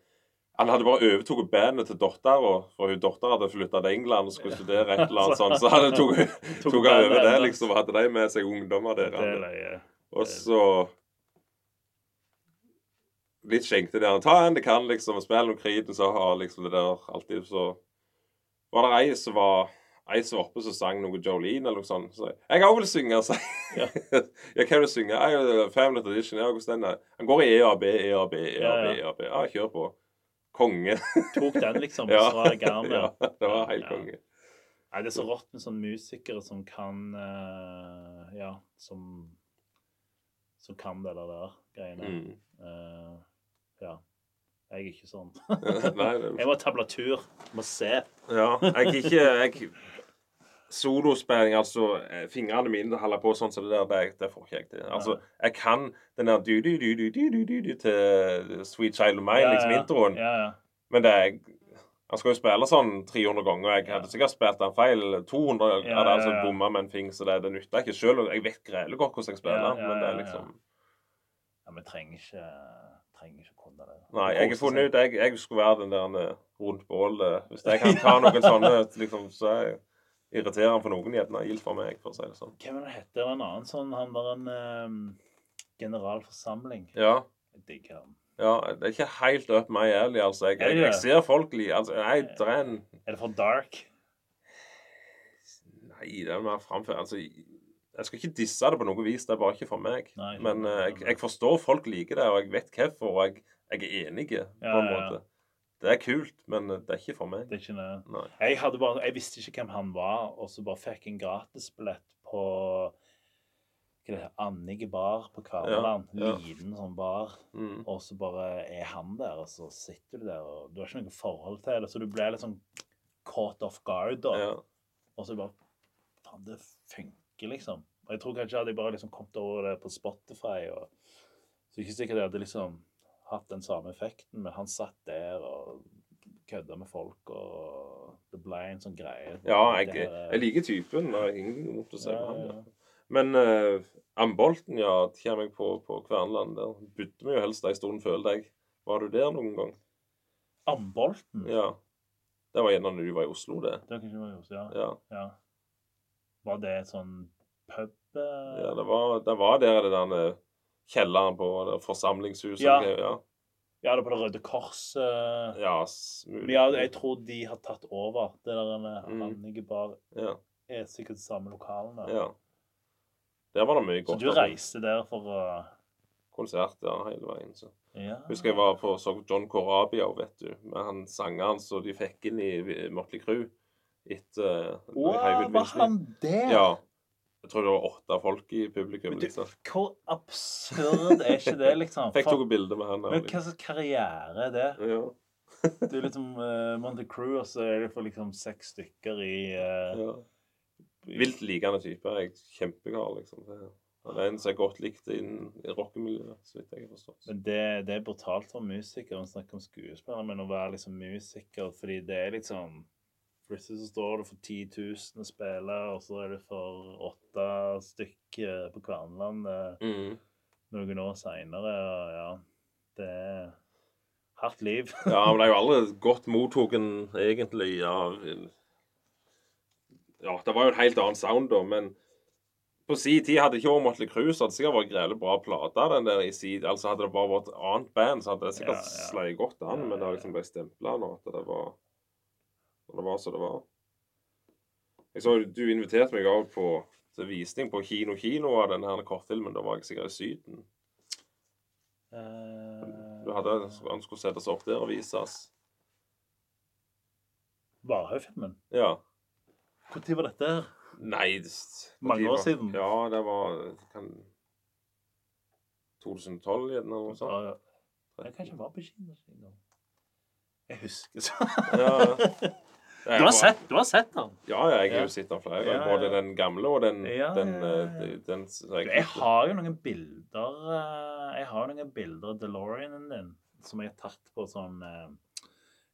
Han hadde bare overtatt bandet til dattera, for hun dattera hadde flytta til England og skulle studere et eller annet sånt. Så hadde tok, Tok han over det, liksom, hadde de med seg ungdommer der. Er. Og så Litt skjenkte der. Ta en det kan, liksom. og Spill noe kriten, så har liksom det der alltid så Var det ei som var Ei som var oppe som sang noe Jolene eller noe sånt. Så jeg, jeg òg vil synge, sa jeg. Ja. ja, hva vil du synge? Jeg, Family Tradition. Ja, hvordan den er? Han går i EAB, EAB, EAB, E og B, E Ja, og B, ja. E og B. Ja, kjør på. Konge. Tok den, liksom, og så var det i ja, det var helt konge. Nei, det er så rått med sånne musikere som kan uh, Ja, som Som kan det der greiene. Mm. Uh, ja. Jeg er ikke sånn. Jeg må ha tablatur. Må se. Ja, jeg er ikke jeg, Solospilling, altså eh, Fingrene mine holder på sånn som det der, det, det får ikke jeg til. Altså, jeg kan den der du-du-du-du-du-du til Sweet Child of Mine, Ja, liksom introen. Ja, ja. Men det er Han skal jo spille sånn 300 ganger, og jeg hadde sikkert spilt den feil 200 Ja, hadde jeg altså bomma med en fing, så det, det nytter ikke. Om jeg vet greit godt hvordan jeg spiller, ja, men det er liksom ja vi trenger ikke trenger ikke kunne det. Nei, jeg har funnet ut jeg, jeg skulle være den der eh, rundt bålet. Hvis jeg kan ta noen sånne, liksom, så er jeg irriterende for noen, gjerne gildt for meg, for å si det sånn. Hvem er det heter en annen sånn Han var en ehm, generalforsamling. Ja. Jeg digger han. Ja, det er ikke helt up my alley, altså. Jeg, jeg, jeg ser folk li... Altså, nei, det er en Er det for dark? Nei, det er mer framfor Altså, jeg skal ikke disse det på noe vis, det er bare ikke for meg. Nei, Men eh, jeg, jeg forstår folk liker det, og jeg vet hvorfor, og jeg, jeg er enig, på Ja, en ja, ja. Det er kult, men det er ikke for meg. Det er ikke Jeg, bare, jeg visste ikke hvem han var, og så bare fikk en gratisbillett på det Annike bar på Kverneland. Ja, ja. Liten sånn bar. Mm. Og så bare er han der, og så sitter du der, og du har ikke noe forhold til det. Så du blir litt sånn caught off guard, da. Ja. Og så bare Faen, det funker, liksom. Og jeg tror kanskje hadde jeg bare liksom kommet over det på Spotify, og så ikke sikkert jeg hadde liksom hatt den samme effekten, men han satt der og kødda med folk, og det ble en sånn greie. Ja, jeg, er- jeg liker typen. Jeg har ingen vondt å se på han. ja. Men uh, Ambolten, ja, kommer jeg på på Kverneland. Der bodde vi jo helst en stund, føler jeg. Var du der noen gang? Ambolten? Ja. Det var gjerne når du var i Oslo, det. Det var kanskje det var just, ja. Ja, ja. Var det et sånn pub? eh? ja det, var, det var der det der eh, kjelleren på det forsamlingshuset. Ja. ja. Ja, det på Det Røde Korset. ja mulig. Men ja, jeg tror de har tatt over. Det der med Mm. Annike bar ja, er sikkert de samme lokalene. ja. Der var det mye godt. Så du reiste der for å Konsert ja, hele veien. så. Ja. Husker jeg var på så John Corabia, vet du. Med han sangeren som de fikk inn i Motley Crew etter uh, Wow, var han der? Ja. Jeg tror det var åtte folk i publikum. Men du- liksom. Hvor absurd er ikke det, liksom? Fikk tok bilde med han. Men hva slags karriere er det? Ja, du er liksom uh, Monty Crew, og så er det for liksom seks stykker i uh, ja. Vilt likende type. Jeg er kjempegal, liksom. Det- Han er en som er godt likt innen rockemiljøet, så vidt jeg har forstått. Men det, det er brutalt for musikere å snakke om skuespillere, men å være liksom musiker fordi det er liksom Plutselig så står det for 10 000 spillere, og så er det for åtte stykker på Kverneland Mm. noen år seinere. Ja, det er hardt liv. Ja, men det er jo aldri godt mottatt, egentlig av Ja, det var jo en helt annen sound da, men på sin tid hadde ikke Crue, så hadde sikkert vært grevelig bra plate, den der i si Altså hadde det bare vært et annet band, så hadde det sikkert Ja, ja. slått godt an, Ja, men det har liksom blitt stempla nå at det var at det var så det var. Jeg så du inviterte meg òg på til visning på Kino Kino av den her kortfilmen. Da var jeg sikkert i Syden. Uh, Du hadde, Han skulle settes opp der og vises. Varhaug-filmen. Ja. Når var dette? her? Nei det- Mange år var- siden. Ja, det var kan, 2012 gjerne, eller noe sånt. Ja, ja. Jeg kanskje var på kino. Jeg husker så. Ja. Du har sett, du har sett den? Ja, ja, jeg har jo sett den flere ganger. Både den gamle og den, Ja, den, ja, ja. eh, den, jeg, Jeg har jo noen bilder eh, Jeg har jo noen bilder av DeLoreanen din som jeg har tatt på sånn eh,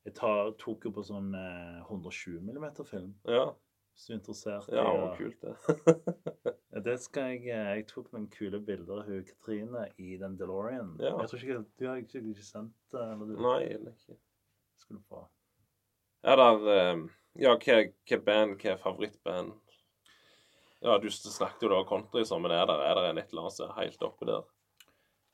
Jeg tar, tok jo på sånn eh, 120 mm-film, Ja, hvis du er interessert. ja, det var kult, det. Ja, Det skal jeg Jeg tok noen kule bilder av hun Katrine i den DeLorean. Ja. Jeg tror ikke Du har ikke, ikke sendt det? Eller du Nei, ikke. skulle få Er der eh, Ja, hva hva band, hva er favorittband? Ja, du snakket jo da om country, så, men er det, er det en et eller annet helt oppe der?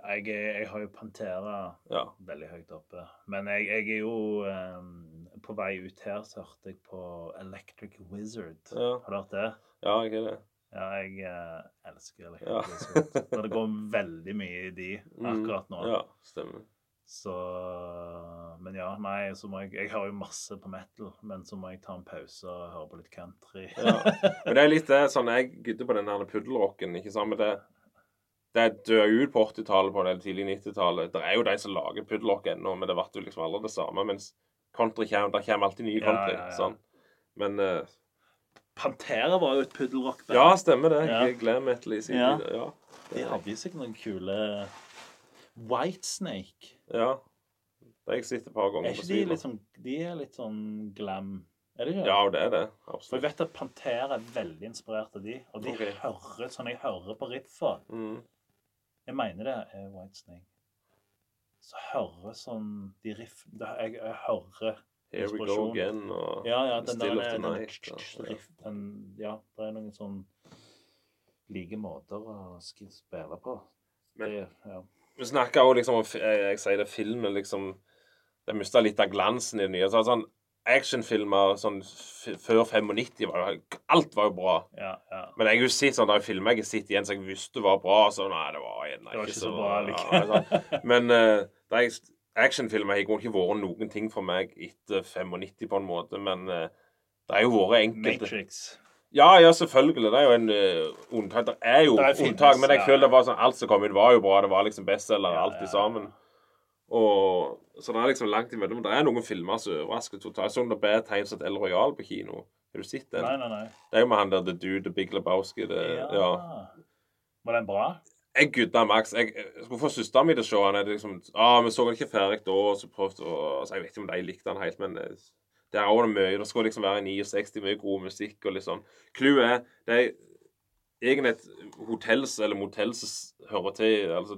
Jeg, jeg har jo Pantera Ja. veldig høyt oppe. Men jeg, jeg er jo um, På vei ut her så hørte jeg på Electric Wizard. Ja. Har du hørt det? Ja, jeg er det? Ja, jeg uh, elsker Electric Ja. Wizard. Men det går veldig mye i de akkurat nå. Mm, Ja, stemmer. Så Men ja, nei, så må jeg Jeg hører jo masse på metal, men så må jeg ta en pause og høre på litt country. Ja. Men det er litt det sånn Jeg gudde på den der puddelrocken, ikke sant? Men det, det dør ut på 80-tallet, på det tidlig 90-tallet. Det er jo de som lager puddelrock ennå, men det ble jo liksom aldri det samme. Mens country kommer, det kommer alltid nye country. ja, ja. sånn. Men uh, Pantera var jo et puddelrockband. ja, stemmer det. Ja. Glam metal i sin Ja. tid. Ja. De hadde jo sikkert noen kule Whitesnake. Ja. Det har jeg sett et par ganger Er på ikke de litt sånn De er litt sånn glam Er det ikke? Ja, det er det. For jeg vet at Pantera er veldig inspirert av de, og de okay. hører sånn jeg hører på riffa Mm. Jeg mener det er Whitesnake. Så hører sånn de riff Jeg, jeg hører Here we go again og Ja, ja, den Still der of the den, night, Den, riff, den Ja, det er noen sånn like måter å spille på. Men- det, ja. Vi snakker òg liksom om jeg, jeg sier det, filmen liksom Det mista litt av glansen i det nye. Så, sånn Actionfilmer sånn før 95 var jo Alt var jo bra. ja, ja. Men jeg har jo sett sånn, er filmer jeg har sett igjen som jeg visste var bra. Så nei, det var nei, Det var ikke så så bra ja, sånn. Men uh, actionfilmer har ikke vært noen ting for meg etter 95 på en måte. Men uh, det har jo vært enkelte Matrix. Ja, ja, selvfølgelig. Det er jo en uh, unntak. Det er jo Det unntak, men jeg ja. føler det var sånn alt som kom ut, var jo bra. Det var liksom bestselger, Ja, alt i sammen. Og, så det er liksom langt imellom. Det er noen filmer som overrasker totalt. Jeg så The Bad Times at El Royal på kino. Har du sett den? Nei, nei, nei. Det er jo med han der The Dude, The Big Lebowski. Det, Ja. ja. Var den bra? Jeg gudda Max. Jeg, jeg skulle få søsteren min til å se. Jeg liksom, ah, Vi så den ikke ferdig da, og så prøvde å altså, Jeg vet ikke om de likte han helt, men det er også mye. Det skal liksom være 69, mye god musikk og liksom Clouet er Det er egentlig et hotells eller motells hører til altså,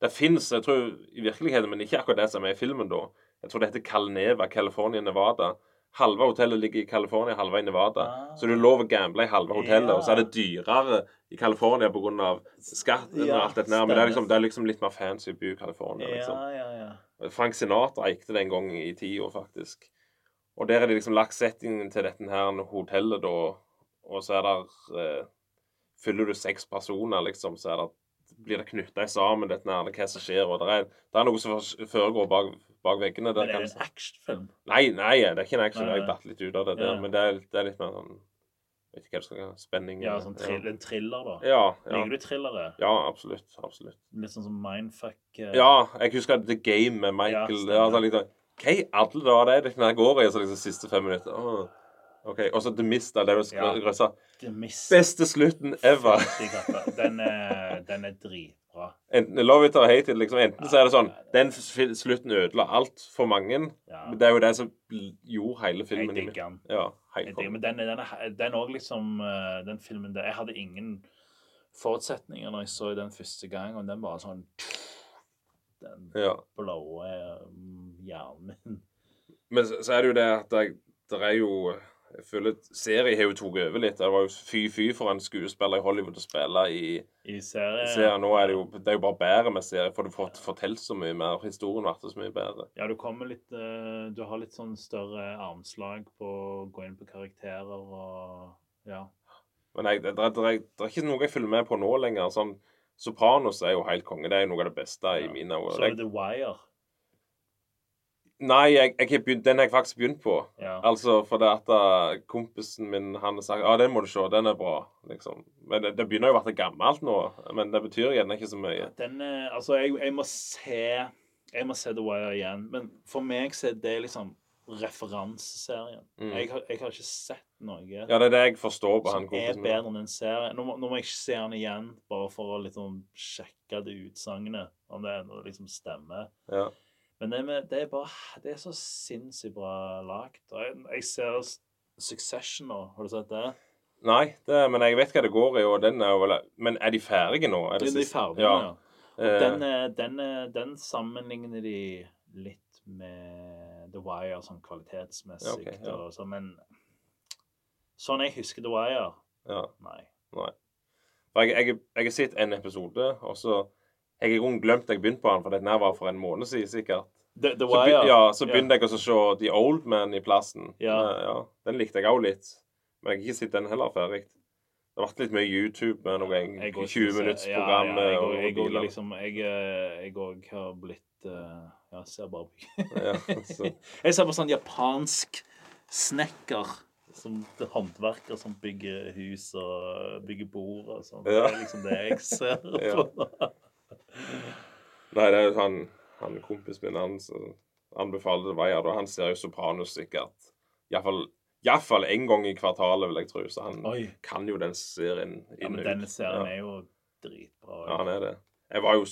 Det fins, jeg tror, i virkeligheten, men ikke akkurat det som er i filmen, da. Jeg tror det heter Calneva, California, Nevada. Halve hotellet ligger i California, halve i Nevada. Ah. Så du er lov å gamble i halve hotellet, Ja. og så er det dyrere i California pga. skatten Ja, og alt dette der. Men det er, liksom, det er liksom litt mer fancy bo i California. liksom. Ja, ja, ja. Frank Sinatra gikk det en gang i tida, faktisk. Og der er det liksom lagt settingen til dette her hotellet, da. Og så er det eh, Fyller du seks personer, liksom, så er det, blir det knytta sammen, dette her, hva som skjer. Og det er, det er noe som foregår bak, bak veggene. Der, Men er det en actionfilm? Nei, nei, det er ikke en action. Nei, Jeg nei. datt litt ut av det der. Ja. Men det er, det er litt mer sånn Vet ikke hva du skal kalle. Spenning. Ja, sånn trill, en thriller, da. Ja, ja. Liker du thrillere? ja, absolutt. Absolutt. Litt sånn som Mindfuck? eh, Ja, jeg husker The Game med Michael. Ja, Hva i alle dager er det den går i? Så liksom siste fem minutter. Oh. OK. Og så The Mist av Dennis Ja. Grøssa. Beste slutten ever. Den er, den er dritbra. Enten love it or hate it. liksom. Enten så er det sånn Den slutten ødela alt for mange. Ja. Men det er jo det som gjorde hele filmen Jeg digger den. Ja, Jeg digger, men den, den, er- den også liksom eh, Den filmen der Jeg hadde ingen forutsetninger når jeg så den første gang, og den bare sånn Den Ja. blower mm, hjernen min. Men så, så er det jo det at jeg, det er jo Jeg føler Serien serie har jo tatt over litt. Det var jo fy-fy for en skuespiller i Hollywood å spille i I serien. serier. Nå er det jo det er jo bare bedre med serie, for du får fortalt så mye mer. Historien blir så mye bedre. Ja, du kommer litt eh, Du har litt sånn større armslag på å gå inn på karakterer og Ja. Men jeg, det, det, det, det er ikke noe jeg følger med på nå lenger. Sånn, Sopranos er jo helt konge. Det er jo noe av det beste i mine øyne. Så er det The Wire. Nei, jeg, jeg begynt, den har jeg faktisk begynt på. Ja. Altså fordi at uh, kompisen min han har sagt ja, den må du se, den er bra. liksom. Men det, det begynner jo å bli gammelt nå. Men det betyr gjerne ikke så mye. Den eh, Altså, jeg, jeg må se Jeg må se The Wire igjen. Men for meg så er det liksom referanseserien. Mm. Jeg, har, jeg har ikke sett noe Ja, det er det jeg forstår på han kompisen. er bedre enn den serien. Nå, nå må jeg se han igjen, bare for å liksom sjekke det utsagnet, om det liksom stemmer. Ja. Men det, med, det er bare Det er så sinnssykt bra lagd. Og Jeg, jeg ser Succession nå. Har du sett det? Nei, det, men jeg vet hva det går i, og den er vel Men er de ferdige nå? Er det de er ferdige, ja. ja. Eh, Den, den, den sammenligner de litt med The Wire sånn kvalitetsmessig. Ja, ok, ja. og så, men sånn jeg husker The Wire ja. Nei. nei. jeg, jeg, jeg har sett en episode, og så jeg har glemt at jeg begynte på den, for den her var for en måned siden sikkert. The, The Så, be, Wire ja, så begynte jeg også å se The Old Man i plassen. Ja. Ja. Den likte jeg òg litt. Men jeg har ikke sett den heller ferdig. Det har vært litt mye YouTube med noen Jeg 20 ikke- minutts ja, program. Ja, jeg, jeg, og liksom, jeg, eh, jeg òg har blitt eh, Ja, ser bare på Ja, så- Jeg ser på sånn japansk snekker. Som er håndverker som bygger hus og bygger bord og sånn. Det er liksom det jeg ser på. Nei, det er jo han, han kompisen min, han som anbefaler veier, og han ser jo Sopranos sikkert. Iallfall Iallfall én gang i kvartalet, vil jeg tro. Så han Oi. kan jo den serien Ja, men denne serien Ja. er jo dritbra. Ja, han er det. Jeg var jo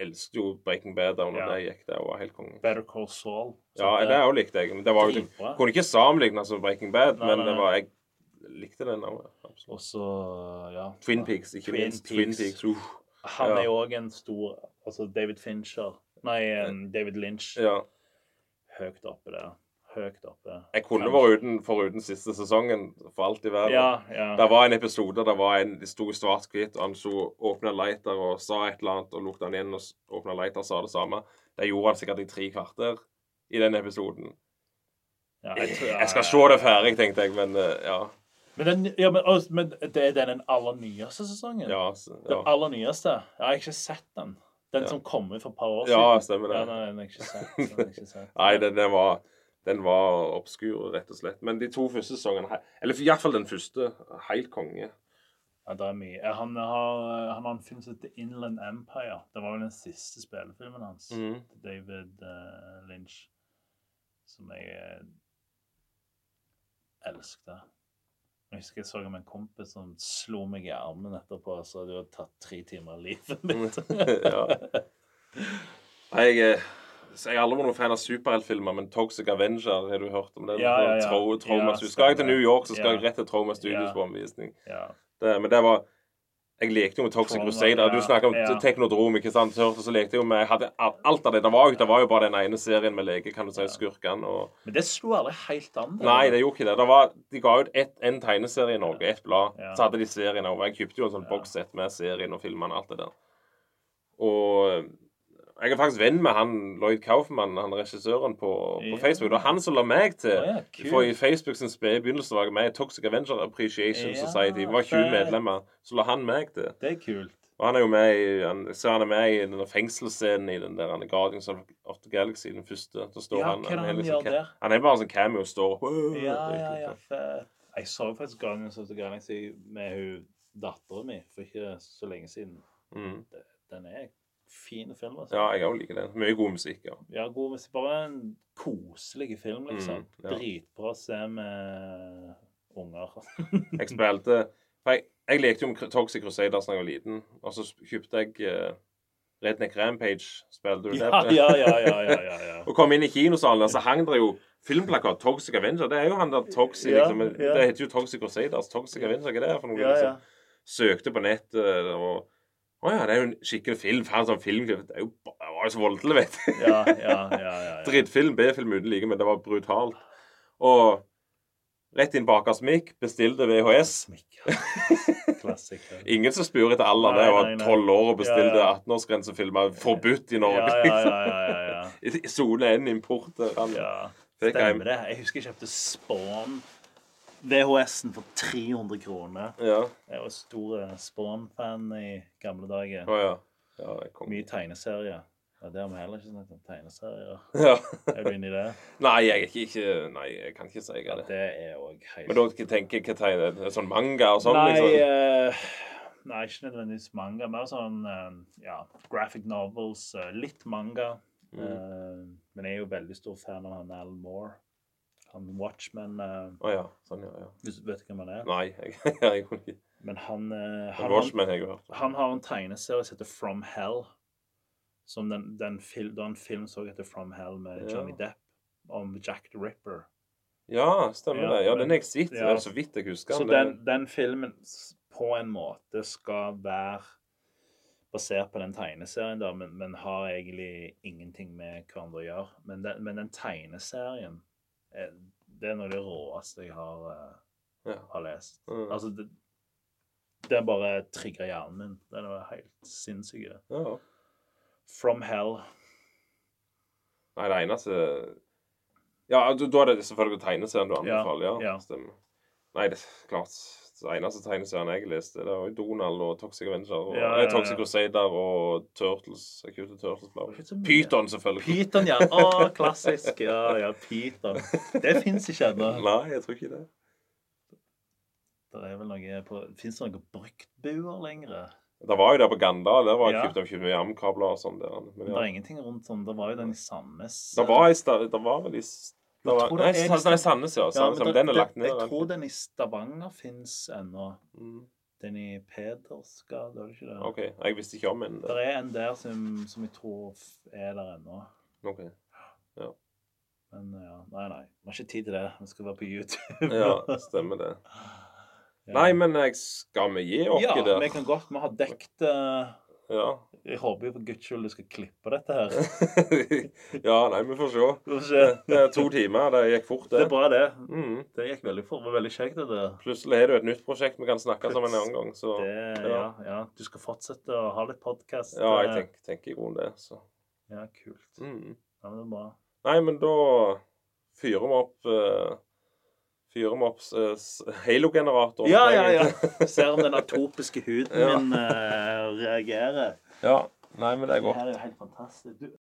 elsket jo Breaking Bad da når Ja. det gikk. Det var helt konge. Better Call Saul. Ja, det òg likte jeg. Men det var jo. Kunne ikke sammenlignes med Breaking Bad, Nei, men nei, det nei. var jeg likte den òg. Og så, ja Twin Peaks, ikke Twin minst. Twin Peaks. Peaks. Uh. Han er jo òg en stor Altså David Fincher Nei, David Lynch. Ja. Høyt oppe der. Høyt oppe. Jeg kunne vært uten foruten siste sesongen, for alt i verden. Ja, ja. Det var en episode der var en sto svart-hvitt, og han så åpna lighter og sa et eller annet, og lukta han inn og åpna lighter og sa det samme. Det gjorde han sikkert i tre kvarter i den episoden. ja jeg, tror- Jeg skal se det ferdig, tenkte jeg, men eh, ja. Men, den, ja, men, altså, men det er den aller nyeste sesongen? Ja, så, Den aller nyeste? Jeg har ikke sett den. Den som kom ut for et par år siden. ja stemmer det. Nei, den har jeg ikke sett. Den jeg ikke sett. Nei, den, den var den var obskur, rett og slett. Men de to første sesongene Eller iallfall den første. Helt konge. Ja, det er mye. Han har, han har en film som heter Inland Empire. Det var vel den siste spillefilmen hans. Mm. David uh, Lynch. Som jeg uh, elsket. Jeg husker jeg så med en kompis som slo meg i armen etterpå. Så det hadde tatt tre timer av livet mitt. Ja. Jeg, så jeg har aldri vært noen fan av superheltfilmer, men Toxic Avenger, har du hørt om den? Ja, ja, ja. Trau- Trauma Ja. Skal jeg til. New York, så skal jeg rett til Trauma Studios på omvisning. ja. Det, men det var Jeg lekte jo med Toxic Crusader. Du snakker om ja. Teknodrom, ikke sant? Så, så lekte jeg jo med hadde alt av det. Det var, det var jo bare den ene serien med leke, kan du si, skurkene og Men det slo aldri helt an. det. Nei, det gjorde ikke det. det var, de ga ut ett- en tegneserie i Norge, ett blad. Ja. Så hadde de serien over. Jeg kjøpte jo en sånn Ja. bokssett med serien og filmene og alt det der. Og jeg er faktisk venn med han Lloyd Kaufmann, han regissøren, på, på Ja. Facebook. Det var han som la meg til. Å, ja. For i Facebook sin spede begynnelse var jeg med i Toxic Avenger Appreciation Ja, Society. Vi var 20 fett. medlemmer. Så la han meg til. Det er kult. Og han er jo med i han, ser han er med i den fengselsscenen i den der han er Guardians of, the Galaxy, den første. Da står Ja, han, hva er han liksom der? Han er bare sånn cameo står Ja, ja, ja, fett. Jeg så faktisk Guardians of the Galaxy med hun dattera mi for ikke så lenge siden. Mm. Den er fin film, altså. Ja, jeg òg liker den. Mye god musikk. ja. Ja, god musikk. Bare en koselig film, liksom. Mm, ja. Dritbra å se med unger. Jeg spilte For jeg, jeg lekte jo med Toxic Crusaders da jeg var liten, og så kjøpte jeg uh, Redneck Rampage. Spilte du det? Ja, ja, ja, ja, ja, ja, ja. Og kom inn i kinosalen, og så hang det jo filmplakat Toxic Avenger. Det er jo han der Toxic, liksom. Det heter jo Toxic Crusaders. Toxic Avenger, hva er det for noe? liksom? Søkte på nettet og Å ja, det er jo en skikkelig film. Faen, sånn film Det er jo det var jo så voldelig, vet du. ja, ja, ja, ja. Drittfilm, B-film uten like, men det var brutalt. Og rett inn bak Asmik, bestilte VHS. Klassiker. Ingen som spør etter alder. Det var tolv år og bestilte Ja, ja. 18-årsgrensefilmer. Forbudt i Norge. ja, ja, ja, ja, Sone 1 import. ja. Stemmer det. Jeg husker jeg kjøpte Spawn. VHS-en for 300 kroner. Ja. Jeg var stor Spawn-fan i gamle dager. Oh, ja. ja det. Mye tegneserier. Ja, det har vi heller ikke snakket om. Tegneserier. Ja. Er du inne i det? Nei, jeg ikke, Nei, jeg kan ikke si det er. Det er òg helt Men dere tenker ikke hva tegner? Sånn manga og sånn? Nei, liksom? uh, nei, ikke nødvendigvis manga. Mer sånn uh, ja, graphic novels. uh, litt manga. Mm. Men jeg er jo veldig stor fan av han Alan Moore. Han Watchman uh, oh, ja. Sånn, ja. ja. Hvis du vet hvem han er? Nei, jeg, jeg, kunne ikke Men han, uh, han, har jeg jo hørt. han har en tegneserie som heter From Hell. Som den, den fil, det en film som heter From Hell med. Johnny Depp om Jack the Ripper. Ja, stemmer det. Ja, men- den har jeg sett. ja. Så vidt jeg husker Så den. den, filmen på en måte skal være basert på den tegneserien, da, men, men har egentlig ingenting med hverandre å gjøre. Men den, men den tegneserien er, Det er noe av det råeste jeg har, eh, Ja. har lest. Mm. Altså, det, det bare trigger hjernen min. Det er noe helt sinnssykt. Ja. From Hell. Nei, det eneste Ja, da da er det selvfølgelig tegneserien du anbefaler, ja. ja. Stemmer. Nei, det er klart. Det eneste tegneserien jeg leste, det var jo Donald og Toxic Avenger. Og, Ja, ja, ja, Toxic. Crusader og Turtles. Acute Turtles. Det så. Pyton, selvfølgelig. Pyton, ja. Å, klassisk. Ja, ja, Pyton. Det fins ikke ennå. Nei, jeg tror ikke det. Det er vel noe på Fins det noen bruktbuer lenger? Det var jo der på Gandal. Der var Ja. kjøpt mye amkabler og sånn. der. Men Det ja. er ingenting rundt sånn. Det var jo den i Sandnes. Det var i sted, Det var vel i Jeg var, tror Nei, er Sandnes, ja. Ja, men den er lagt ned. Jeg tror den i Stavanger fins ennå. Mm, Den i Pedersgade, er det ikke det? OK. Jeg visste ikke om en. Det er en der som, som jeg tror er der ennå. Ok. ja. Men ja, nei, nei. Vi har ikke tid til det. Vi skal være på YouTube. Ja, stemmer det. Ja. Nei, men jeg skal vi gi oss Ja, der? vi kan godt. Vi har dekket eh, Ja. Jeg håper jo for guds skyld du skal klippe dette her. ja, nei, vi får se. Vi får se. Det er to timer. Det gikk fort, Det det. er bra, det. Mm. Det gikk veldig fort. Det var veldig kjekt, det. Plutselig har du et nytt prosjekt vi kan snakke om en annen gang. Så Det, ja, ja. Du skal fortsette å ha litt podkast? ja, jeg tenker, tenker i grunnen det. Så. Ja, kult. Mm. Ja, men det er bra. Nei, men da fyrer vi opp uh, Fyrer vi opp uh, Halo-generatoren. Ja, ja, ja. Ser om den atopiske huden Ja. min uh, reagerer. ja. Nei, men det er godt. Det her er jo helt fantastisk. Du,